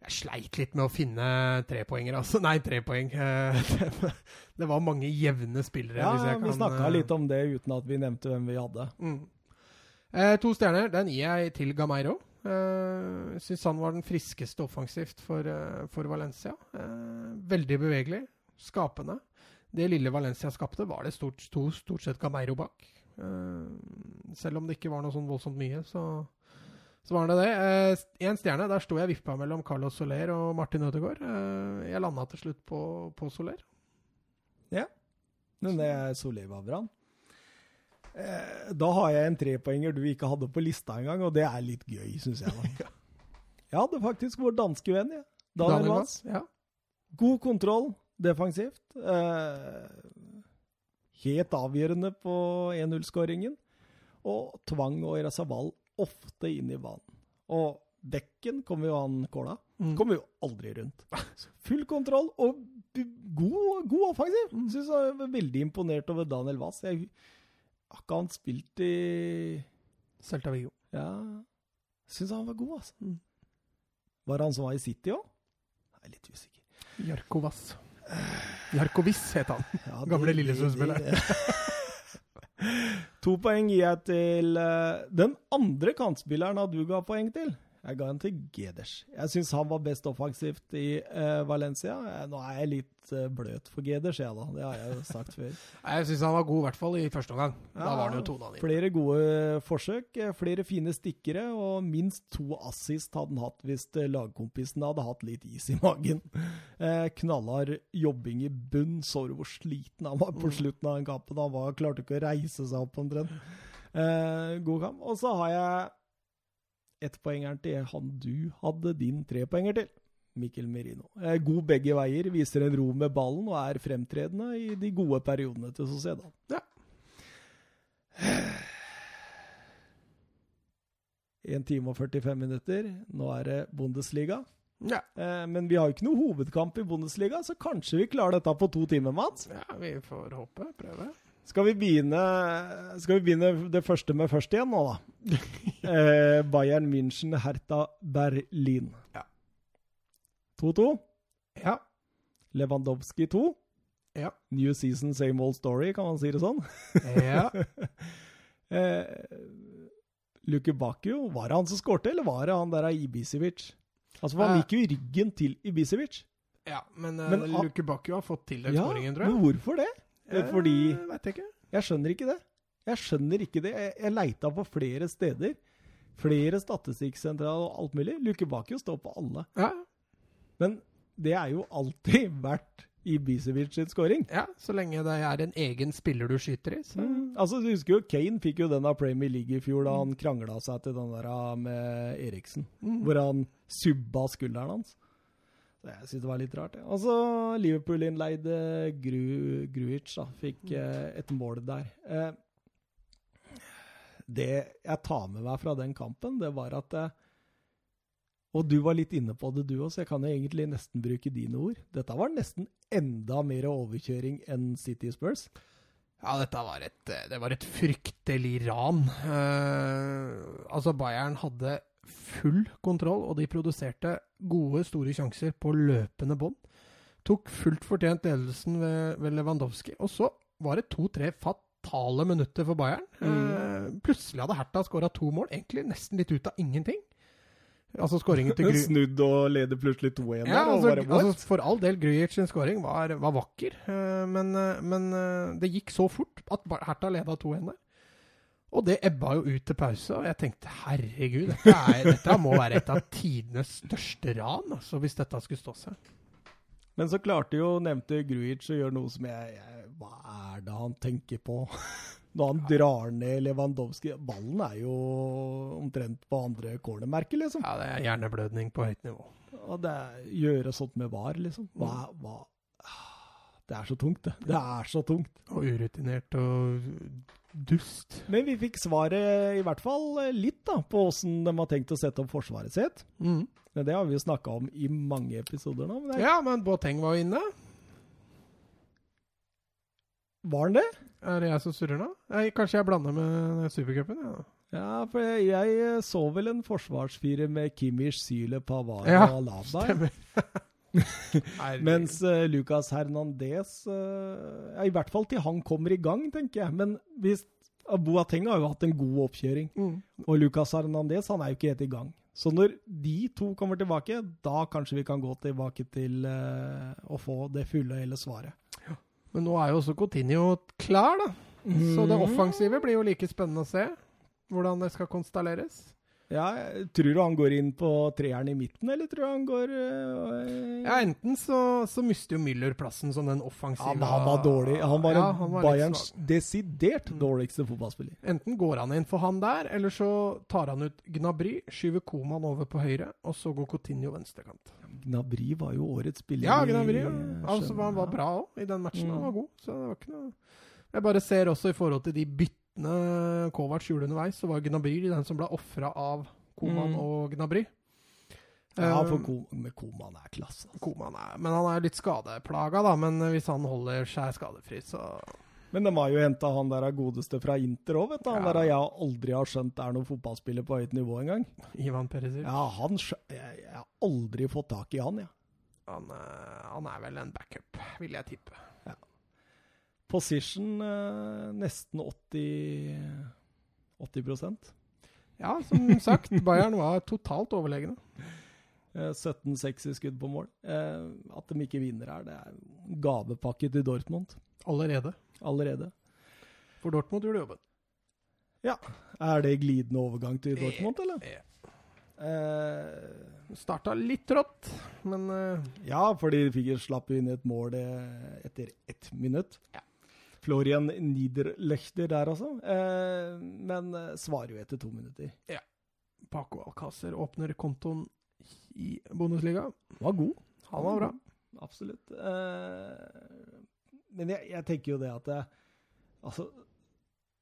Jeg sleit litt med å finne trepoenger, altså. Nei, tre poeng. Eh, det var mange jevne spillere. Ja, hvis jeg vi snakka eh, litt om det uten at vi nevnte hvem vi hadde. Mm. Eh, to stjerner. Den gir jeg til Gameiro. Uh, Syns han var den friskeste offensivt for, eh, for Valencia. Eh, veldig bevegelig, skapende. Det lille Valencia skapte, var det stort, stort, stort sett Gameiro bak. Eh, selv om det ikke var noe sånn voldsomt mye, så, så var det det. Én stjerne. Der sto jeg vippa mellom Carlos Soler og Martin Ødegaard. Eh, jeg landa til slutt på, på Soler. Men det er Soler var bra. Eh, da har jeg en trepoenger du ikke hadde på lista engang, og det er litt gøy, syns jeg. da. Jeg hadde faktisk vår danske venn, ja. Daniel Daniel. Wass, Ja. God kontroll defensivt. Eh, helt avgjørende på 1-0-skåringen. Og tvang og Erasaval ofte inn i banen. Og Bekken kommer jo han kåla. Mm. Kommer jo aldri rundt. Full kontroll og god, god offensiv. Mm. Syns jeg var veldig imponert over Daniel Wass. Jeg har ikke han spilt i Celta Vigo. Ja Syns han var god, altså. Mm. Var det han som var i City òg? Jeg er litt usikker. Jarko Wass. Jarko Wiss het han. Ja, Gamle Lillesund-spiller. To poeng gir jeg til eh, den andre kantspilleren du ga poeng til. Jeg ga den til Geders. Jeg syns han var best offensivt i uh, Valencia. Eh, nå er jeg litt uh, bløt for Geders, jeg, da. Det har jeg jo sagt før. Jeg syns han var god, i hvert fall i første omgang. Da Ja, var det jo tona di. Flere gode forsøk, flere fine stikkere, og minst to assist hadde han hatt hvis lagkompisen hadde hatt litt is i magen. Uh, knallhard jobbing i bunn. Så du hvor sliten han var på Mm. slutten av den kampen? Han var, klarte ikke å reise seg opp omtrent. God kamp. Og så har jeg ettpoengeren til han du hadde din trepoenger til. Mikkel Merino. Eh, god begge veier, viser en ro med ballen og er fremtredende i de gode periodene til Sociedad. Ja. En time og 45 minutter. Nå er det Bundesliga. Ja. Eh, men vi har jo ikke noe hovedkamp i Bundesliga, så kanskje vi klarer dette på to timer, Mats? ja, vi får håpe. Prøve. Skal vi begynne, skal vi begynne det første med først igjen nå, da? eh, Bayern München, Hertha Berlin. Ja. 2-2. Ja. Lewandowski 2. Ja. New season, same old story, kan man si det sånn? Ja. eh, Luke Bakio, var det han som skårte, eller var det han der av Ibisevic? Altså, for Han Eh. gikk jo i ryggen til Ibisevic. ja men, uh, Men Luke Bakio har fått til den Ja, skåringen, tror men hvorfor det? Eh, Fordi jeg ikke. Jeg skjønner ikke det. Jeg skjønner ikke det. Jeg, jeg leita på flere steder. Flere statistikksentraler og alt mulig. Luke Bakio står på alle. Ja. Men det er jo alltid vært Ibisevic sin scoring. ja, så lenge det er en egen spiller du skyter i, så Mm. Altså, du husker jo Kane fikk jo den av Premier League i fjor da han krangla seg til den der ah, med Eriksen. Mm. Hvor han subba skulderen hans. Så jeg syns det var litt rart. Ja. så Liverpool-innleide Gru, Gruic da, fikk eh, et mål der. Eh, det jeg tar med meg fra den kampen, det var at eh, Og du var litt inne på det, du også, jeg kan jo egentlig nesten bruke dine ord. Dette var nesten enda mer overkjøring enn City Spurs. Ja, dette var et, det var et fryktelig ran. Uh, altså, Bayern hadde full kontroll, og de produserte gode, store sjanser på løpende bånd. Tok fullt fortjent ledelsen ved, ved Lewandowski. Og så var det to-tre fatale minutter for Bayern. Mm. plutselig hadde Hertha skåra to mål, egentlig nesten litt ut av ingenting. Altså skåringen til Gry... Snudd og leder plutselig 2-1 Ja, der. altså, what? altså For all del, Grujic sin scoring var, var vakker, eh, men, eh, men eh, det gikk så fort at Hertha leda 2-1 der. Og det ebba jo ut til pause, og jeg tenkte herregud, dette, er, dette må være et av tidenes største ran, altså, hvis dette skulle stå seg. Men så klarte jo nevnte Grujic å gjøre noe som jeg, jeg Hva er det han tenker på? Når han drar ned Lewandowski Ballen er jo omtrent på andre cornermerket, liksom. Ja, det er hjerneblødning på høyt nivå. Og det gjøre sånt med VAR, liksom. Hva, hva Det er så tungt, det. Det er så tungt. Og urutinert og dust. Men vi fikk svaret, i hvert fall litt, da, på åssen de har tenkt å sette opp forsvaret sitt. Mm. Men det har vi jo snakka om i mange episoder nå. Men er Ja, men Boateng var jo inne. Var han det? Er det jeg som surrer nå? Nei, kanskje jeg blander med Supercupen? Ja. Ja, for jeg, jeg eh, så vel en forsvarsfire med Kimmich, Syle, Pavard Ja, og Alaba. Stemmer. Mens uh, Lucas Hernandez uh, ja, I hvert fall til han kommer i gang, tenker jeg. Men hvis Boateng har jo hatt en god oppkjøring. mm. Og Lucas Hernandez han er jo ikke helt i gang. Så når de to kommer tilbake, da kanskje vi kan gå tilbake til uh, å få det fulle og hele svaret. Men nå er jo også Coutinho klar, da. Så det offensive blir jo like spennende å se. Hvordan det skal konstalleres. Ja, Tror du han går inn på treeren i midten, eller tror du han går øh, Ja, Enten så, så mister jo Müller plassen som den offensive Ja, men han var dårlig. Han var, Ja, han var Bayerns desidert Mm. dårligste fotballspiller. Enten går han inn for han der, eller så tar han ut Gnabry, skyver Koman over på høyre, og så går Coutinho venstrekant. Gnabry var jo årets spiller. Ja, Gnabry. Ja. Altså, han var bra òg i den matchen. Mm. Han var god. Så det var ikke noe Jeg bare ser også i forhold til de byttene Kovac gjorde underveis, så var Gnabry den som ble ofra av Koman Mm. og Gnabry. Ja, for Ko Koman er klasse. altså. Koman er Men han er litt skadeplaga, da. Men hvis han holder seg skadefri, så Men de har jo henta han der godeste fra Inter òg, vet du. Han Ja. der jeg aldri har skjønt er noen fotballspiller på høyt nivå engang. Ivan Perisic Ja, han jeg, jeg har aldri fått tak i han, jeg. Ja. han, eh, han er vel en backup, vil jeg tippe. Position eh, nesten 80 80% Ja, som sagt, Bayern var totalt overlegne. Eh, 17-6 i skudd på mål. Eh, at de ikke vinner her, det er en gavepakke til Dortmund Allerede. allerede. For Dortmund gjorde jobben. Er det glidende overgang til Eh, Dortmund, eller? eh. Eh, Starta litt trått, men eh, ja, fordi de fikk slapp inn et mål eh, etter ett minutt. Ja. Florian Niederlöchter der, altså. Eh, men eh, svarer jo etter to minutter. Ja. Paco Alcácer åpner kontoen i Bundesliga. Var god. Han var bra. Absolutt. Eh, men jeg, jeg tenker jo det at altså,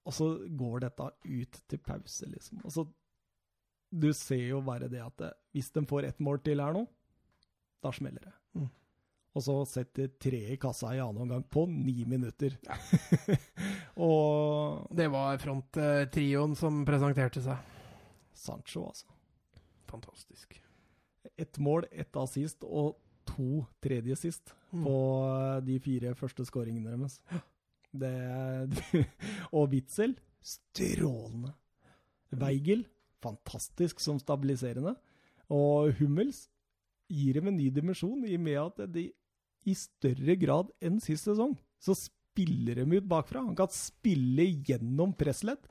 Og så går dette ut til pause, liksom. Altså, du ser jo bare det at det, hvis de får ett mål til her nå, da smeller det. Mm. Og så setter tre i kassa i annen omgang på ni minutter. og Det var fronttrioen som presenterte seg. Sancho, altså. Fantastisk. Ett mål, ett assist og to tredje sist. Mm. på eh, de fire første skåringene deres. Det, og Witzel strålende. Weigel fantastisk som stabiliserende. Og Hummels gir dem en ny dimensjon i og med at de i større grad enn sist sesong så spiller de ut bakfra. Han kan spille gjennom pressledd.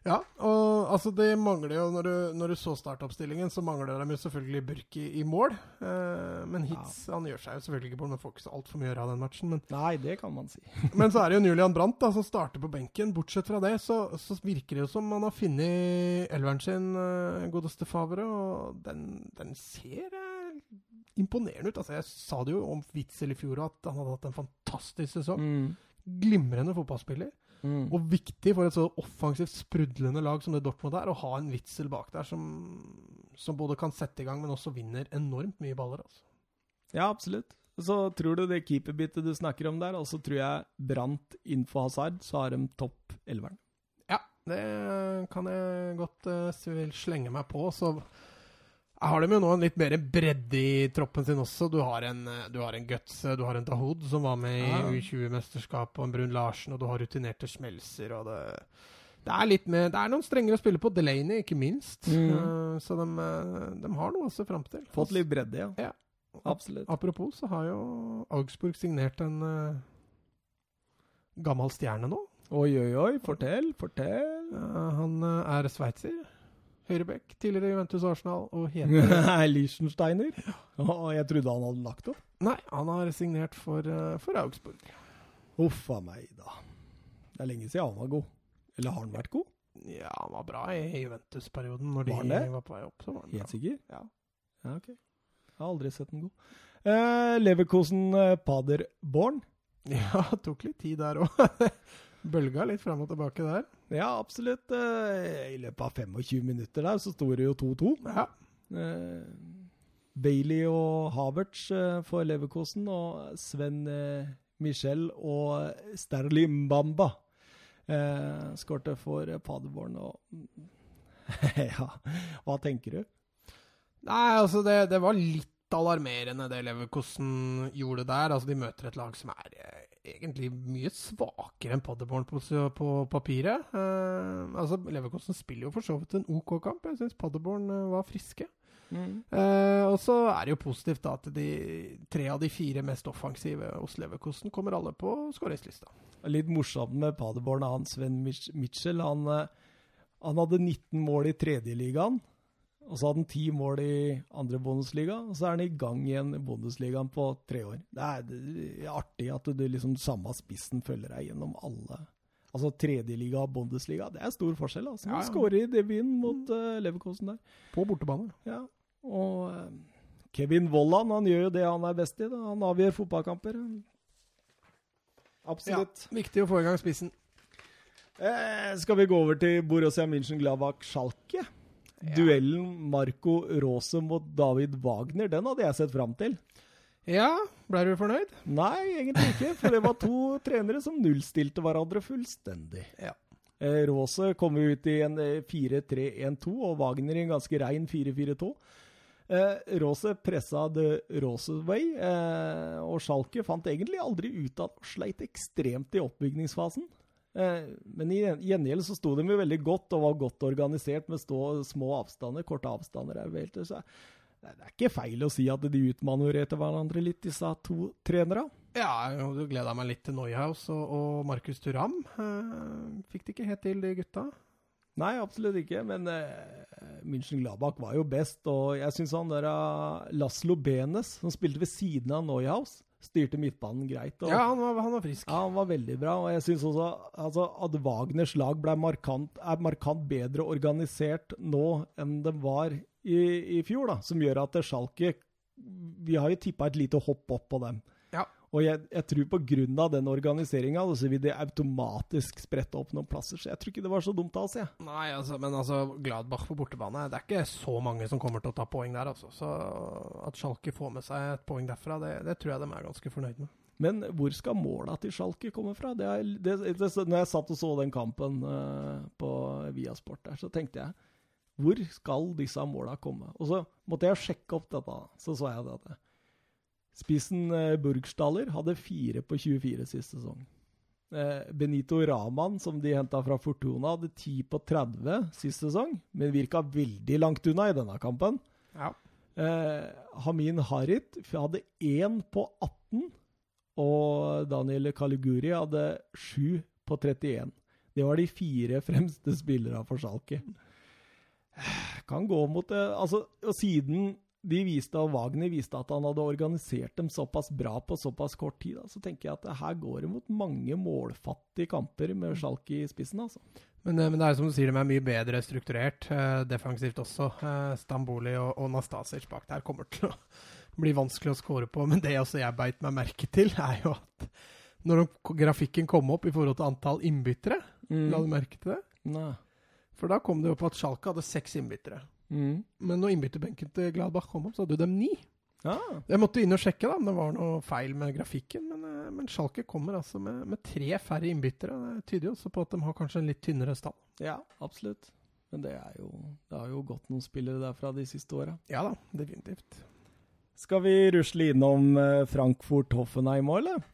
Ja, og altså det mangler jo Når du, når du så startoppstillingen, så mangler de jo selvfølgelig Burk i, i mål. Eh, men Hitz han gjør seg jo selvfølgelig ikke på, men får ikke så altfor mye å gjøre av den matchen. Men, Nei, det kan man si. men så er det jo Julian Brandt da, som starter på benken. Bortsett fra det, så, så virker det jo som han har funnet elveren sin, eh, godeste Favre, og den, den ser eh, imponerende ut. Altså, jeg sa det jo om Witzel i fjor, at han hadde hatt en fantastisk sesong. Mm. Glimrende fotballspiller. Mm. Og viktig for et så offensivt sprudlende lag som det Dortmund er, å ha en Witzel bak der som, som både kan sette i gang, men også vinner enormt mye baller. Altså. Ja, absolutt. Så tror du det keeperbyttet du snakker om der, og så tror jeg Brant innenfor Hazard, så har de topp elveren. Ja, det kan jeg godt uh, slenge meg på. Så har de jo nå en litt mer bredde i troppen sin også. Du har en, eh, du har en Guts, eh, du har en Dahoud som var med i U20-mesterskapet, og en Brun Larsen, og du har rutinerte Smelser, og det det er med, det er noen strenger å spille på. Delaney, ikke minst. Mm. Uh, så de, de har noe å se fram til. Fått litt bredde, ja. Ja. Absolutt. Apropos så har jo Augsburg signert en uh, gammel stjerne nå. Oi, oi, oi. Fortell, fortell. Uh, han er sveitser. Høyrebekk. Tidligere Juventus Arsenal og heter Liechtensteiner. Oh, jeg trodde han hadde lagt opp. Nei, han har signert for, eh, for Augsburg. Uff a meg, da. Det er lenge siden han var god. Eller har han vært god? Ja, han var bra i Juventus-perioden. Når Var de det? var på vei opp, så var han bra. Sikker? Ja. Ja, ok. Jeg har aldri sett den god. Eh, Leverkosen eh, Paderborn. Ja, det tok litt tid der òg. Bølga litt fram og tilbake der. Ja, absolutt. Eh, I løpet av 25 minutter der så sto det jo 2-2. Ja. Eh, Bailey og Havertz eh, for Leverkosen, og Sven Michel og Sterli Mbamba eh, skårte for Paderborn. Og ja, hva tenker du? Nei, altså det, det, var litt alarmerende det Leverkosten gjorde der. Altså De møter et lag som er eh, egentlig mye svakere enn Paderborn på, på papiret. Eh, altså Leverkosten spiller jo for så vidt en OK kamp. Jeg syns Paderborn eh, var friske. Mm. Eh, og så er det jo positivt da at de tre av de fire mest offensive hos Leverkosten kommer alle på skåringslista. Litt morsomt med Paderborn han Sven Mitchell. Han, eh, han hadde 19 mål i tredjeligaen. Og så hadde han ti mål i andre Bundesliga, og så er han i gang igjen i Bundesligaen på tre år. Det er, artig at du liksom samme spissen følger deg gjennom alle. Altså tredjeliga og Bundesliga, det er stor forskjell. altså. Han ja, ja. skårer i debuten mot uh, Leverkosen der. På bortebane. Ja. Og uh, Kevin Vollan han gjør jo det han er best i. da. Han avgjør fotballkamper. Absolutt. Ja, viktig å få i gang spissen. Eh, skal vi gå over til Borussia München-Gladbach Schalke? Ja. Duellen Marco Rose mot David Wagner, den hadde jeg sett fram til. Ja, ble du fornøyd? Nei, egentlig ikke. For det var to trenere som nullstilte hverandre fullstendig. Ja. Eh, Rose kom ut i en 4-3-1-2, eh, og Wagner i en ganske rein 4-4-2. Eh, Rose pressa The Rose Way, eh, og Schalke fant egentlig aldri ut av sleit ekstremt i oppbygningsfasen. Eh, men i gjengjeld så sto de jo veldig godt og var godt organisert med stå, små avstander. Korte avstander er helt så Det er ikke feil å si at de utmanøvrerte hverandre litt, disse to trenerne. Ja, du gleda meg litt til Neuhaus og, og Markus Turam. Eh, fikk det ikke helt til, de gutta? Nei, absolutt ikke. Men uh, München Gladbach var jo best. Og jeg syns han der uh, Laslo Benes, som spilte ved siden av Neuhaus, styrte midtbanen greit. Og, ja, han var, han var, frisk. Ja, han var veldig bra. Og jeg syns også altså, at Wagners lag markant, er markant bedre organisert nå enn det var i, i fjor, da. Som gjør at Schalke Vi har jo tippa et lite hopp opp på dem. Og jeg, jeg tror pga. den organiseringa så vil det automatisk sprette opp noen plasser. Så jeg tror ikke det var så dumt av oss, jeg. Nei, altså, men altså, Gladbach på bortebane Det er ikke så mange som kommer til å ta poeng der, altså. Så at Schalke får med seg et poeng derfra, det, det tror jeg de er ganske fornøyd med. Men hvor skal måla til Schalke komme fra? Det er, det, det, når jeg satt og så den kampen uh, på Viasport der, så tenkte jeg hvor skal disse måla komme? Og så måtte jeg sjekke opp dette. Så så jeg det Spissen eh, Burgstaller hadde fire på 24 sist sesong. Eh, Benito Raman, som de henta fra Fortuna, hadde 10 på 30 sist sesong, men virka veldig langt unna i denne kampen. Ja. Eh, Hamin Harit hadde 1 på 18, og Daniel Caliguri hadde 7 på 31. Det var de fire fremste spillerne for Schalke. Kan gå mot det Altså, og siden de viste, og Wagner viste at han hadde organisert dem såpass bra på såpass kort tid. Da. Så tenker jeg at her går det mot mange målfattige kamper med Schalke i spissen. altså. Men, eh, men, det er som du sier, de er mye bedre strukturert, eh, defensivt også. Eh, Stamboli og, og Nastasic bak der kommer til å bli vanskelig å score på. Men det også jeg beit meg merke til, er jo at når grafikken kom opp i forhold til antall innbyttere, mm. la du merke til det? Nei. For da kom det jo på at Schalke hadde seks innbyttere. Mm. Men når innbytterbenken til Gladbach kom opp, så hadde de ni. Ah. Jeg måtte inn og sjekke da, om det var noe feil med grafikken. Men, eh, men Schalke kommer altså med, med, tre færre innbyttere. Det tyder jo også på at de har kanskje en litt tynnere stall. Ja, absolutt. Men det, er jo, det har jo gått noen spillere derfra de siste åra. Ja da, definitivt. Skal vi rusle innom eh, Frankfurt-Hoffenheim òg, eller?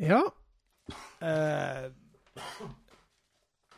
Ja. Eh,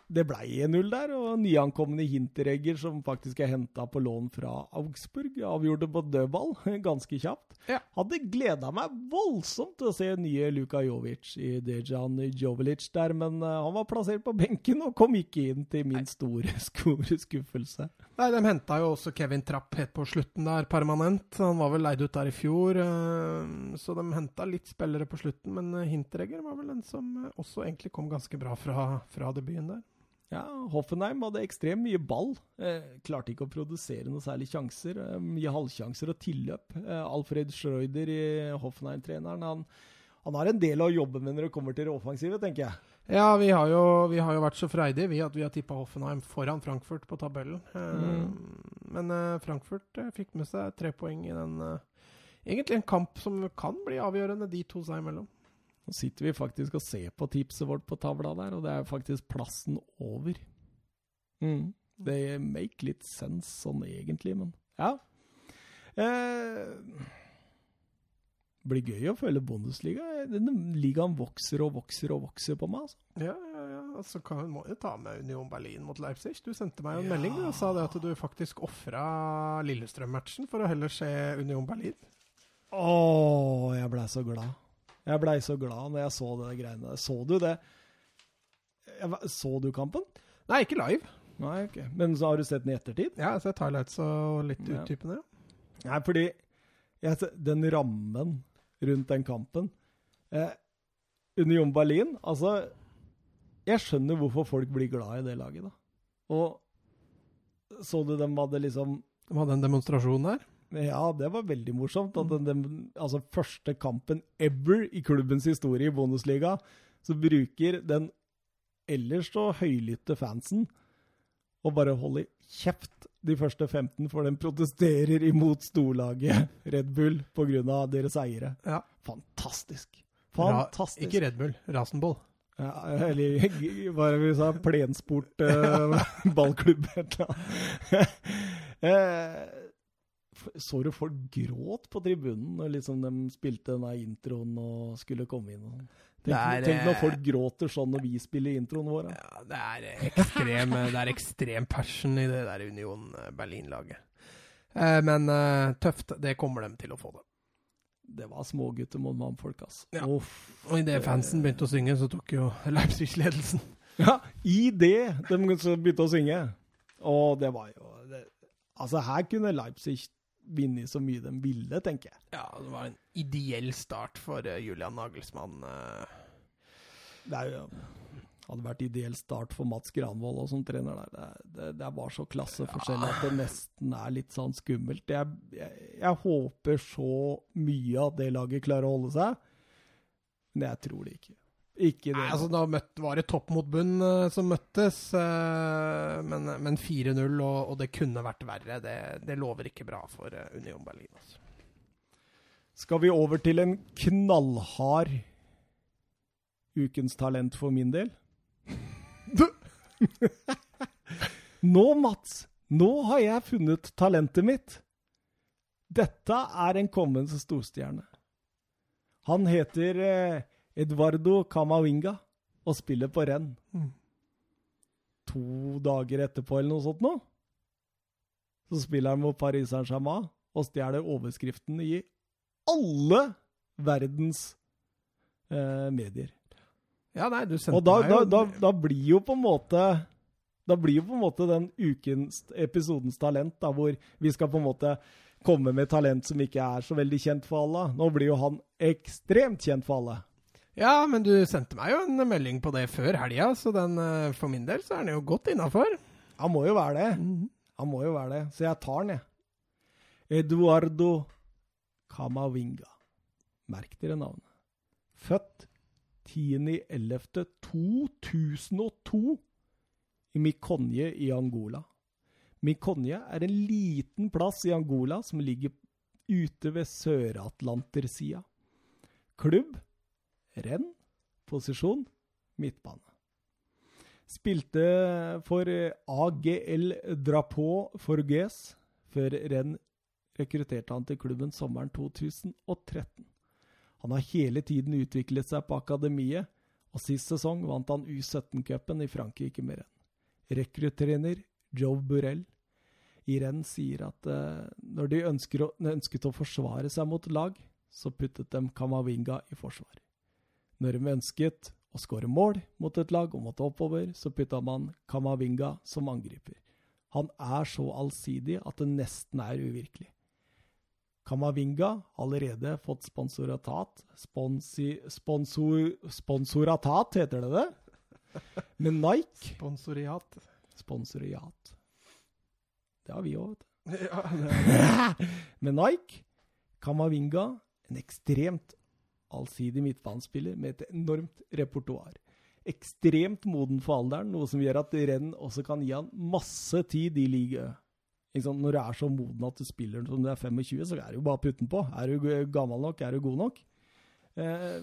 det ble 1-0 der, og nyankomne Hinteregger, som faktisk er henta på lån fra Augsburg, avgjorde på dødball ganske kjapt. Ja. Hadde gleda meg voldsomt til å se nye Luka Jovic i Dejan Jovelic der, men uh, han var plassert på benken og kom ikke inn til min store, skuffelse. Nei, De henta jo også Kevin Trapp helt på slutten der, permanent. Han var vel leid ut der i fjor, uh, så de henta litt spillere på slutten, men uh, Hinteregger var vel den som også egentlig kom ganske bra fra, fra debuten der. Ja, Hoffenheim hadde ekstremt mye ball. Eh, klarte ikke å produsere noen særlig sjanser. Eh, mye halvsjanser og tilløp. Eh, Alfred Schreuder, i Hoffenheim-treneren, han, han, har en del å jobbe med når det kommer til det offensive, tenker jeg. Ja, vi har jo, vi har jo vært så freidige vi at vi har tippa Hoffenheim foran Frankfurt på tabellen. Eh, mm. Men eh, Frankfurt fikk med seg tre poeng i den Egentlig en kamp som kan bli avgjørende, de to seg imellom. Nå sitter vi faktisk og ser på tipset vårt på tavla der, og det er faktisk plassen over. Mm. Det make litt sense sånn egentlig, men ja. Eh, blir gøy å følge Bundesliga. Denne ligaen vokser og vokser og vokser på meg. altså. Ja, ja, ja. Altså, kan, må jo ta med Union Berlin mot Leipzig. Du sendte meg jo en melding og sa det at du faktisk ofra Lillestrøm-matchen for å heller se Union Berlin. Å, jeg blei så glad. Jeg blei så glad når jeg så det greiene der. Så du det? Jeg, så du kampen? Nei, ikke live. Nei, ok. Men så har du sett den i ettertid? Ja, jeg har sett highlights og litt Ja. utdypende. Nei, fordi jeg, den rammen rundt den kampen eh, Union Berlin Altså, jeg skjønner hvorfor folk blir glad i det laget, da. Og så du dem hadde liksom De hadde en demonstrasjon der. Ja, det var veldig morsomt. At den, den, altså første kampen ever i klubbens historie i Bundesliga, så bruker den ellers så høylytte fansen å bare holde kjeft de første 15, for den protesterer imot storlaget Red Bull pga. deres eiere. Ja. Fantastisk. Ra- Ikke Red Bull, Rasenball. Ja, eller hva er det vi sa? Plensport, eh, ballklubb, et eller annet. Eh, så du folk gråt på tribunen når liksom de spilte denne introen og skulle komme inn? og sånn? Tenk, er, tenk når eh, folk gråter sånn når vi spiller introen vår. Ja, det er ekstrem, det er ekstrem passion i det der Union Berlin-laget. Eh, men eh, tøft, det kommer de til å få det. Det var smågutter mot mannfolk, altså. Ja. Uff. Og idet fansen begynte å synge, så tok jo Leipzig ledelsen. Ja, i det de begynte å synge. Og det var jo det, Altså, her kunne Leipzig vunnet så mye de ville, tenker jeg. Ja, det var en ideell start for eh, Julian Nagelsmann. eh. Det er jo, hadde vært ideell start for Mats Granvold som trener der. Det, det, det var så klasseforskjell at det nesten er litt sånn skummelt. Jeg, jeg, jeg håper så mye at det laget klarer å holde seg, men jeg tror det ikke. Ikke det. Nei, altså Da møtt, var det topp mot bunn uh, som møttes, uh, men, men 4-0, og, og det kunne vært verre. Det, det lover ikke bra for uh, Union Berlin. Altså. Skal vi over til en knallhard ukens talent for min del? nå, Mats, nå har jeg funnet talentet mitt. Dette er en kommende storstjerne. Han heter eh, Eduardo Camavinga og spiller på renn. Mm. To dager etterpå eller noe sånt nå, så spiller han mot Paris Saint-Germain og stjeler overskriften i alle verdens eh, medier. Ja, nei, du sendte Og da, meg da, da, da blir jo på en måte Da blir jo på en måte den ukens episodens talent, da, hvor vi skal på en måte komme med talent som ikke er så veldig kjent for alle. Nå blir jo han ekstremt kjent for alle. Ja, men du sendte meg jo en melding på det før helga, så den, eh, for min del så er den jo godt innafor. Han må jo være det. Han må jo være det. Så jeg tar den, jeg. Eduardo Camavinga. Merk dere navnet. Født 10.11.2002 i Mikonje i Angola. Mikonje er en liten plass i Angola som ligger ute ved Sør-Atlantersida. Klubb renn. Posisjon midtbane. Spilte for AGL Drapeau Forges før renn rekrutterte han til klubben sommeren 2013. Han har hele tiden utviklet seg på akademiet, og sist sesong vant han U17-cupen i Frankrike med renn. Rekruttrener Joe Burrell i renn sier at eh, når de ønsker å, ønsket å forsvare seg mot lag, så puttet de Kamavinga i forsvar. Når de ønsket å skåre mål mot et lag og måtte oppover, så putta man Kamavinga som angriper. Han er så allsidig at det nesten er uvirkelig. Kamavinga har allerede fått sponsoratat Sponsi, sponsor, Sponsoratat, heter det det? Med Nike. Sponsoriat. Sponsoriat. Det har vi òg, vet du. Ja, Med Nike, Kamavinga, en ekstremt allsidig midtbanespiller med et enormt repertoar. Ekstremt moden for alderen, noe som gjør at renn også kan gi han masse tid i ligaen. Når du er så moden at du spiller som du er 25, så er det jo bare å putte den på. Er du gammel nok, er du god nok. Eh,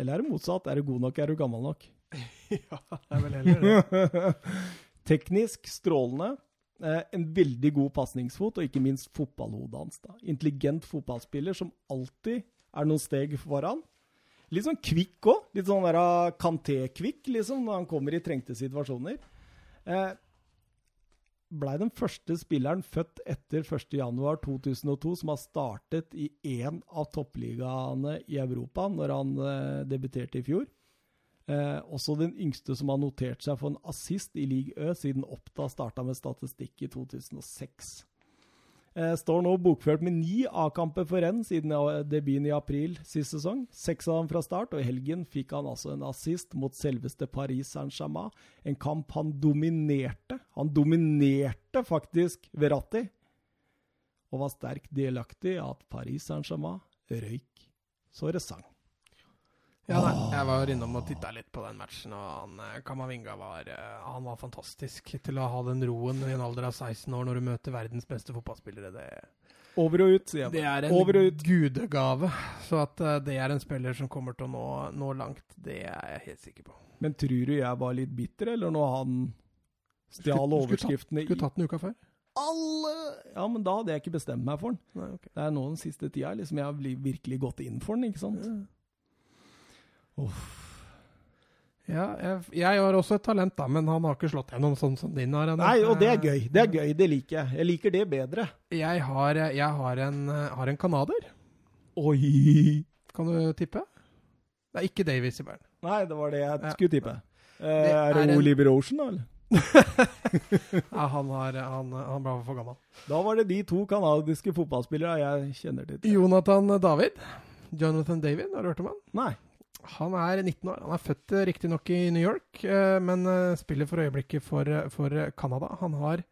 Eller er det motsatt? Er du god nok, er du gammel nok? ja, det er vel heller det. Teknisk strålende. Eh, en veldig god pasningsfot, og ikke minst fotballhodet hans. da. Intelligent fotballspiller som alltid er noen steg foran. Litt sånn kvikk òg. Litt sånn der ah, Kanté-kvikk, liksom, når han kommer i trengte situasjoner. Eh, Blei den første spilleren født etter 1.1.2002 som har startet i én av toppligaene i Europa, når han eh, debuterte i fjor. Eh, også den yngste som har notert seg for en assist i league Ø siden Oppda starta med statistikk i 2006. Eh, står nå bokført med ni A-kamper for renn siden debuten i april sist sesong. Seks av dem fra start, og i helgen fikk han altså en assist mot selveste Paris Saint-Germain. En kamp han dominerte. Han dominerte faktisk Verratti, og var sterkt delaktig i at Paris Saint-Germain røyk så det sang. Ja, nei, jeg var innom og titta litt på den matchen, og han, eh, Kamavinga var, eh, han var fantastisk til å ha den roen i en alder av 16 år når du møter verdens beste fotballspillere. Det, Over og ut, sier jeg det er en gudegave. Så at eh, det er en spiller som kommer til å nå, nå langt, det er jeg helt sikker på. Men tror du jeg var litt bitter, eller når han stjal Skulle- skulle overskriftene Skulle i tatt den uka før. alle Ja, men da hadde jeg ikke bestemt meg for den. Nei, okay. Det er nå den siste tida liksom jeg har virkelig gått inn for den, ikke sant? Ja, jeg, jeg har også et talent, da, men han har ikke slått gjennom sånn som din har. Nei, og det er gøy. Det er gøy, det liker jeg. Jeg liker det bedre. Jeg har, jeg har en, har en canadier. Oi! Kan du tippe? Det er ikke Davies i Bern. Nei, det var det jeg Ja. skulle tippe. Eh, Det er det er en- Oliver Ocean, da? eller? Ja, han, har, han, han ble for gammel. Da var det de to canadiske fotballspillere jeg kjenner til. Jonathan David. Jonathan David, har du hørt om han? Nei. Han er 19 år. Han er født eh, riktignok i New York, eh, men eh, spiller for øyeblikket for, for Canada. Han har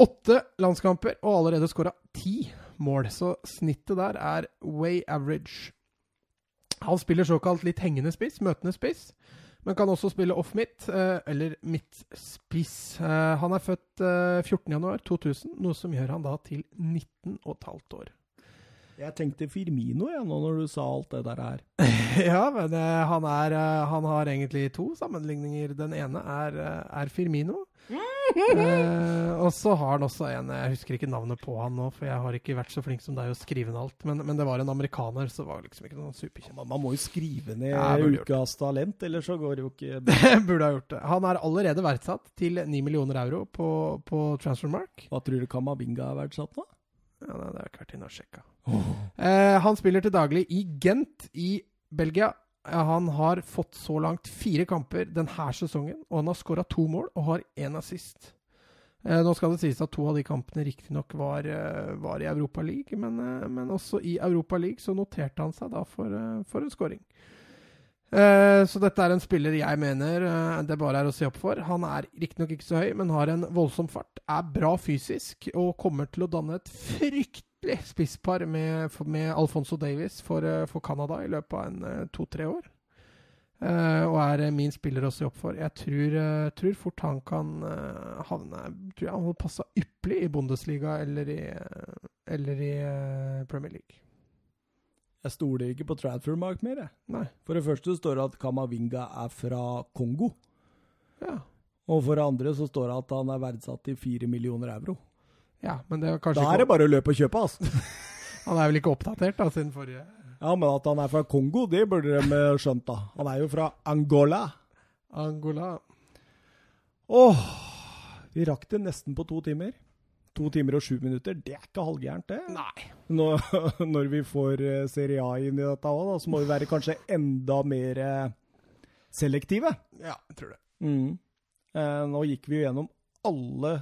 åtte landskamper og allerede skåra ti mål, så snittet der er way average. Han spiller såkalt litt hengende spiss, møtende spiss, men kan også spille off-midt eller midtspiss. spiss. Han er født eh, 14.1.2000, noe som gjør han da til 19 15 år. Jeg tenkte Firmino, igjen nå når du sa alt det der her. Ja, men uh, han, er, uh, han har egentlig to sammenligninger. Den ene er, uh, er Firmino. Og så har han også en Jeg husker ikke navnet på han nå, for jeg har ikke vært så flink som deg å skrive ned alt. Men, men det var en amerikaner, så det var liksom ikke noe superkjent. Man, man må jo skrive ned Ja, ukas talent, ellers så går det jo ikke Det burde ha gjort det. Han er allerede verdsatt til 9 millioner euro på, på Transfermark. Hva tror du Kamavinga er verdsatt nå? Ja, nei, det har jeg ikke vært inne og sjekka. Eh, han spiller til daglig i Gent i Belgia. Eh, Han har fått så langt fire kamper denne sesongen, og han har skåra to mål og har én assist. Eh, nå skal det sies at to av de kampene riktignok var, eh, var i Europa League, men, men også i Europa League så noterte han seg da for, for en skåring. Eh, så dette er en spiller jeg mener det bare er å se opp for. Han er riktignok ikke så høy, men har en voldsom fart. Er bra fysisk og kommer til å danne et spisspar med, med Alfonso Davies for, eh, for Canada i løpet av en eh, to-tre år. Uh, og er min spiller å se opp for. Jeg tror, uh, tror fort han kan uh, havne Tror jeg han hadde passa ypperlig i Bundesliga eller i, eller i Premier League. Jeg stoler ikke på Transfermark mer, jeg. Nei. For det første står det at Kamavinga er fra Kongo. Ja. Og for det andre så står det at han er verdsatt til fire millioner euro. Ja, men det er kanskje Da er det bare å løpe og kjøpe, altså. Han er vel ikke oppdatert da, siden forrige Ja, men at han er fra Kongo, det burde de eh, skjønt, da. Han er jo fra Angola. Angola. Åh, vi rakk det nesten på to timer. To timer og sju minutter, det er ikke halvgærent, det. Nei. Når, når vi får eh, Serie A inn i dette òg, så må vi være kanskje enda mer eh, selektive. Ja, jeg tror det. Mm. Eh, nå gikk vi jo gjennom alle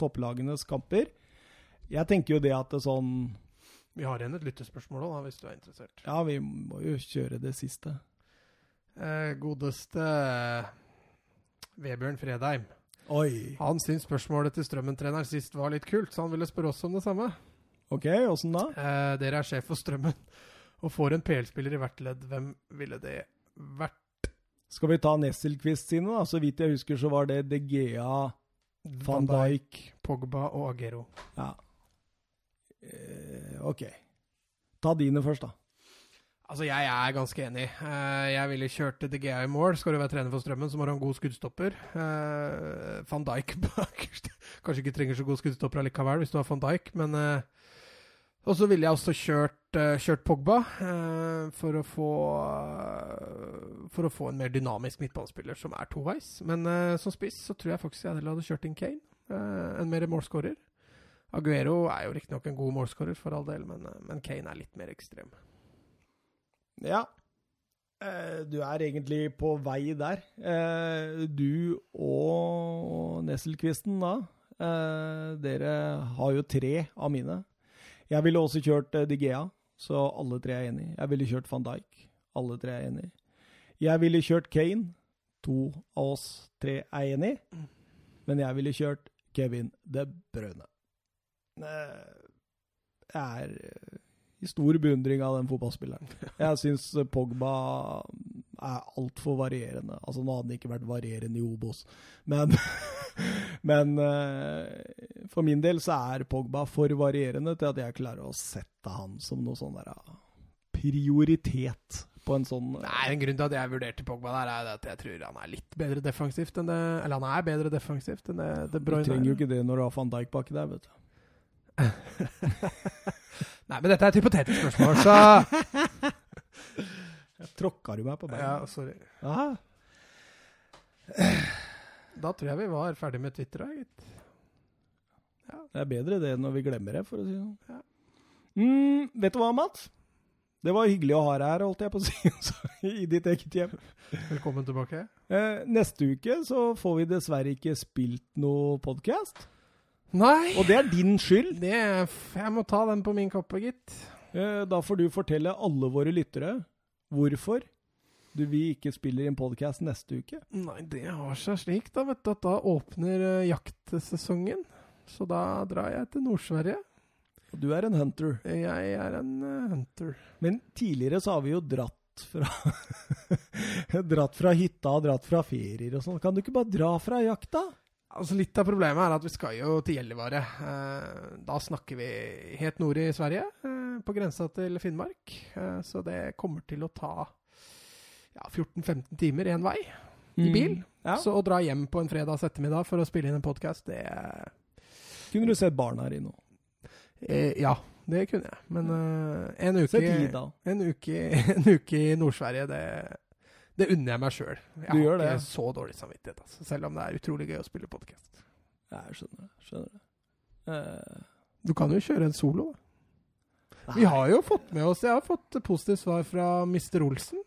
topplagenes kamper. Jeg tenker jo det at det sånn Vi har igjen et lyttespørsmål òg, hvis du er interessert. Ja, vi må jo kjøre det siste. Eh, godeste Vebjørn Fredheim. Oi. Han syns spørsmålet til Strømmen-treneren sist var litt kult, så han ville spørre oss om det samme. OK, åssen da? Eh, dere er sjef for Strømmen og får en PL-spiller i hvert ledd. Hvem ville det vært? Skal vi ta Nesselquist sine, da? Så vidt jeg husker, så var det De Gea, Van Dijk Pogba og Agero. Ja. Eh, OK. Ta dine først, da. Altså, jeg er ganske enig. Eh, jeg ville kjørt De Gea i mål. Skal du være trener for Strømmen, så må du ha en god skuddstopper. Eh, Van Dijk bakerst. Kanskje ikke trenger så god skuddstopper allikevel, hvis du har Van Dijk, men eh, Og så ville jeg også kjørt, eh, kjørt Pogba eh, for å få eh, For å få en mer dynamisk midtbanespiller som er toveis. Men som spiss så tror jeg faktisk jeg heller hadde kjørt inn Kane. en mer målskårer. Aguero er jo riktignok en god målskårer, for all del, men, men Kane er litt mer ekstrem. Ja. Du er egentlig på vei der. Du og Nesselquisten, da. Dere har jo tre av mine. Jeg ville også kjørt eh, Digea, så alle tre er enig. Jeg ville kjørt van Dijk. Alle tre er enig. Jeg ville kjørt Kane. To av oss tre er enig. Men jeg ville kjørt Kevin De Bruyne. Det er eh, i stor beundring av den fotballspilleren. Jeg syns Pogba er altfor varierende. Altså, nå hadde han ikke vært varierende i Obos, men Men eh, for min del så er Pogba for varierende til at jeg klarer å sette han som noe sånn der ah, prioritet på en sånn Nei, En grunn til at jeg vurderte Pogba der, er at jeg tror han er litt bedre defensivt enn det Eller han er bedre defensivt enn det De Du trenger jo ikke det når du har van Dijk baki der, vet du. Nei, men dette er et hypotetisk spørsmål, så Tråkka du meg på Ja, sorry. Aha. Da tror jeg vi var ferdig med Twitter, da, gitt. Det er bedre det når vi glemmer det, for å si det sånn. Ja. Mm, vet du hva, Mats? Det var hyggelig å ha deg her, holdt jeg på å si, i ditt eget hjem. Velkommen tilbake. Eh, neste uke så får vi dessverre ikke spilt noe podkast. Nei, Og det er din skyld. det er Jeg må ta den på min kappe, gitt. Eh, da får du fortelle alle våre lyttere hvorfor du vi ikke spiller inn podkast neste uke. Nei, det har seg slik, da, vet du, at da åpner eh, jaktsesongen. Så da drar jeg til Nord-Sverige. Og Du er en hunter. Jeg er en eh, hunter. Men tidligere så har vi jo dratt fra Dratt fra hytta og dratt fra ferier og sånn. Kan du ikke bare dra fra jakta? Altså Litt av problemet er at vi skal jo til Gällivare. Eh, da snakker vi helt nord i Sverige, eh, på grensa til Finnmark. Eh, så det kommer til å ta ja, 14-15 timer én vei i bil. Mm. Ja. Så å dra hjem på en fredags ettermiddag for å spille inn en podkast, det Kunne du sett barna her i nå? eh, Ja, det kunne jeg. Men eh, en, uke, en, uke, en uke i Nord-Sverige, det, det unner jeg meg sjøl. Jeg Du har gjør ikke så dårlig samvittighet, altså, selv om det er utrolig gøy å spille podkast. Jeg skjønner det. Skjønner det. Eh, Du kan jo kjøre en solo, da. nei. Vi har jo fått med oss Jeg har fått positivt svar fra Mr. Olsen.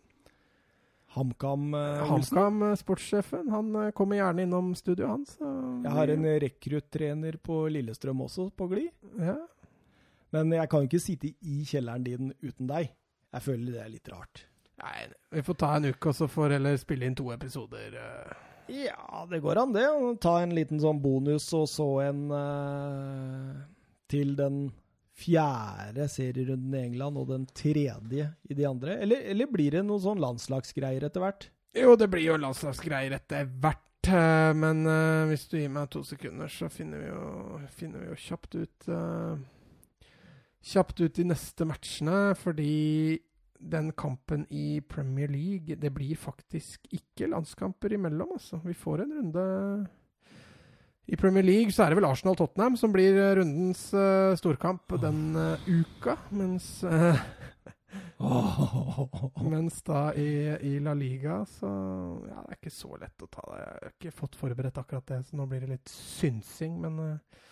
HamKam eh, HamKam, eh, sportssjefen. Han kommer gjerne innom studioet hans. Jeg har en rekruttrener på Lillestrøm også, på glid. ja. Men jeg kan jo ikke sitte i kjelleren din uten deg. Jeg føler det er litt rart. Nei, vi får ta en uke, og så får heller spille inn to episoder. eh. Ja, det går an, det. Ta en liten sånn bonus, og så en uh, til den fjerde serierunden i England, og den tredje i de andre. Eller, eller blir det noen sånn landslagsgreier etter hvert? Jo, det blir jo landslagsgreier etter hvert. eh, Men uh, hvis du gir meg to sekunder, så finner vi jo, finner vi jo kjapt ut uh, Kjapt ut de neste matchene, fordi den kampen i Premier League Det blir faktisk ikke landskamper imellom, altså. Vi får en runde I Premier League så er det vel Arsenal-Tottenham som blir eh, rundens uh, storkamp den uh, uka, mens eh, Mens da i, i La Liga så Ja, det er ikke så lett å ta det. Jeg har ikke fått forberedt akkurat det, så nå blir det litt synsing. Men uh,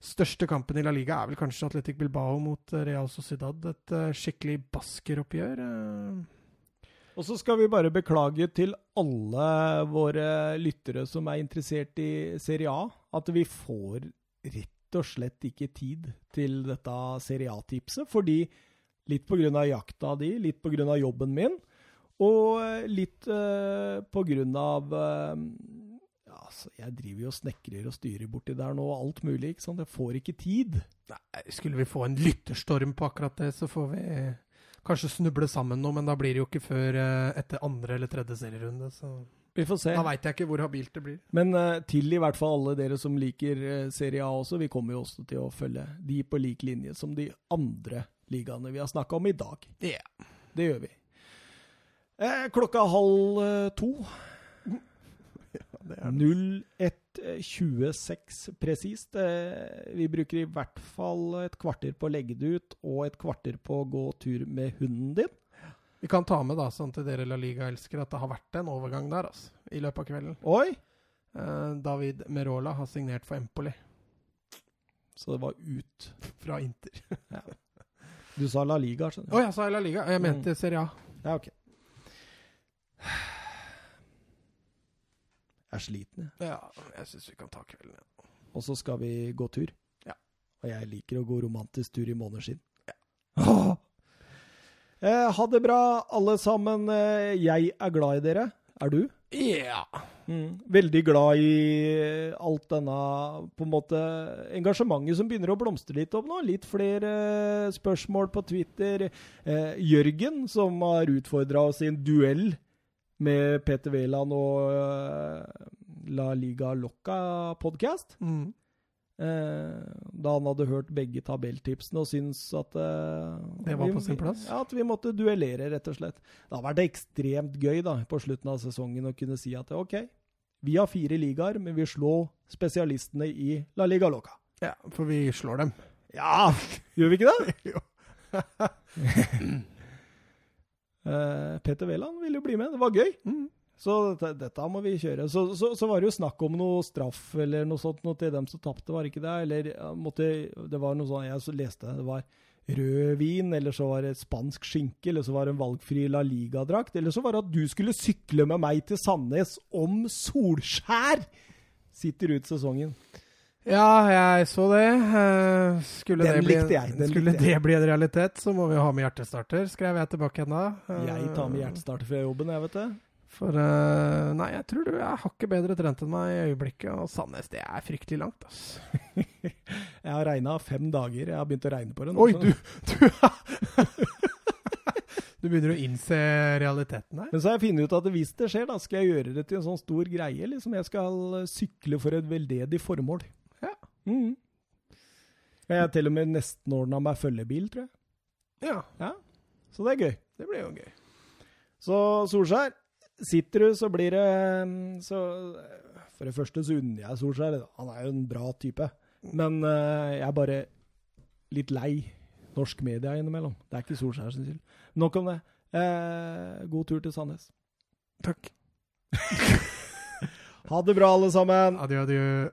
største kampen i La Liga er vel kanskje Atletic Bilbao mot eh, Real Sociedad. Et eh, skikkelig baskeroppgjør. eh. Og så skal vi bare beklage til alle våre lyttere som er interessert i Serie A, at vi får rett og slett ikke tid til dette Serie A-tipset. Fordi litt pga. jakta di, litt pga. jobben min, og litt uh, pga. Altså, jeg driver jo og snekrer og styrer borti der nå, og alt mulig. ikke sant? Jeg får ikke tid. Nei, skulle vi få en lytterstorm på akkurat det, så får vi kanskje snuble sammen nå, men da blir det jo ikke før eh, etter andre eller tredje serierunde. Så Vi får se. da veit jeg ikke hvor habilt det blir. Men uh, til i hvert fall alle dere som liker uh, Serie A også, vi kommer jo også til å følge de på lik linje som de andre ligaene vi har snakka om i dag. Yeah. det gjør vi. Eh, klokka halv uh, to. Det er 01.26 presist. Eh, vi bruker i hvert fall et kvarter på å legge det ut, og et kvarter på å gå tur med hunden din. Vi kan ta med da, sånn til dere La Liga-elskere at det har vært en overgang der altså, i løpet av kvelden. Oi! Eh, David Merola har signert for Empoli Så det var ut. fra Inter. Du sa La Liga, Å skjønner du. ja, sa jeg La Liga? Jeg mente Serie A. Ja, ok. Jeg er sliten, jeg. Ja, jeg syns vi kan ta kvelden. Ja. Og så skal vi gå tur. Ja. Og jeg liker å gå romantisk tur i måneskinn. Ja. Eh, ha det bra, alle sammen. Eh, jeg er glad i dere. Er du? Ja. Mm. Veldig glad i eh, alt denne på en måte engasjementet som begynner å blomstre litt opp nå. Litt flere eh, spørsmål på Twitter. Eh, Jørgen, som har utfordra oss i en duell med Peter Wæland og eh, La Liga Locca-podkast. Mm. Eh, da han hadde hørt begge tabelltipsene og syntes at eh, Det var vi- på sin plass? Ja, at vi måtte duellere, rett og slett. Det har vært ekstremt gøy da, på slutten av sesongen å kunne si at OK, vi har fire ligaer, men vi slår spesialistene i La Liga Loca. ja, for vi slår dem. Ja! Gjør vi ikke det? Jo. Eh, Peter Wæland ville jo bli med. Det var gøy. Mm. Så dette, må vi kjøre. Så, så, så var det jo snakk om noe straff eller noe sånt noe til dem som tapte, var ikke det? Eller måtte, det var noe sånn, jeg leste det var rødvin, eller så var det spansk skinke, eller så var det en valgfri La Liga-drakt, eller så var det at du skulle sykle med meg til Sandnes om Solskjær! Sitter ut sesongen. Ja, jeg så det. Eh, skulle det bli, skulle det bli en realitet, så må vi ha med hjertestarter, skrev jeg tilbake igjen da. Eh, Jeg tar med hjertestarter fra jobben, jeg, vet det. For uh, Nei, jeg tror du er hakket bedre trent enn meg i øyeblikket, og Sandnes, det er fryktelig langt, ass. Jeg har regna fem dager. Jeg har begynt å regne på det. nå, Oi, du Du, du begynner å innse realiteten her? Men så har jeg funnet ut at hvis det skjer, da skal jeg gjøre det til en sånn stor greie. liksom Jeg skal eh, sykle for et veldedig formål. Ja. Mhm. Jeg har til og med nesten ordna meg følgebil, tror jeg. Ja, Så det er gøy. det blir jo gøy. Så Solskjær, sitter du, så blir det mm, så For det første så unner jeg Solskjær. Han er jo en bra type. Men uh, jeg er bare litt lei norsk media innimellom. Det er ikke Solskjær sin skyld. Nok om det. Uh, god tur til Sandnes. Takk. Ha det bra, alle sammen. Adjø, adjø.